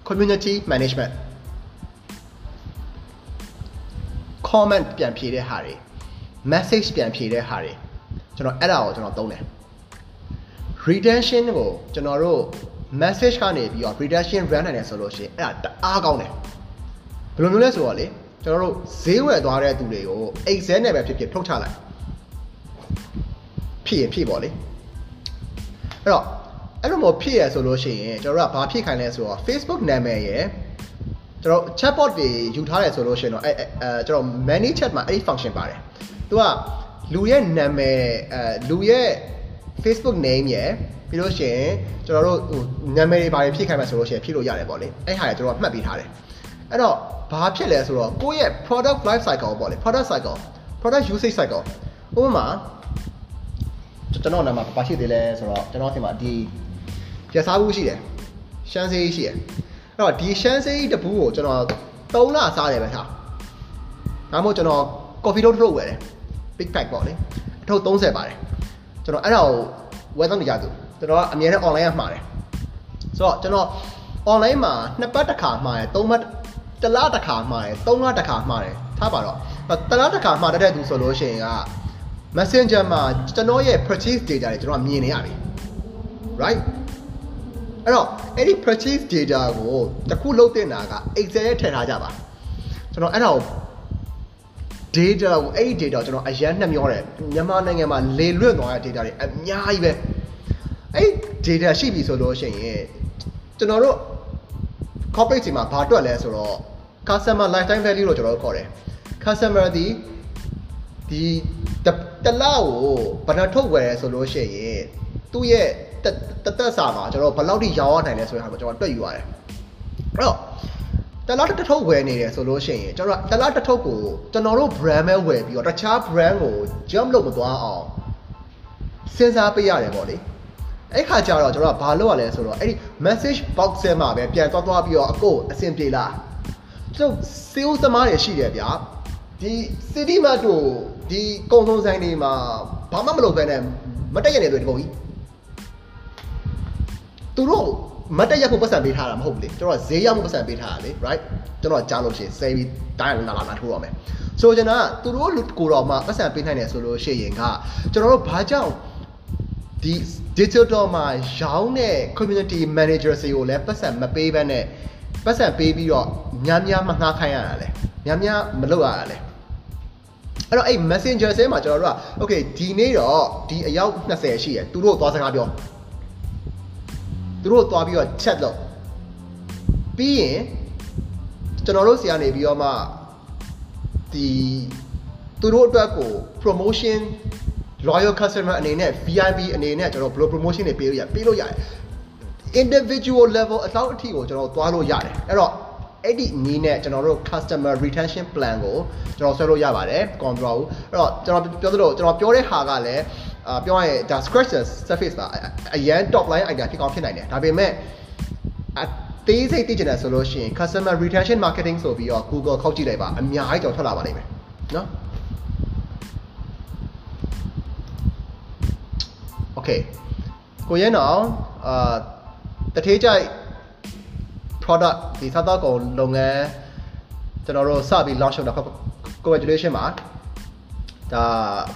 community management comment ပြန်ဖြေတဲ့ဟာတွေ message ပြန်ဖြေတဲ့ဟာတွေကျွန်တော်အဲ့ဒါကိုကျွန်တော်သုံးတယ် retention ကိုကျွန်တော်တို့ message ကနေပြီးတော့ retention run နိုင်တယ်ဆိုလို့ရှိရင်အဲ့ဒါတအားကောင်းတယ်ဘယ်လိုမျိုးလဲဆိုတော့လေကျွန်တော်တို့ဈေးဝယ်သွားတဲ့သူတွေကို excel နဲ့ပဲဖြစ်ဖြစ်ထုတ်ချလိုက်ဖြည့်ရင်ဖြည့်ပေါ့လေအဲ့တော့အဲ့လိုမျိုးဖြည့်ရဆိုလို့ရှိရင်ကျွန်တော်တို့ကဘာဖြည့်ခိုင်းလဲဆိုတော့ Facebook နာမည်ရယ် ကျွန်တော် chatbot တွေယူထားတယ်ဆိုလို့ရှိရင်တော့အဲအဲကျွန်တော် manage chat မှာအဲ့ဒီ function ပါတယ်သူကလူရဲ့နာမည်အဲလူရဲ့ Facebook name ရယ်ပြီးလို့ရှိရင်ကျွန်တော်တို့ဟိုနာမည်တွေဘာတွေဖြည့်ခိုင်းမှဆိုလို့ရှိရင်ဖြည့်လို့ရတယ်ပေါ့လေအဲ့ဟာတွေကျွန်တော်မှတ်ပေးထားတယ်အဲ့တော့ဘာဖြစ်လဲဆိုတော့ကိုယ့်ရဲ့ product life cycle ပေါ့လေ product cycle product usage cycle ဥပမာကျွန်တော်နာမပါရှိသေးလဲဆိုတော့ကျွန်တော်ဒီမှာဒီပြစားဘူးရှိတယ်ရှမ်းစေးရှိတယ် အဲ့တော့ဒီရှမ်းစေးတပူးကိုကျွန်တော်3လစားတယ်ပဲထားဒါမှမဟုတ်ကျွန်တော် coffee ထုတ်ထုတ်ဝယ်တယ် big pack ပေါ့လေအထုပ်30ပါတယ်ကျွန်တော်အဲ့ဒါကိုဝယ်တော့နေကြသူကျွန်တော်ကအမြဲတမ်း online ကမှာတယ်ဆိုတော့ကျွန်တော် online မှာနှစ်ပတ်တစ်ခါမှာတယ်သုံးပတ်တစ်လတစ်ခါမှာတယ်သုံးလတစ်ခါမှာတယ်ထားပါတော့တလားတစ်ခါမှာတက်တဲ့သူဆိုလို့ရှိရင်က Messenger မှာကျွန်တော်ရဲ့ purchase data တွေကျွန်တော်မြင်နေရပြီ right အဲ့တော့အဲ့ဒီ purchase data ကိုတခုလုံးတင်တာက Excel ရဲ့ထည့်ထားကြပါကျွန်တော်အဲ့ဒါကို data ကိုအဲ့ဒီ data ကိုကျွန်တော်အရန်နှမျောတယ်မြန်မာနိုင်ငံမှာလေလွတ်သွားတဲ့ data တွေအများကြီးပဲအဲ့ဒီ data ရှိပြီဆိုလို့ရှိရင်ကျွန်တော်တို့ corporate တွေမှာဘာတွက်လဲဆိုတော့ customer lifetime value လို့ကျွန်တော်တို့ခေါ်တယ် customer ဒီဒီတလောက်ကိုဘယ်နှထုတ်ဝယ်ရဲဆိုလို့ရှိရင်သူ့ရဲ့ တသက်စာမှာကျွန်တော်ဘယ်လောက်ထိရောင်းရနိုင်လဲဆိုတဲ့ဟာကိုကျွန်တော်တွက်ယူရတယ်အဲ့တော့တလားတစ်ထုပ်ဝယ်နေတယ်ဆိုလို့ရှိရင်ကျွန်တော်တလားတစ်ထုပ်ကိုကျွန်တော်တို့ brand ပဲဝယ်ပြီးတော့တခြား brand ကို jump လုပ်မသွားအောင်စဉ်းစားပေးရတယ်ပေါ့လေအဲ့ခါကျတော့ကျွန်တော်ကဘာလုပ်ရလဲဆိုတော့အဲ့ဒီ message box ထဲမှာပဲပြန်သွားသွားပြီးတော့အကိုအဆင်ပြေလားကျွန်တော် sales သမားတွေရှိတယ်ဗျာဒီ city mart တို့ဒီကုံစုံဆိုင်တွေမှာဘာမှမလုပ်ဘဲနဲ့မတက်ရနေတယ်ဒီပုံကြီး သူတို့မတက်ရက်ဖို့ပတ်စံပေးထားတာမဟုတ်ဘူးလေကျွန်တော်ဈေးရောက်မှုပတ်စံပေးထားတာလေ right ကျွန်တော်ကြားလို့ရှိရင်စေပြီးတိုင်းလာလာလာထိုးတော့မယ်ဆိုကျွန်တော်ကသူတို့လူကိုတော့မှပတ်စံပေးနိုင်တယ်ဆိုလို့ရှိရင်ကကျွန်တော်တို့ဘာကြောင့်ဒီ digital မှာရောင်းတဲ့ community manager တွေကိုလည်းပတ်စံမပေးဘဲနဲ့ပတ်စံပေးပြီးတော့များများမငှားခိုင်းရတာလေများများမလုပ်ရတာလေအဲ့တော့အဲ့ messenger ဆဲမှာကျွန်တော်တို့က okay ဒီနေ့တော့ဒီအယောက်20ရှိရယ်သူတို့သွားစကားပြော သူတို့သွားပြီးတော့ chat လုပ်ပြီးရင်ကျွန်တော်တို့ဆီကနေပြီးတော့မှဒီသူတို့အတွက်ကို promotion loyal customer အနေနဲ့ VIP အနေနဲ့ကျွန်တော်ဘယ်လို promotion တွေပေးလို့ရပေးလို့ရတယ် individual level အလောက်အထိကိုကျွန်တော်သွားလို့ရတယ်အဲ့တော့ အဲ့ဒီနည်းနဲ့ကျွန်တော်တို့ customer retention plan ကိုကျွန်တော်ဆွဲလို့ရပါတယ် control အဲ့တော့ကျွန်တော်ပြောသလိုကျွန်တော်ပြောတဲ့ဟာကလည်းအာပြောရရင်ဒါ scratch the surface ပါအရန် top line idea ဖြစ်ကောင်းဖြစ်နိုင်တယ်ဒါပေမဲ့အသေးစိတ်သိချင်တယ်ဆိုလို့ရှိရင် customer retention marketing ဆိုပြီးတော့ Google ခောက်ကြည့်လိုက်ပါအများကြီးကြောင်ထွက်လာပါလိမ့်မယ်နော် Okay ကိုရဲနောင်အာတထေးကြိုက် product ဒီစားသောက်ကုန်လုပ်ငန်းကျွန်တော်တို့စပြီး launch လုပ်တာ congratulation ပါဒါ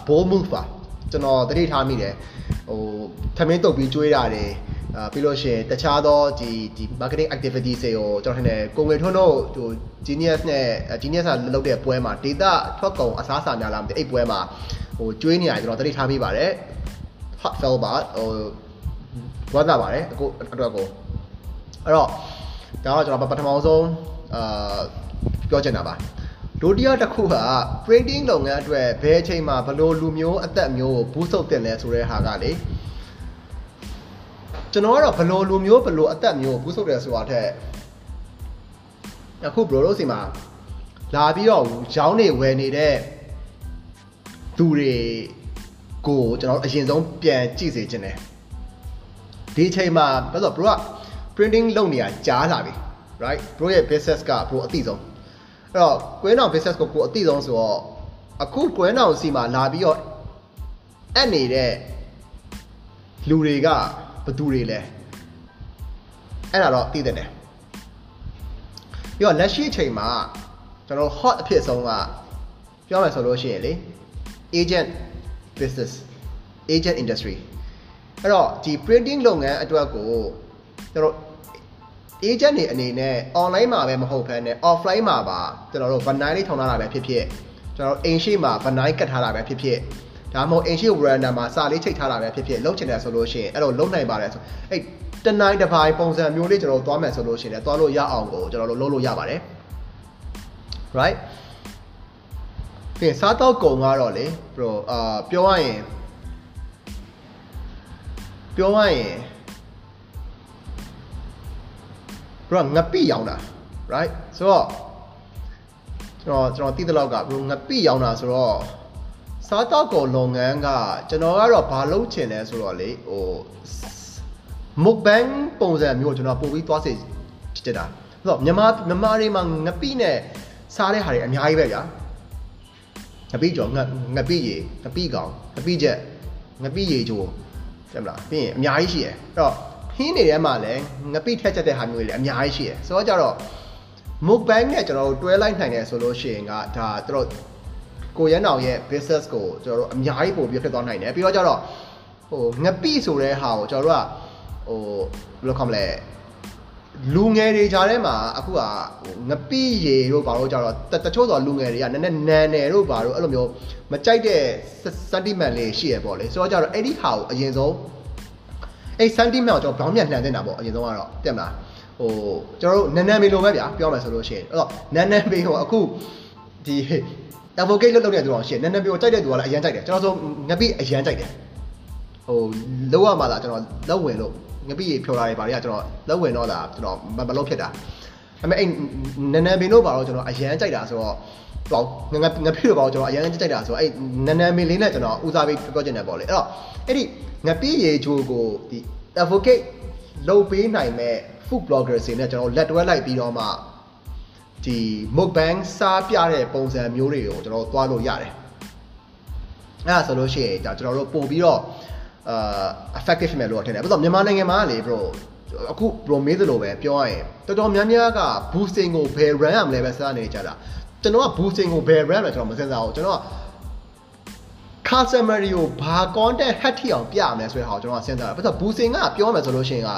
bold move ပါကျွန်တော်တတိထားမိတယ်ဟိုထမင်းတုပ်ပြီးကျွေးတာတွေအာပြီးလို့ရှိရင်တခြားသောဒီဒီ marketing activities တွေကိုကျွန်တော်ထင်တယ်ကိုငွေထွန်းတို့ဟို genius နဲ့ genius ကလုပ်တဲ့ပွဲမှာ data ထွက်ကုန်အစားအစာများလားမသိအဲ့ပွဲမှာဟိုကျွေးနေရတယ်ကျွန်တော်တတိထားမိပါတယ် hot fell ပါဟိုဝမ်းသာပါတယ်အခုအတွက်ကိုအဲ့တော့ ဒါတော့ကျွန်တော်ပထမဆုံးအာပြောချင်တာပါဒုတိယတစ်ခုက printing လုပ်ငန်းအတွက်ဘယ်အချိန်မှာဘလို့လူမျိုးအသက်မျိုးကိုဘူးဆုပ်တင်လဲဆိုတဲ့ဟာကလေကျွန်တော်ကတော့ဘလို့လူမျိုးဘလို့အသက်မျိုးကိုဘူးဆုပ်တယ်ဆိုတာထက်အခု bro တို့စီမှာလာပြီးတော့ရောင်းနေဝယ်နေတဲ့သူတွေကိုကျွန်တော်အရင်ဆုံးပြန်ကြည့်စေချင်တယ်ဒီအချိန်မှာဘာလို့ bro က printing လုပ်နေရကြားလာပြီ right bro ရဲ့ business က bro အသိဆုံးအဲ့တော့ကွင်းအောင် business ကိုကိုအသိဆုံးဆိုတော့အခုကွင်းအောင်စီမှာလာပြီးတော့အပ်နေတဲ့လူတွေကဘသူတွေလဲအဲ့ဒါတော့သိတဲ့တယ်ပြီးတော့လက်ရှိအချိန်မှာကျွန်တော် hot အဖြစ်ဆုံးကပြောမယ်ဆိုလို့ရှိရင်လေ agent business agent industry အဲ့တော့ဒီ printing လုပ်ငန်းအတွက်ကိုကျွန်တော် agent တွေအနေနဲ့ online မှာပဲမဟုတ်ဘဲနဲ့ offline မှာပါကျွန်တော်တို့ vinyl လေးထောင်ထားတာပဲဖြစ်ဖြစ်ကျွန်တော်တို့အိမ်ရှိမှာ vinyl ကတ်ထားတာပဲဖြစ်ဖြစ်ဒါမှမဟုတ်အိမ်ရှိ veranda မှာစာလေးချိတ်ထားတာပဲဖြစ်ဖြစ်လုံးချင်တယ်ဆိုလို့ရှိရင်အဲ့လိုလုံးနိုင်ပါတယ်ဆိုအဲ့တနိုင်တစ်ပိုင်းပုံစံမျိုးလေးကျွန်တော်တို့သွားမယ်ဆိုလို့ရှိရင်လည်းသွားလို့ရအောင်ကိုကျွန်တော်တို့လုံးလို့ရပါတယ် right ပြင်စားတော့ကုံကတော့လေ bro အာပြောရရင်ပြောရရင် bro ငပိရောင်းတာ right ဆိုတော့ကျွန်တော်ကျွန်တော်သိတဲ့လောက်က bro ငပိရောင်းတာဆိုတော့စားတော့ကုံလုပ်ငန်းကကျွန်တော်ကတော့ဘာလုပ်ချင်လဲဆိုတော့လေဟို mukbang ပုံစံမျိုးကျွန်တော်ပို့ပြီးသွားစေချင်တာဆိုတော့မြန်မာမြန်မာတွေမှာငပိနဲ့စားတဲ့ဟာတွေအများကြီးပဲဗျာငပိကြောငငပိရေငပိကောင်ငပိချက်ငပိရေချိုးတယ်မလားပြီးရင်အများကြီးရှိရယ်အဲ့တော့ ဟင်းတွေထဲမှာလည်းငပိထက်ချက်တဲ့ဟာမျိုးတွေလည်းအများကြီးရှိရယ်ဆိုတော့ကြတော့ mukbang နဲ့ကျွန်တော်တို့တွဲလိုက်နိုင်တယ်ဆိုလို့ရှိရင်ကဒါတို့ကိုရန်အောင်ရဲ့ business ကိုကျွန်တော်တို့အများကြီးပို့ပြီးဖြစ်သွားနိုင်တယ်ပြီးတော့ကျတော့ဟိုငပိဆိုတဲ့ဟာကိုကျွန်တော်တို့ကဟိုဘယ်လိုခေါမလဲလူငယ်တွေကြားထဲမှာအခုကဟိုငပိရေတို့ဘာလို့ကြတော့တတချို့တော့လူငယ်တွေကနည်းနည်းနန်နယ်တို့ဘာလို့အဲ့လိုမျိုးမကြိုက်တဲ့ sentiment လေးရှိရပေါ့လေဆိုတော့ကြတော့အဲ့ဒီဟာကိုအရင်ဆုံး အဲ့ sentiment ကိုကျွန်တော်ဘောင်းမြန်နှံနေတာပေါ့အရင်ဆုံးကတော့တက်မလားဟိုကျွန်တော်တို့နန်းနန်းမေလိုပဲဗျာပြောမယ်ဆိုလို့ရှိရင်အဲ့တော့နန်းနန်းမေကိုအခုဒီ advocate လုပ်လုပ်တဲ့သူတော်ရှိရင်နန်းနန်းမေကိုကြိုက်တဲ့သူကလည်းအရင်ကြိုက်တယ်ကျွန်တော်ဆိုငပိအရင်ကြိုက်တယ်ဟိုလောက်ရမှာလားကျွန်တော်လောက်ဝင်လို့ငပိဖြော်တာတွေဘာတွေကကျွန်တော်လောက်ဝင်တော့တာကျွန်တော်မလုပ်ဖြစ်တာအမေအဲ့နန်းနန်းမေလို့ပါတော့ကျွန်တော်အရင်ကြိုက်တာဆိုတော့ ပေါ့ငငငပြည့်တော့ကျွန်တော်အရင်ကြိုက်တာဆိုတော့အဲ့နန်းနန်းမေလေးနဲ့ကျွန်တော်ဦးစားပေးပြောချင်တယ်ပေါ့လေအဲ့တော့အဲ့ဒီငပြည့်ရေချိုးကိုဒီ advocate လုပ်ပေးနိုင်မဲ့ food bloggers တွေနဲ့ကျွန်တော်လက်တွဲလိုက်ပြီးတော့မှဒီ mukbang စားပြတဲ့ပုံစံမျိုးတွေကိုကျွန်တော်သွားလို့ရတယ်အဲ့ဒါဆိုလို့ရှိရင်ဒါကျွန်တော်တို့ပို့ပြီးတော့အာ effective မယ်လို့ထင်တယ်ဘာလို့မြန်မာနိုင်ငံမှာလေ bro အခု bro မေးသလိုပဲပြောရရင်တော်တော်များများက boosting ကိုဘယ် run ရမလဲပဲစဉ်းစားနေကြတာ ကျွန်တော်က boosting ကိုဘယ် run လဲကျွန်တော်မစဉ်းစားဘူးကျွန်တော်က customer တွေကိုဘာ content hack ထိအောင်ပြရမလဲဆိုတဲ့ဟာကိုကျွန်တော်ကစဉ်းစားတာဘာလို့ boosting ကပြောမယ်ဆိုလို့ရှိရင်က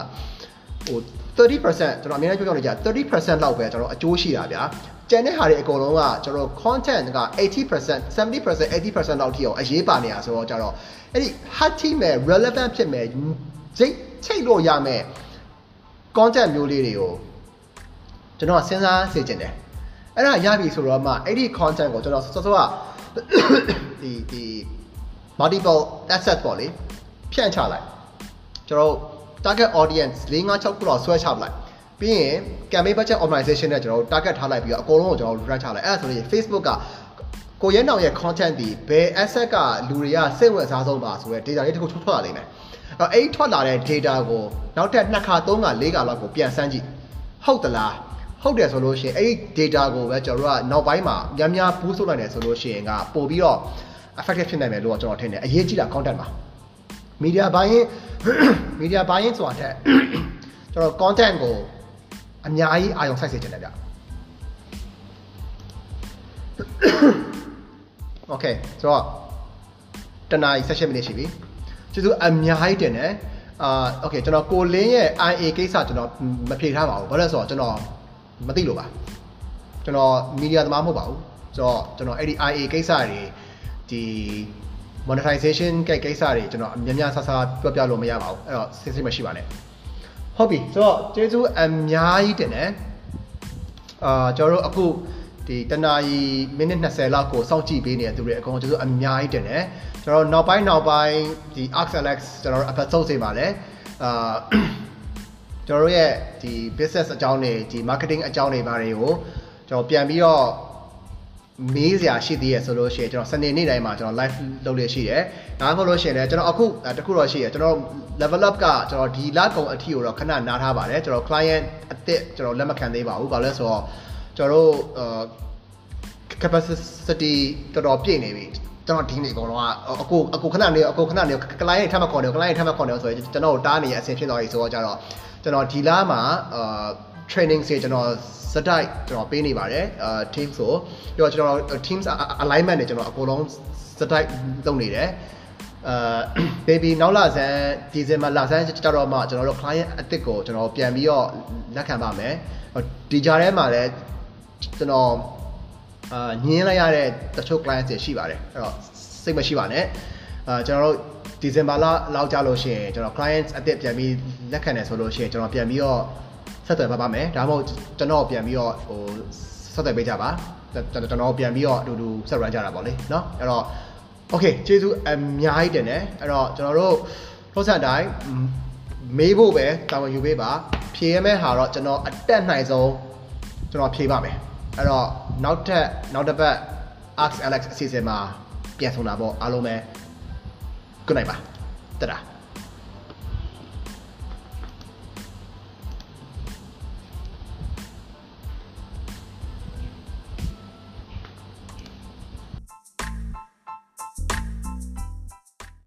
ဟို30%ကျွန်တော်အများကြီးပြောပြနေကြ30%လောက်ပဲကျွန်တော်အကျိုးရှိတာဗျာကျန်တဲ့ဟာတွေအကုန်လုံးကကျွန်တော် content က80% 70% 80%လောက်ထိအောင်အရေးပါနေတာဆိုတော့ကျတော့အဲ့ဒီ hot team မဲ့ relevant ဖြစ်မဲ့စိတ်ချိတ်လို့ရမဲ့ content မျိုးလေးတွေကိုကျွန်တော်စဉ်းစားစေချင်တယ် အဲ့ဒါရပြီဆိုတော့မှအဲ့ဒီ content ကိုကျွန်တော်စောစောကဒီဒီ multiple asset ပေါ့လေဖြန့်ချလိုက်ကျွန်တော် target audience 4 5 6ခုလောက်ဆွဲချပလိုက်ပြီးရင် campaign budget optimization နဲ့ကျွန်တော်တို့ target ထားလိုက်ပြီးတော့အကုန်လုံးကိုကျွန်တော်တို့ run ချလိုက်အဲ့ဒါဆိုရင် Facebook ကကိုရဲနောင်ရဲ့ content ဒီဘယ် asset ကလူတွေကစိတ်ဝင်စားဆုံးပါဆိုရဲ data လေးတစ်ခုထွက်ထွက်လာလိမ့်မယ်အဲ့အဲ့ထွက်လာတဲ့ data ကိုနောက်ထပ်2ခါ3ခါ4ခါလောက်ကိုပြန်စမ်းကြည့်ဟုတ်သလား ဟုတ်တယ်ဆိုလို့ရှိရင်အဲ့ဒီ data ကိုပဲကျွန်တော်တို့ကနောက်ပိုင်းမှာများများ boost လုပ်နိုင်တယ်ဆိုလို့ရှိရင်ကပို့ပြီးတော့ effective ဖြစ်နိုင်မယ်လို့ကျွန်တော်ထင်တယ်အရေးကြီးတာ content ပါ media buying media buying ဆိုတာတဲ့ကျွန်တော် content ကိုအများကြီးအာရုံစိုက်စေချင်တယ်ဗျ Okay ဆိုတော့တနားကြီး16မိနစ်ရှိပြီကျေးဇူးအများကြီးတင်တယ်အာ okay ကျွန်တော်ကိုလင်းရဲ့ IA ကိစ္စကျွန်တော်မဖြေထားပါဘူးဘာလို့လဲဆိုတော့ကျွန်တော် မသိလို့ပါကျွန်တော် media သမားမဟုတ်ပါဘူးဆိုတော့ကျွန်တော်အဲ့ဒီ IA ကိစ္စတွေဒီ monetization ကိကိစ္စတွေကျွန်တော်အများများဆဆပြောပြလို့မရပါဘူးအဲ့တော့စိတ်စိတ်မရှိပါနဲ့ဟုတ်ပြီဆိုတော့ကျေးဇူးအများကြီးတင်တယ်အာကျွန်တော်တို့အခုဒီတနာရီမိနစ်20လောက်ကိုစောင့်ကြည့်ပေးနေတဲ့သူတွေအကုန်ကျေးဇူးအများကြီးတင်တယ်ကျွန်တော်နောက်ပိုင်းနောက်ပိုင်းဒီ Arx Alex ကျွန်တော်တို့ episode တွေမှာလည်းအာ ကျွန်တော်တို့ရဲ့ဒီ business အကြောင်းတွေဒီ marketing အကြောင်းတွေဘာတွေကိုကျွန်တော်ပြန်ပြီးတော့မေးစရာရှိသေးရဆိုလို့ရှိရင်ကျွန်တော်စနေနေ့တိုင်းမှာကျွန်တော် live လုပ်လို့ရှိတယ်။ဒါမှမဟုတ်လို့ရှိရင်လည်းကျွန်တော်အခုတခုတော့ရှိရကျွန်တော် level up ကကျွန်တော်ဒီလကုံအထီကိုတော့ခဏနားထားပါတယ်ကျွန်တော် client အစ်စ်ကျွန်တော်လက်မခံသေးပါဘူး။ဘာလို့လဲဆိုတော့ကျွန်တော်တို့အာ capacity တော်တော်ပြည့်နေပြီကျွန်တော်ဒီနေ့အကုန်လုံးကအကိုအကိုခဏနေအကိုခဏနေ client ထပ်မခေါ်နေ client ထပ်မခေါ်နေဆိုရင်ကျွန်တော်တားနေရအဆင်ဖြစ်သွားပြီဆိုတော့ကြတော့ ကျွန်တော်ဒီလမှာအာ training တွေကျွန်တော်စတိုက်ကျွန်တော်ပေးနေပါတယ်အာ team ဆိုပြီးတော့ကျွန်တော် teams alignment တွေကျွန်တော်အကုန်လုံးစတိုက်လုပ်နေတယ်အာ baby နောက်လာဆန်းဒီဇင်ဘာလာဆန်းကျတော့မှကျွန်တော်တို့ client အစ်စ်ကိုကျွန်တော်ပြန်ပြီးတော့လက်ခံပါမယ်ဒီကြားထဲမှာလည်းကျွန်တော်အာညင်းလိုက်ရတဲ့တချို့ client တွေရှိပါတယ်အဲ့တော့စိတ်မရှိပါနဲ့အာကျွန်တော်တို့ ဒီဇင်ဘာလလောက်ကြလို့ရှိရင်ကျွန်တော် clients အစ်စ်ပြန်ပြီးလက်ခံတယ်ဆိုလို့ရှိရင်ကျွန်တော်ပြန်ပြီးတော့ဆက်သွယ်ပါပါမယ်ဒါမှမဟုတ်ကျွန်တော်ပြန်ပြီးတော့ဟိုဆက်သွယ်ပေးကြပါကျွန်တော်ပြန်ပြီးတော့အတူတူဆက်ရကြတာပေါ့လေเนาะအဲ့တော့ okay ကျေးဇူးအများကြီးတင်တယ်အဲ့တော့ကျွန်တော်တို့ process တိုင်းမေးဖို့ပဲတာဝန်ယူပေးပါဖြေရမယ့်ဟာတော့ကျွန်တော်အတက်နိုင်ဆုံးကျွန်တော်ဖြေပါမယ်အဲ့တော့နောက်ထပ်နောက်တစ်ပတ် Ask Alex အစီအစဉ်မှာပြန်ဆုံတာပေါ့အားလုံးပဲ good night ပါတတာ